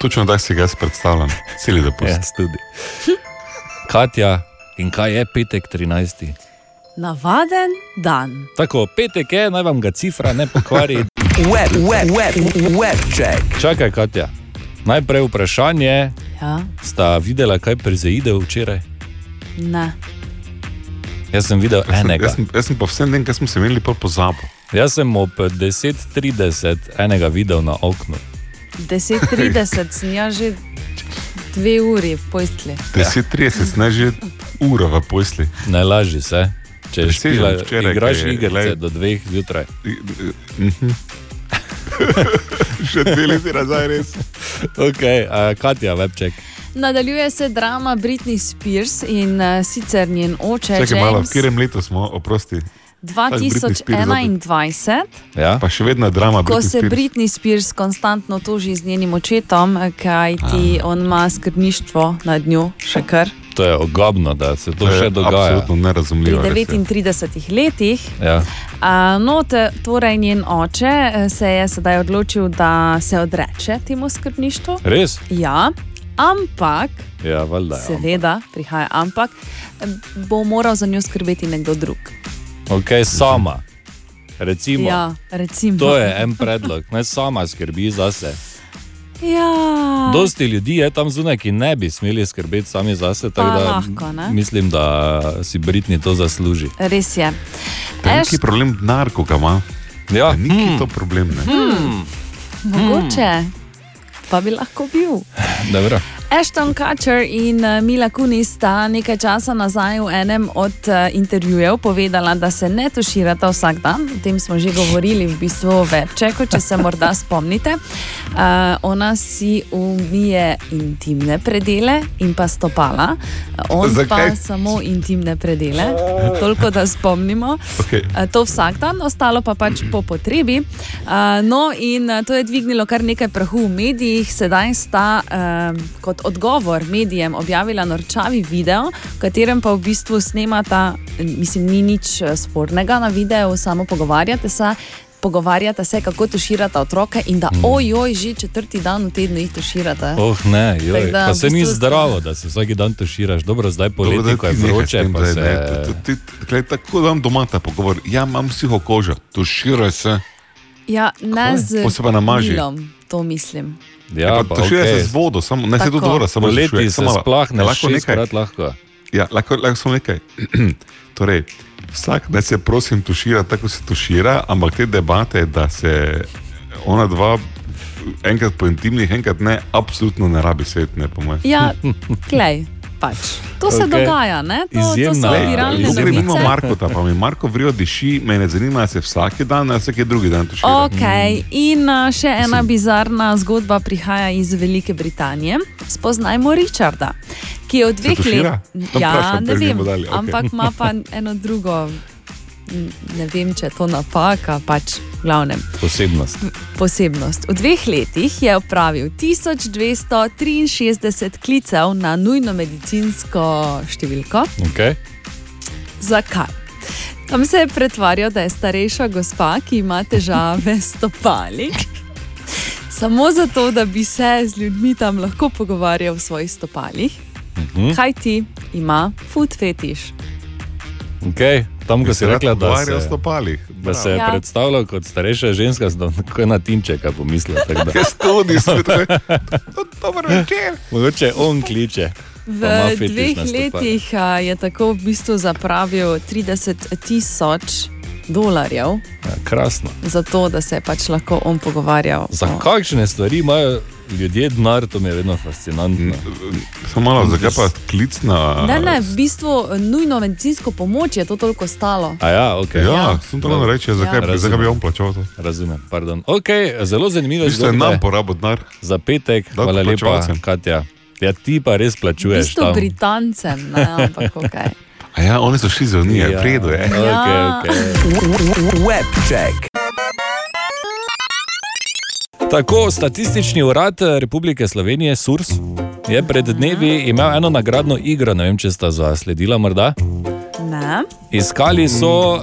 Točno tako si ga jaz predstavljam, celi dopust. Jaz tudi. Katja, in kaj je petek 13? Navaden dan. Tako, petek je, naj vam ga cifra ne pokvari. Web, web, web, web check. Čakaj, Katja. Najprej vprašanje. Ja. Sta videla, kaj prezeide včeraj? Ne. Jaz sem videl Jaz sem, enega. jaz sem, jaz sem po vsem tem, kar smo se imeli, pa pozabil. Jaz sem ob 10:30 enega videl na oknu. 10:30 sem jaz že dve uri v postli. 10:30, ne že ura v posli. Ne laži se. Če Presežem špila, včeraj, igraš igrice do dveh zjutraj. Mhm. Še dve leti nazaj, res. Okay, uh, Katja, webček. Nadaljuje se drama Britney Spears in uh, sicer njen oče Čakaj malo, v James katerem letu smo, oprosti. Tak Britney Spears zopet. 2021. Ja. Pa še vedno je drama. Ko Britney se Spears. Britney Spears konstantno toži z njenim očetom, kajti on ima skrbništvo nad njo, še kar To je ogabno, da se to, To je še dogaja. absolutno pri nerazumljivo. res je. 39 letih. Ja. A, No, te, torej njen oče eh, se je sedaj odločil, da se odreče temu skrbništvu. Res? Ja, ampak, Ja, valjda. Ja. seveda, prihaja ampak, bo moral za njo skrbeti nekdo drug. Ok, sama. Recimo, Ja, recimo. To je en predlog, naj sama skrbi zase. Ja. Dosti ljudi je tam zunaj, ki ne bi smeli skrbeti sami zase. Pa tako Da lahko, ne? mislim, da si Britni to zasluži. Res je. Veliki problem denar, ko ga ima. Ja. Ni hmm. to problem. Ne? Hmm. Mogoče pa bi lahko bil. Dobro. Ashton Kutcher in eh, Mila Kunis sta nekaj časa nazaj v enem od uh, intervjujev povedala, da se ne tuširata vsak dan. O tem smo že govorili v bistvu več, kot če se morda spomnite. Uh, ona si umije intimne predele in pa stopala, on Zakaj? pa samo intimne predele. Toliko, da spomnimo. Okay. Uh, To vsak dan, ostalo pa pač po potrebi. Uh, no, in to je dvignilo kar nekaj prahu v medijih. Sedaj sta uh, kot odgovor medijem objavila norčavi video, v katerem pa v bistvu snemata, mislim, ni nič eh, spornega na videu, samo pogovarjate se. Pogovarjate se, kako tuširate otroke, in da, Mm. ojoj, že četrti dan v tednu jih tuširate. Oh, ne, joj. Tako da pa v se ni bistvu sta- zdravo, da se vsak dan tuširaš. Dobro, zdaj da ko je vroče, Tako da doma ta pogovor. Ja, imam suho kožo, tuširaj se. Ja, ne z Pol se pa namaži. milom, to mislim. Ja, pa tuširaj okej. se z vodo, samo, ne se tudi voda, samo se Samo malo. splahneš Lahko nekaj. lahko. Ja, lahko, lahko samo nekaj. torej, vsak, da se prosim tušira, tako se tušira, ampak te debate, da se ona dva enkrat po intimnih, enkrat ne, absolutno ne rabi svet, ne po mojem. Ja, klej, pač. To se Okej. dogaja, ne? To, to so viralne to gre mimo novice. Markota, pa mi Marko vrijo diši, me ne zanima, se vsak dan ali vsak drugi dan tušira. Ok, in uh, še ena bizarna zgodba prihaja iz Velike Britanije. Spoznajmo Richarda, ki je v dveh. No, Ja, ne vem, gremo okej. ampak ima pa eno drugo. Ne vem, če je to napaka, pač glavnem. Posebnost. Posebnost. V dveh letih je opravil 1263 klicev na nujno medicinsko številko. Okay. Zakaj? Tam se je pretvarjal, da je starejša gospa, ki ima težave s stopali. Samo zato, da bi se z ljudmi tam lahko pogovarjal o svojih stopalih. Mhm. Kaj ti ima food fetiš? Okay. Tam, ko si rekla, da se, stopalih. da se je Ja. predstavljal kot starejša ženska, sem tako na tinčeka pomislil. tako da- Kaj studi, spet Dober večer. Mogoče on kliče. V dveh letih je tako v bistvu zapravil 30 tisoč dolarjev Ja, krasno. za to, da se je pač lahko on pogovarjal. Za o- kakšne stvari imajo ljudje denar, to mi je vedno fascinantno. Samo malo, zakaj pa klic na. Ne, ne, v bistvu nujno medicinsko pomoč je to toliko stalo. A ja, okay. Ja, sem to ravno reči, zakaj, Ja. zakaj bi on plačal to? Razumem, pardon. Okay, zelo zanimivo Mislim, da je nam porabil denar. Za petek, hvala lepa, Davkoplačevalcem. Katja. Ja, ti pa res plačuješ tam. Britancem, ne, ampak ok. A ja, oni so šli za unije, Ja, v redu je. Ja. Webcheck. Tako, statistični urad eh, Republike Slovenije, SURS, je pred dnevi imel eno nagradno igro, ne vem, če sta zasledila morda. Ne. Iskali so uh,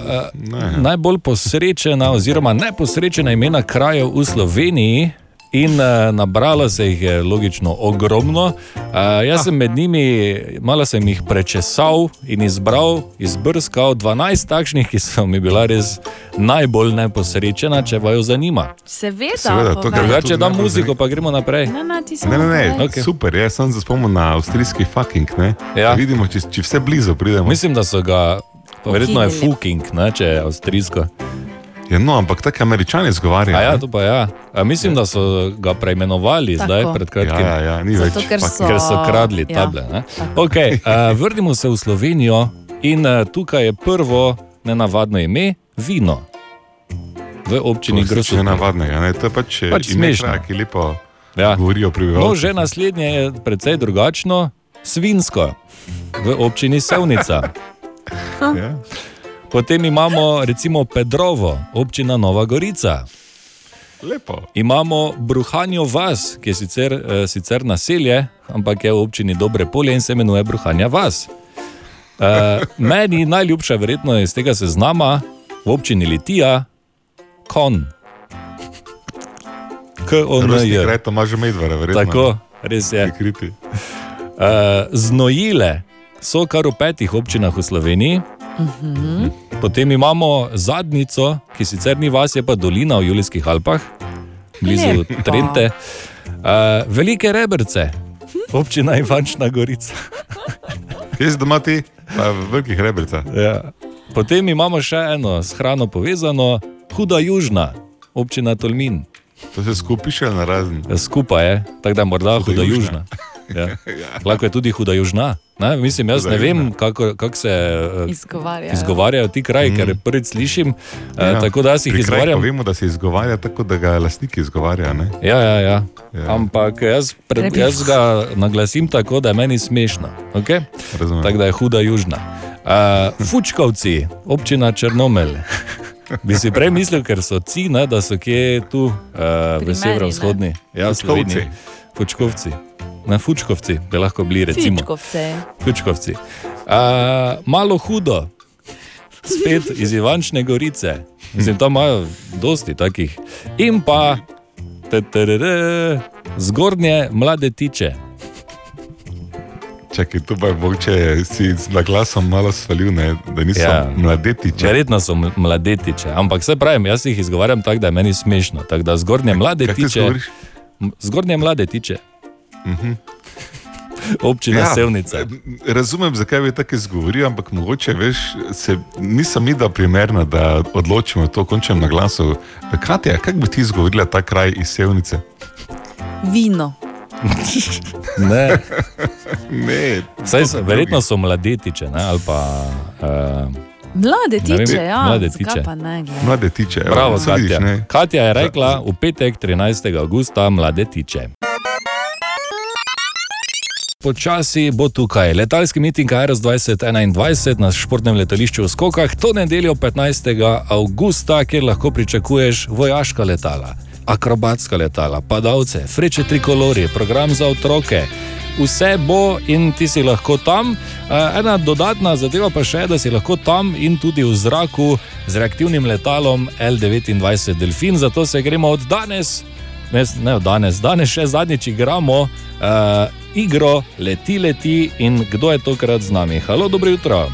najbolj posrečena oziroma neposrečena imena krajev v Sloveniji. In uh, nabralo se jih je logično ogromno. Uh, jaz sem med njimi, malo sem jih prečesal in izbral, izbrskal 12 takšnih, ki so mi bila res najbolj neposrečena, če vaju zanima. Seveda, Seveda, to, ga- Drugače dam muziko, pa gremo naprej. Ne, ne, Ne, ne, ne, okay. super, jaz sem se spomnil na avstrijski fucking. Ne? Ja. Vidimo, če, če vse blizu pridemo. Mislim, da so ga, verjetno je fucking, ne, če je avstrijsko. Ja, no, ampak tako američani izgovarjajo. A ja, ne? to pa ja. A mislim, da so ga preimenovali Tako. zdaj pred kratkim. Ja, ja, ja, ni Zato, več ker so- ker so kradli ja, table. Ja, okay, uh, vrnimo se v Slovenijo in uh, tukaj je prvo nenavadno ime vino. V občini To je Grosud. nenavadnega, ne? to je pač, Pač pač ime smešno. ki lepo Ja. govorijo No, prebivalci. že naslednje je precej drugačno, svinsko v občini Sevnica. Ja. Potem imamo recimo Pedrovo, občina Nova Gorica. Lepo. Imamo Bruhanjo vas, ki je sicer, eh, sicer naselje, ampak je v občini Dobre polje in se imenuje Bruhanja vas. Eh, meni najljubša verjetno iz tega seznama v občini Litija, kon. K-O-N-J. kraj Tomaža Medvara, verjetno. Tako, res je. Prikriti. Uh, znojile so kar v petih občinah v Sloveniji. Mhm. Potem imamo zadnjico, ki sicer ni vas, je pa dolina v Julijskih Alpah, blizu Lepa. Trente. Uh, velike rebrce, občina Ivančna Gorica. Jaz doma ti, pa v velikih rebricah. Ja. Potem imamo še eno s hrano povezano, Huda južna, občina Tolmin. To se skupaj piše na razen. Skupaj je, tako da morda huda južna. Ja. Lahko je tudi huda južna. Ne? Mislim, jaz Huda ne vem, kako, kako se eh, Izgovarjajo. izgovarjajo ti kraji, ker prvič slišim. Ja. Tako da jaz jih izgovarjam. Vemo, da se izgovarja tako, da ga lastnik izgovarja. Ne? Ja, ja, ja. Ampak jaz, pred, jaz ga naglasim tako, da je meni smešno. Okay? Tako da je huda južna. Uh, Fučkovci, občina Črnomelj. Bi si prej mislil, ker so ci, ne, da so kje tu uh, v meni, severovzhodni. Ja, v Fučkovci. Sloveniji. Fučkovci. Na Fučkovci bi lahko bili, recimo. Fičkovce. Fučkovci. Uh, malo hudo, spet iz Ivančne gorice. Mislim, tam imajo dosti takih. In pa teterere, zgornje mlade tiče. Čakaj, tu pa je mogoče si z naglasom malo svalil, ne? da niso ja. mladetiče. Verjetno so mladetiče, ampak se pravim, jaz jih izgovarjam tako, da je meni smešno. Tako da zgornje mlade ti tiče. Zgornje mlade tiče. Mhm. Občina ja, Sevnica. Razumem, zakaj bi tako izgovoril, ampak mogoče veš, se, nisem mi da primerna, da odločimo to končnem na glasu. Katja, kako bi ti izgovorila ta kraj iz Sevnice? Vino. Ne. ne. Saj, so, verjetno so mladetiče, ne? ali pa. Uh, Mlade tiče, ja. mlade tiče. Ne. Mlade tiče. Bravo, Katja. Katja je rekla v petek 13. augusta mlade tiče. Počasi bo tukaj letalski miting Aeros 2021 na športnem letališču v Skokah, to nedeljo 15. augusta, kjer lahko pričakuješ vojaška letala, akrobatska letala, padalce, freče trikolori, program za otroke. Vse bo in ti si lahko tam. Eh, Ena dodatna zadeva pa še je, da si lahko tam in tudi v zraku z reaktivnim letalom L29 Delfin. Zato se gremo od danes, ne, ne danes, danes še zadnjič igramo uh, igro Leti, leti in kdo je tokrat z nami. Halo, dobro jutro.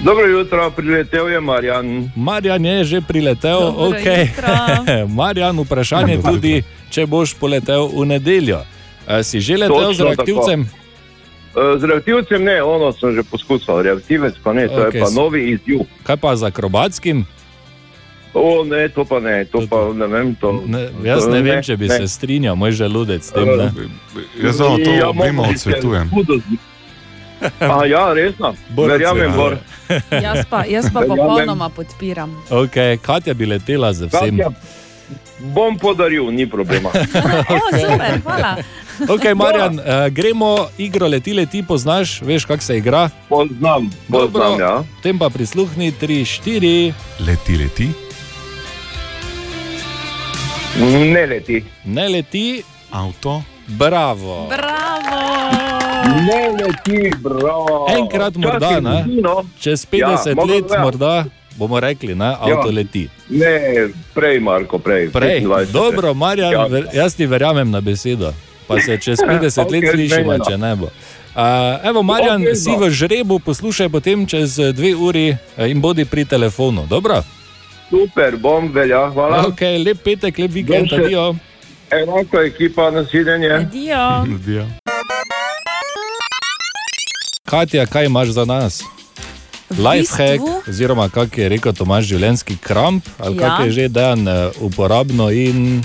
Dobro jutro, priletel je Marjan. Marjan je že priletel, Dobro ok. jutro. Marjan, vprašanje Dobro tudi, če boš poletel v nedeljo. Eh, Si že letel z Točno reaktivcem? Eh, Z reaktivcem ne, ono sem že poskusil, reaktivec pa ne, to Ok, je pa novi izziv. Kaj pa z akrobatskim? O, ne, to pa ne, to pa ne vem. To, Ne, jaz ne vem, če bi se strinjal, moj želudec s tem. Ne? Jaz samo to Ja, obima odsvetujem. A ja, resno. Bor Verjamem. Bor. Jaz pa, jaz pa popolnoma podpiram. Okay, Katja bi letela z vsem. Katja, Bom podaril, ni problema. O, super, hvala. Okay, Marjan, uh, gremo igro leti, leti, poznaš, veš, kako se igra. Poznam, poznam, ja. Tem pa prisluhni 3, 4. Leti, leti. Ne leti. Ne leti. Avto. Bravo. Bravo. Ne leti, bravo. Enkrat morda, ne? no. čez Ja, 50 mogoče let, ja. morda bomo rekli, da avto Ja. leti. Ne, prej, Marko, prej. Prej. 25. Dobro, Marjan, Ja. ver, jaz ti verjamem na besedo. Pa se čez 50 let Ok, slišimo, če ne bo. Uh, evo, Marjan, Ok, si no. v žrebu, poslušaj potem čez eh, dve uri eh, in bodi pri telefonu. Dobro? Super, bom velja, hvala. Ok, lep petek, lep vikend, še- adijo. Enako ekipa, nasvidenje. Adijo. Adijo. Katja, kaj imaš za nas? Lifehack, bistvu- oziroma kako je rekel Tomaš, življenjski kramp, ali Ja. kako je že dan eh, uporabno in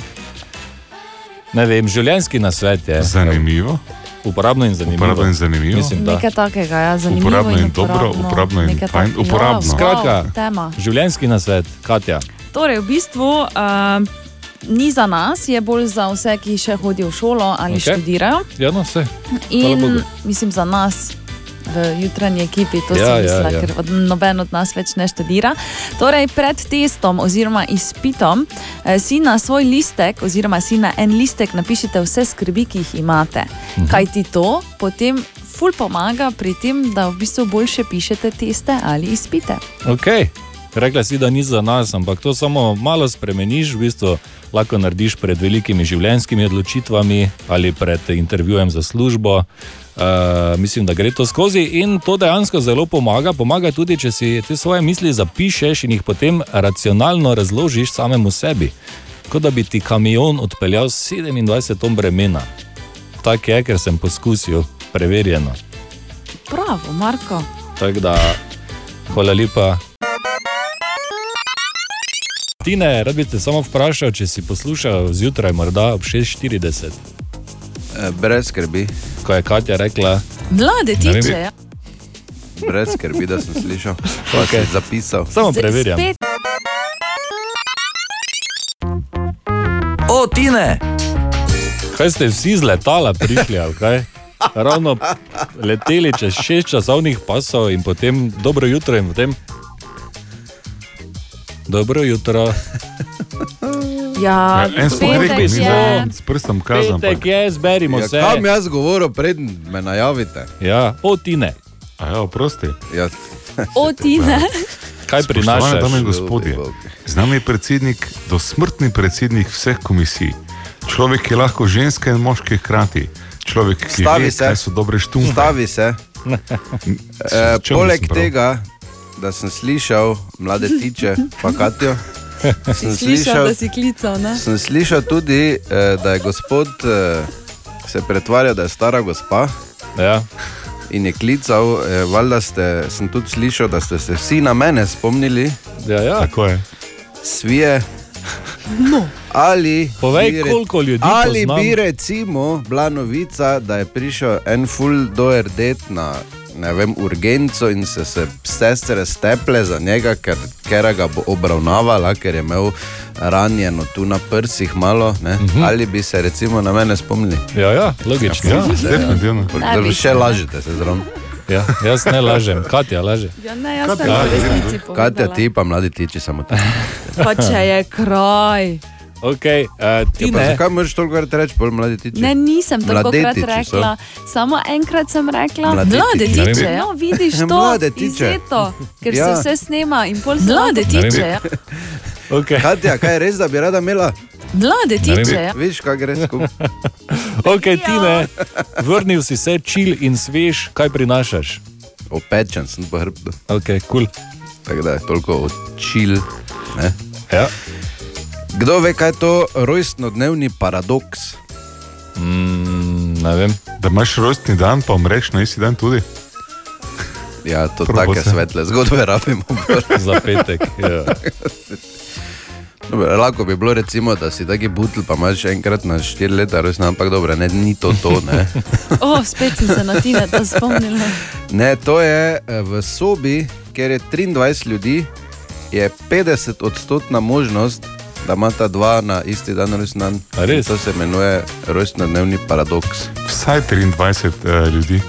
ne vem, življenjski nasvet je. Zanimivo. Uporabno in zanimivo. Uporabno in zanimivo. Mislim, da. Nekaj takega, ja, zanimivo. Uporabno in in dobro, uporabno. uporabno in fajn, tak- uporabno. Ja, Skratka, wow, tema. življenjski nasvet, Katja. Torej, v bistvu uh, ni za nas, je bolj za vse, ki še hodijo v šolo ali Ok. okay. študirajo. Ja, no, vse. In mislim za nas. V jutranji ekipi to Ja, sem mislila, ja. ja, ker od, noben od nas več ne študira. Torej, pred testom oziroma izpitom eh, si na svoj listek, oziroma si na en listek napišite vse skrbi, ki jih imate. Mhm. Mhm. Kaj ti to potem ful pomaga pri tem, da v bistvu boljše pišete teste ali izpite. Ok, rekla si, da ni za nas, ampak to samo malo spremeniš, v bistvu lahko narediš pred velikimi življenjskimi odločitvami ali pred intervjujem za službo. Uh, mislim, da gre to skozi in to dejansko zelo pomaga. Pomaga tudi, če si te svoje misli zapišeš in jih potem racionalno razložiš samemu sebi. Kot da bi ti kamion odpeljal s 27 ton bremena. Tako je, ker sem poskusil, preverjeno. Bravo, Marko. Tako da, hvala lepa. Tine, rad bi te samo vprašal, če si poslušal zjutraj, morda ob 6:40. Brez skrbi. Ko je Katja rekla, Mlade tiče, ja. Brez skrbi, da sem slišal. Pa Okej. okay. zapisal. Samo preverjam. Spet O, Tine! kaj ste vsi z letala prišli, ali kaj? Ravno leteli čez šest časovnih pasov in potem dobro jutro in potem. Dobro jutro. Ja, En petek rekli, mi je. smo s prstom kazan. Petek je, zberimo Ja, se. kam jaz govorim, preden me najavite? Ja, o Tine. A ja, oprosti. Ja. O, ti ne. Kaj Spoštovane prinašaš? dame in gospodje, z nami je predsednik, dosmrtni predsednik vseh komisij. Človek, ki je lahko ženska in moški hkrati. Človek, ki Stavi ve, se. kaj so dobre štumbe. Stavi se. E, poleg tega, da sem slišal mlade tiče, pa Katijo, sem Slišal, da si klical, ne? sem slišal tudi, eh, da je gospod eh, se pretvarjal, da je stara gospa. Ja. In je klical, eh, valjda ste, sem tudi slišal, da ste se vsi na mene spomnili. Ja, ja. Tako je. Svije. No. Ali, Povej, bi koliko ljudi ali poznam. bi recimo bila novica, da je prišel en full doerdet na ne vem, urgenco in se, se sestre steple za njega, ker, ker ga bo obravnavala, ker je imel ranjeno tu na prsih malo. Uh -huh. Ali bi se recimo na mene spomnili? Ja, ja, logično. Ja, definitivno. Da bi še lažete se zraven. Ja, jaz ne lažem, Katja laže. Ja, ne, jaz sem v resnici Katja, ti pa mladi tiči samo ti. Pa če je kraj. Okay, uh, ti Ja, pa ne. zakaj moraš toliko reči, bolj mladi tiči? Ne, nisem tako krat Mladetiči so. rekla. Samo enkrat sem rekla, mlade Ne vem. tiče. No, vidiš to, mlade tiče. izzeto, ker Ja. se vse snema in pol se Mlade tiče, ja. Okay. Katja, kaj je res, da bi rada imela? Mlade tiče, ja. Viš, kaj gre skupaj. Ok, ti ne. Vrnil si se, čil in svež, kaj prinašaš? Opečen sem po hrbtu. Ok, kul. Cool. Tako da je toliko čil. Ne? Ja. Kdo ve, kaj je to rojstnodnevni paradoks? Mm, ne vem. Da imaš rojstni dan, pa umreš na isti dan tudi. Ja, to Probo take se. svetle zgodbe rabimo. Za petek. Ja. Dobre, lahko bi bilo, recimo, da si taki butl, pa imaš enkrat na štiri leta, res, ampak dobro, ne, ni to to. Ne. O, spet sem se na tine to spomnila. ne, to je eh, v sobi, kjer je 23 ljudi, je 50 odstotna možnost, da imata dva na isti dan rojstni dan. To se imenuje rojstnodnevni paradoks. Vsaj 23 uh, ljudi,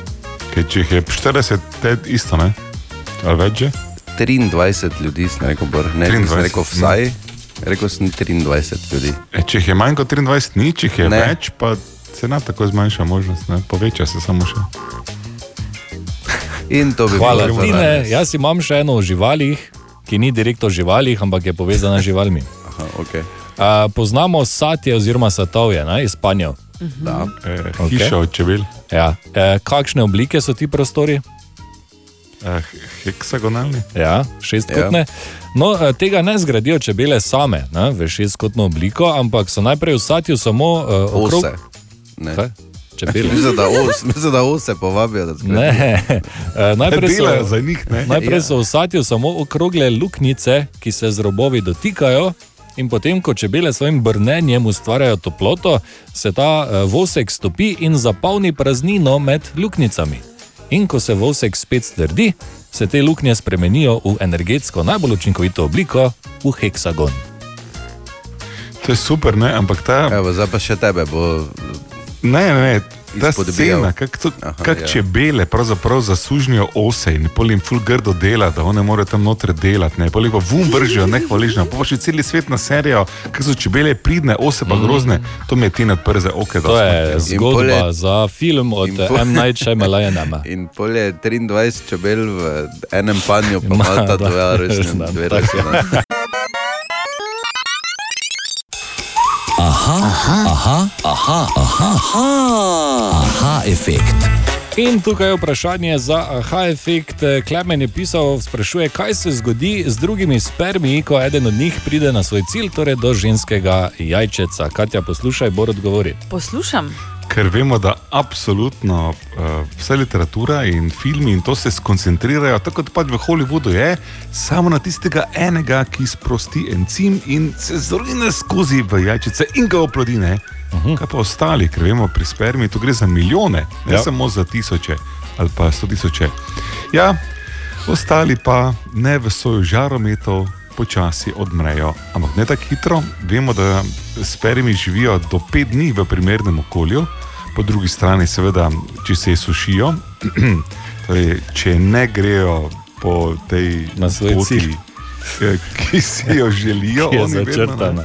Ker če jih je 40, te isto, ne? Ali več že? 23 ljudi, sem rekel, bor. ne, 23, sem rekel vsaj, rekel sem 23 ljudi. E, če jih je manj kot 23, ni, če jih je Ne. ne. več, pa se na tako zmanjša možnost, ne? poveča se samo še. In to bi Hvala, bilo za Tine. danes. Jaz imam še eno o živalih, ki ni direkt o živalih, ampak je povezana z živalmi. Aha, okay. Uh, poznamo satje oziroma satovje ne, iz Panjev. Da. E, hiša od čebel. Ja. E, kakšne oblike so ti prostori? E, heksagonalni. Ja, šestkotne. No, eh, tega ne zgradijo čebele same ne, v šestkotno obliko, ampak so najprej v satju samo uh, okrog. Ose. Čebele. Mislim, da os- mislim, da ose povabijo, da skrbijo. Ne, Eh, najprej so, Delajo za njih, ne? najprej Ja. so v satju samo okrogle luknjice, ki se z robovi dotikajo. In potem, ko čebele s svojim brnenjem ustvarjajo toploto, se ta eh, vosek stopi in zapolni praznino med luknjicami. In ko se vosek spet strdi, se te luknje spremenijo v energetsko najbolj učinkovito obliko, v heksagon. To je super, ne? ampak ta. Evo, zdaj pa še tebe bo. Ne, ne. Ta scena, kako kak ja. čebele pravzaprav zasužnijo ose in pol jim ful grdo dela, da one morajo tam noter delati, ne, pol jih pa vum vržijo, nehvaližno, pa, pa še celi svet na serijo, kako so čebele pridne, ose pa grozne, to mi je ti nad prze oke. To je zgodba za film od M. Night Shyamalanama. In pol je 23 čebel v enem panju, pa Ma, ima resna. Aha, aha, aha, aha, aha, aha, efekt. In tukaj je vprašanje za aha efekt. Klemen je pisal, sprašuje, kaj se zgodi z drugimi spermiji, ko eden od njih pride na svoj cilj, torej do ženskega jajčeca. Katja, poslušaj, bo odgovori. Poslušam. Ker vemo, da absolutno uh, vse literatura in filmi in to se skoncentrirajo, tako kot pač v Hollywoodu je, samo na tistega enega, ki sprosti encim in se zorine skozi v jajčice in ga oplodi. ne. Kaj pa ostali, ker vemo, pri spermi tu gre za milijone, ne Ja. ja. samo za tisoče ali pa sto tisoče. Ja, ostali pa ne v svojo žarometov. Počasi odmrejo, ampak ne tako hitro. Vemo, da spermi živijo do pet dni v primernem okolju, po drugi strani, seveda, če se sušijo, torej, če ne grejo po tej poti, eh, ki si jo želijo, Ki je začrtana.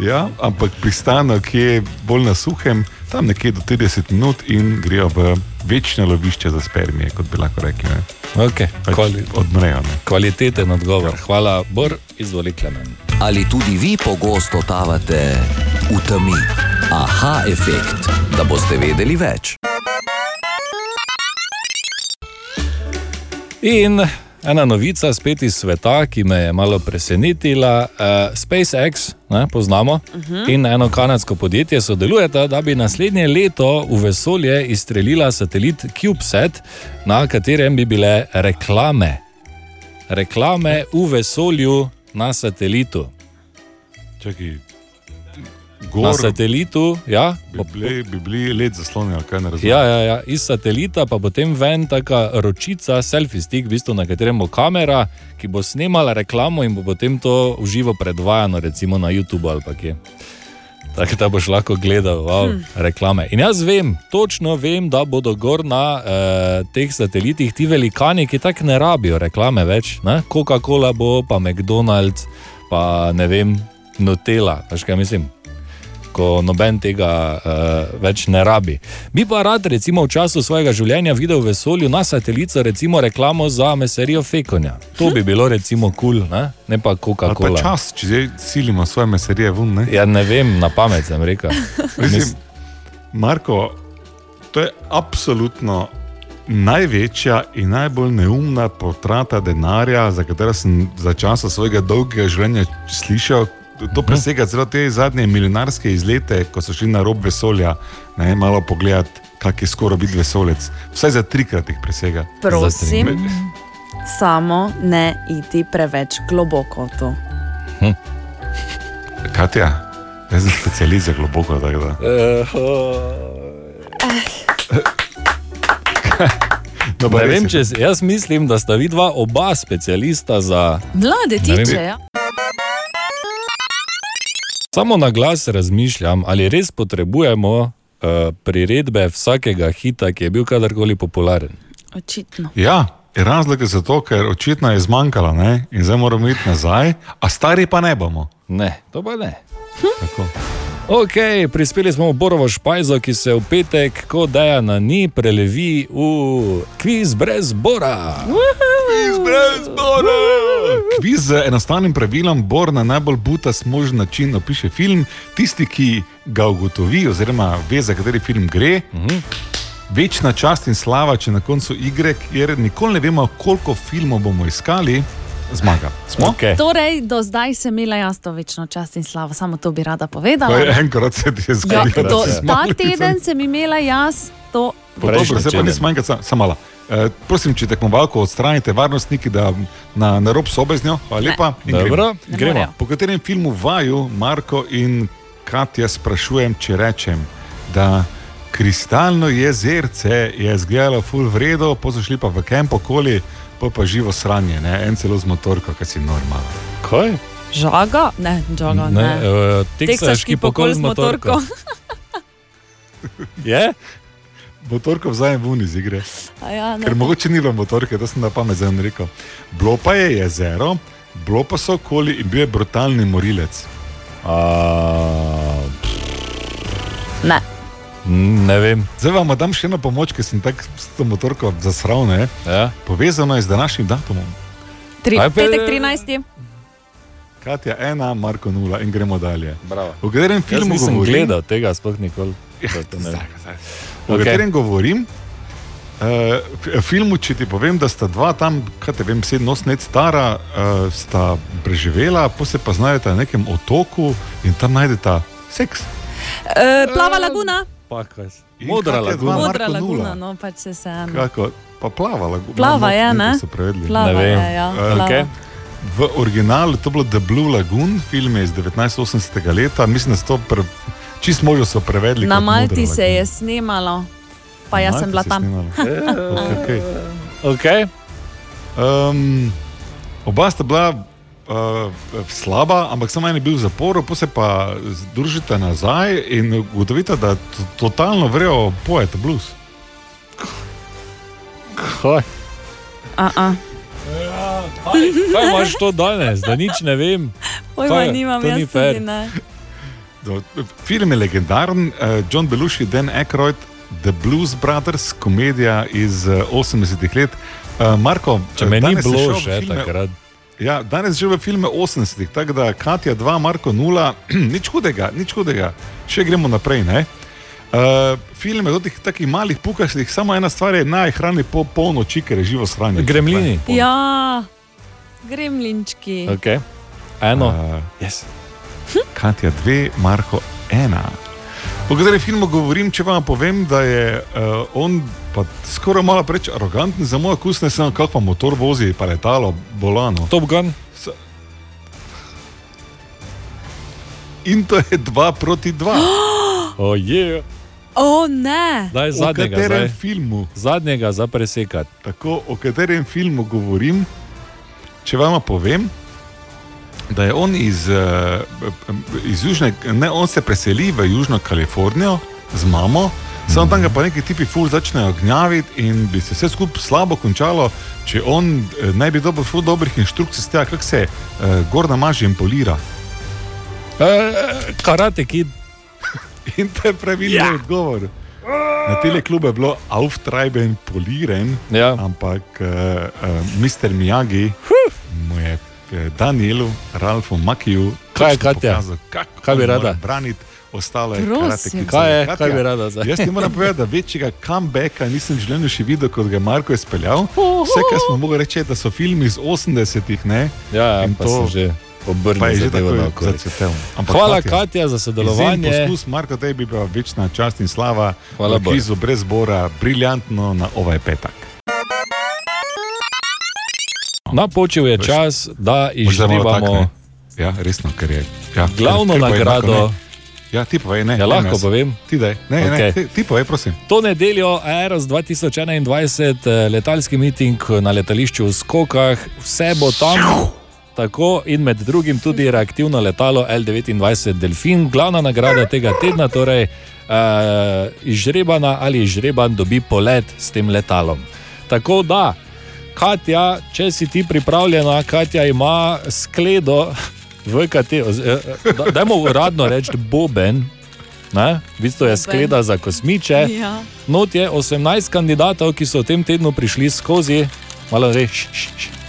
Ja, ampak pristanejo, ki je bolj na suhem, tam nekje do 30 minut in grejo v večne lovišče za spermije, kot bi lahko rekli. Ne. Okay. Pač odmrejo. Ne. Kvaliteten odgovor. Hvala, Bor, izvoli klemen. Ali tudi vi pogosto totavate v temi? Aha, efekt, da boste vedeli več. In ena novica spet iz sveta, ki me je malo presenetila. Uh, SpaceX, ne, poznamo, uh Mhm. -huh. in eno kanadsko podjetje sodelujeta, da bi naslednje leto v vesolje izstrelila satelit CubeSat, na katerem bi bile reklame. Reklame v vesolju na satelitu. Čakaj, Na gor satelitu, ja, bi bili, bi bili let zaslonjeni, ali kaj ne razumem. Ja, ja, ja, iz satelita pa potem ven taka ročica, selfie stick, v bistvu, na katerem bo kamera, ki bo snemala reklamo in bo potem to v živo predvajano, recimo na YouTubu ali pa kje. Tako da boš lahko gledal wow, Hm. hm. reklame. In jaz vem, točno vem, da bodo gor na eh, teh satelitih ti velikani, ki tako ne rabijo reklame več. ne. Coca-Cola bo, pa McDonald's, pa ne vem, Nutella, veš kaj mislim ko noben tega uh, več ne rabi. Bi pa rad, recimo, v času svojega življenja videl v vesolju na satelitu, recimo, reklamo za meserijo fekonja. To bi bilo, recimo, kul, cool, ne? ne pa Ali pa Coca-Cola. čas, če zdaj silimo svoje meserije ven. Ne? Ja, ne vem, na pamet sem rekel. Mislim, Marko, to je absolutno največja in najbolj neumna potrata denarja, za katero sem za časa svojega dolgega življenja slišal. To presega celo te zadnje milijonarske izlete, ko so šli na rob vesolja, ne, malo pogledati, kak je skoraj biti vesolec. Vsaj za trikrat jih presega. Prosim, samo ne iti preveč globoko v to. Katja, jaz sem specialist za globoko. tako da. No, ne vem, če, jaz mislim, da sta vidva oba specialista za. Mlade tiče, ja. Samo na glas razmišljam, ali res potrebujemo uh, priredbe vsakega hita, ki je bil kadarkoli popularen. Očitno. Ja, razlog je zato, ker očitno je zmanjkalo ne? in zdaj moramo iti nazaj, a stari pa ne bomo. Ne, to pa ne. Tako. Ok, prispeli smo v Borovo špajzo, ki se v petek, ko deja na ni, prelevi v kviz brez bora. Kviz brez bora! Kviz z enostavnim pravilom, Bor na najbolj butast možen način opiše film. Tisti, ki ga ugotovi, oziroma ve, za kateri film gre, Mhm. večna čast in slava, če na koncu igre, kjer nikoli ne vemo, koliko filmov bomo iskali, zmaga. Smo? Okay. Torej, do zdaj sem imela jaz to večno čast in slavo, samo to bi rada povedala. Je enkrat se ti je Ja, zgodilo. do, da si ta teden sem imela jaz to. Pa Dobro, zdaj pa nisem manjkrat, sam, sam malo. E, prosim, če tekmovalko odstranite, varnostniki, da na, na rob sobe z njo, hvala lepa. Dobro, gremo. Gremo. Po katerem filmu vaju, Marko in Katja, sprašujem, če rečem, da kristalno jezerce je izgledalo full vredo, pa so šli pa v kamp okoli, pa pa živo sranje, ne? en celo z motorko, kaj si normalno. Kaj? Žaga? Ne, žaga. Ne, Ne, eh, teksaški pokol z motorko. Je? Motorko vzamem ven iz igre. A Ja, ne. Ker mogoče ni bilo motorke, to sem na pamet zdaj rekel. Bilo pa je jezero, bilo pa so okoli in bil je brutalni morilec. A, ne. Ne vem. Zdaj vam dam še eno pomoč, ker sem tako s to motorko zasral. Ne? Ja. Povezano je z današnjim datumom. Tri, Aj, pe- petek 13. Katja ena, Marko nula in gremo dalje. Bravo. V katerem Jaz filmu nisem govorim? gledal tega, sploh nikoli. Ja, Zato ne vem. O Ok. katerem govorim? Uh, filmu, če ti povem, da sta dva tam, kaj te vem, sedem, osem let stara, uh, sta preživela, pa se pa znajdeta na nekem otoku in tam najdeta seks. E, plava laguna. Pa, In Modra laguna. Modra Marko laguna, nula. no pač se se. Kako? Pa plava laguna. Plava je, ne? So prevedli. Plava Ne vem. je, ja. Eh, plava. okej. V originalu to bilo The Blue Lagoon, film je iz 1980. leta, mislim, da so to pre, čist možno so prevedli. Na Modra Malti se je snemalo, pa jaz sem bila tam. snimalo. Okay. Okay. Um, oba sta bila uh, slaba, ampak samo en je bil v zaporu, pa se pa združite nazaj in ugotovite, da to, totalno vrejo pojete blues. Kaj? A -a. Kaj, kaj imaš to danes, da nič ne vem? Pojma Kaj? nimam, jaz ni tudi ne. Do- Film je legendaren, uh, John Belushi, Dan Aykroyd, The Blues Brothers, komedija iz uh, 80-ih let. Uh, Marko, Če me ni bilo še takrat. Ja, danes že v filme 80-ih, tako da Katja 2, Marko 0, nič hudega, nič hudega, še gremo naprej. Ne? Uh, film je od teh takih malih pukastih, samo ena stvar je naj hrani po polnoči, ker je živo shranjeno. Gremlini. Ja, gremlinčki. Okay. Eno. Uh, yes. Katja 2, Marko 1. O katerem filmu govorim, če vam povem, da je uh, on pa skoraj malo preveč aroganten za moj okus, ne samo kako pa motor vozi, pa letalo, bolano. Top Gun. S In to je 2 proti 2. Oje. O ne! Daj O zadnjega. katerem Zdaj. filmu? Zadnjega za presekati. Tako, o katerem filmu govorim, če vam povem, da je on iz, eh, iz Južne, ne, on se preseli v Južno Kalifornijo z mamo, samo tam ga pa neki tipi ful začnejo gnjaviti in bi se vse skupaj slabo končalo, če on eh, ne bi dobil ful dobrih inštrukcij z tega, kako se eh, gor namaži in polira. E, karate kid. In to je pravilni ja. odgovor. Na tele klube je bilo auftreiben, poliren, ja. ampak uh, uh, Mr. Miyagi mu je eh, Danielu, Ralfu Makiju, Kaj je Katja? pokazal, kako Kaj bi rada? Braniti ostalo je karate. Kaj je? Kaj bi rada zdaj? Jaz ti moram povedati, da večjega comebacka nisem življenju še videl, kot ga je Marko izpeljal. Vse, kar smo mogli reči, je, da so filmi iz 80-ih, ne? Ja, In pa to- že obrnil je zacvetel. Ampak Hvala, Katja, za sodelovanje. Poskus, Marko, tebi pa večna čast in slava. Hvala, kvizu brez bora, briljantno na ovaj petek. Napočil je čas, da izžrebamo ne? Ja, resno, ker je. Ja, glavno ker- ker nagrado. ne. Ja, ti povej, ne. Ja, ne, lahko jaz. povem. Ti daj, ne, okay. ne, ti, ti povej, prosim. To nedeljo Aeros 2021, eh, letalski miting na letališču v Skokah, vse bo tam. Tako in med drugim tudi reaktivno letalo L29 Delfin, glavna nagrada tega tedna, torej uh, izžrebana ali izžreban dobi polet s tem letalom. Tako da, Katja, če si ti pripravljena, Katja ima skledo, v kateri, dajmo uradno reči, boben. Ne? V bistvu je skleda za kosmiče. Ja. Not je 18 kandidatov, ki so v tem tednu prišli skozi, malo reč.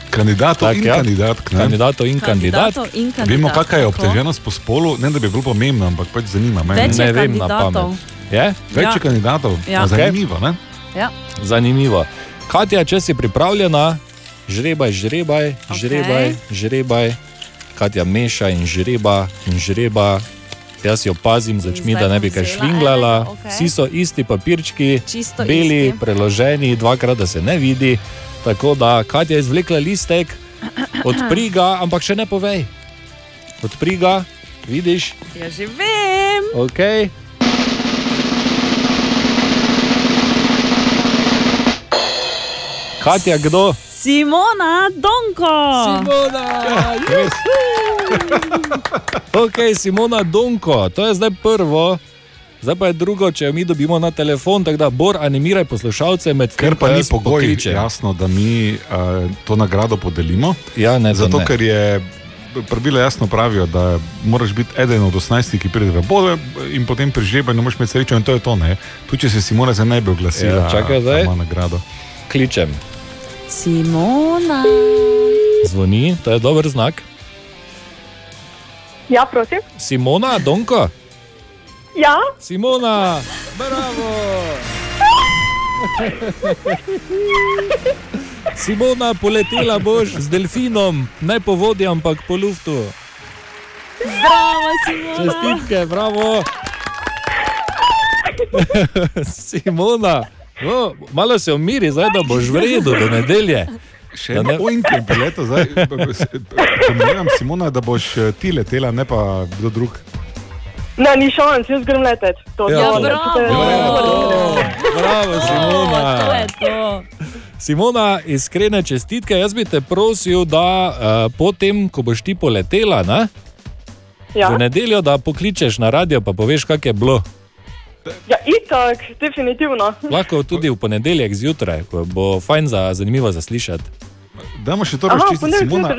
Kandidatov in kandidatk, ne? Kandidatov in kandidatk. Kandidatov in kandidatk. Vemo, kakšna je obteženost po spolu, ne da bi bilo pomembno, ampak pač zanima me. Več Ne vem na kandidatov. pamet. Je? Več Ja. kandidatov, Ja. Zanimivo, ne? Ja. Zanimivo. Katja, če si pripravljena, žrebaj, žrebaj, žrebaj, žrebaj. Katja meša in žreba in žreba. Jaz jo pazim z očmi, zdaj da ne bi kaj švinglala. okej. Vsi so isti papirčki, Čisto beli, isti. preloženi, dvakrat, da se ne vidi. Tako da Katja je izvlekla listek, odpri ga, ampak še ne povej. Odpri ga, vidiš, Ja, že vem. ok. Katja, kdo? Simona Donko. Simona, Ok, Simona Donko, to je zdaj prvo. Zdaj pa je drugo, če jo mi dobimo na telefon, tako da bor animiraj poslušalce med tem, Ker pa ni jaz pogoj, pokličem. jasno, da mi uh, to nagrado podelimo. Ja, ne, to Zato, ne. ker je pravila jasno pravijo, da moraš biti eden od 18, ki pride v bode in potem pri žrebanju moraš imeti srečo in to je to. Ne? Tu, če se Simona zdaj ne bi oglasila, Ja, čakaj zdaj. nagrado. Kličem. Simona. Zvoni, to je dober znak. Ja, prosim. Simona, Donko. Ja, Simona, bravo! Simona, poletela boš z delfinom, ne po vodi, ampak po luftu. Bravo, Simona. Čestitke, bravo. Simona, no, malo se umiri, zdaj da boš v redu do nedelje. Še eno oinke bi leto, zdaj pomagam Simona, da boš eh, ti letela, ne pa kdo drug. Ne, ni šans, jaz grem leteti. To, Ja, to, bravo. to, Bravo, Simona. To je to. Simona, iskrene čestitke. Jaz bi te prosil, da uh, potem, ko boš ti poletela, ne, Ja. v nedeljo, da pokličeš na radio, pa poveš, kak je bilo. Ja, itak, definitivno. Lahko tudi v ponedeljek zjutraj, ko bo fajn za zanimivo zaslišati. Dajmo še to razčistiti, Simona.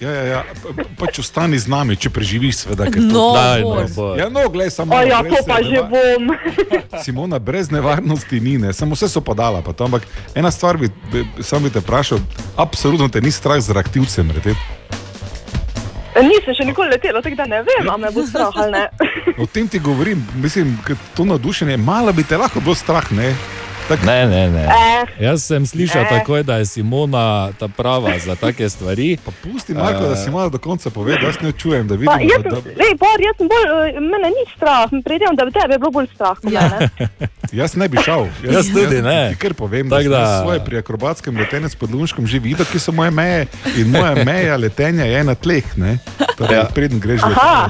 Ja, ja, ja. pa- pa- Pač ostani z nami, če preživiš, seveda. ker No, to- Daj, no, Bor. Ja, no, glej, samo. O ja, to pa že neva- bom. Simona, brez nevarnosti ni, ne? samo vse so padala. Pa to, ampak ena stvar bi, bi sam bi te vprašal, absolutno te ni strah z reaktivcem. Redet. Nisem še nikoli letela, tako da ne vem, ali me bo strah ali ne. O tem ti govorim, mislim, to navdušenje, malo bi te lahko bilo strah, ne? Tak, Ne, ne, ne. Eh, Jaz sem slišal Eh. takoj, da je Simona ta prava za take stvari. Pa pusti, Marko, da si malo do konca pove, da jaz ne čujem, da Pa, vidim. jaz Da, da, lej, Bor, jaz sem bolj, eh, mene ni strah, predvidevam, da bi tebe bilo bolj strah. mene. jaz ne bi šel. Jaz tudi ne. Ti kar povem, da, Tako da... da- svoje pri akrobatskem letenju s podlunškom že videl, ki so moje meje in moja meja letenja je na tleh. Ne? Torej, ja. Preden greš Aha.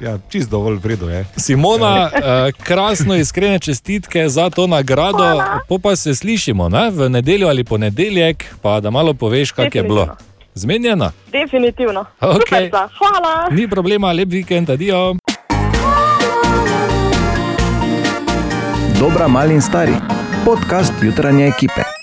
Ja, čist dovolj vredo je. Simona, eh, krasno, iskrene čestitke za to nagrado. Po pa se slišimo ne? v nedeljo ali ponedeljek, pa da malo poveš, kak je bilo. Zmenjeno? Definitivno. Sta. hvala. Ni problema, lep vikend, adijo. Dobra, mali in stari. Podcast jutranje ekipe.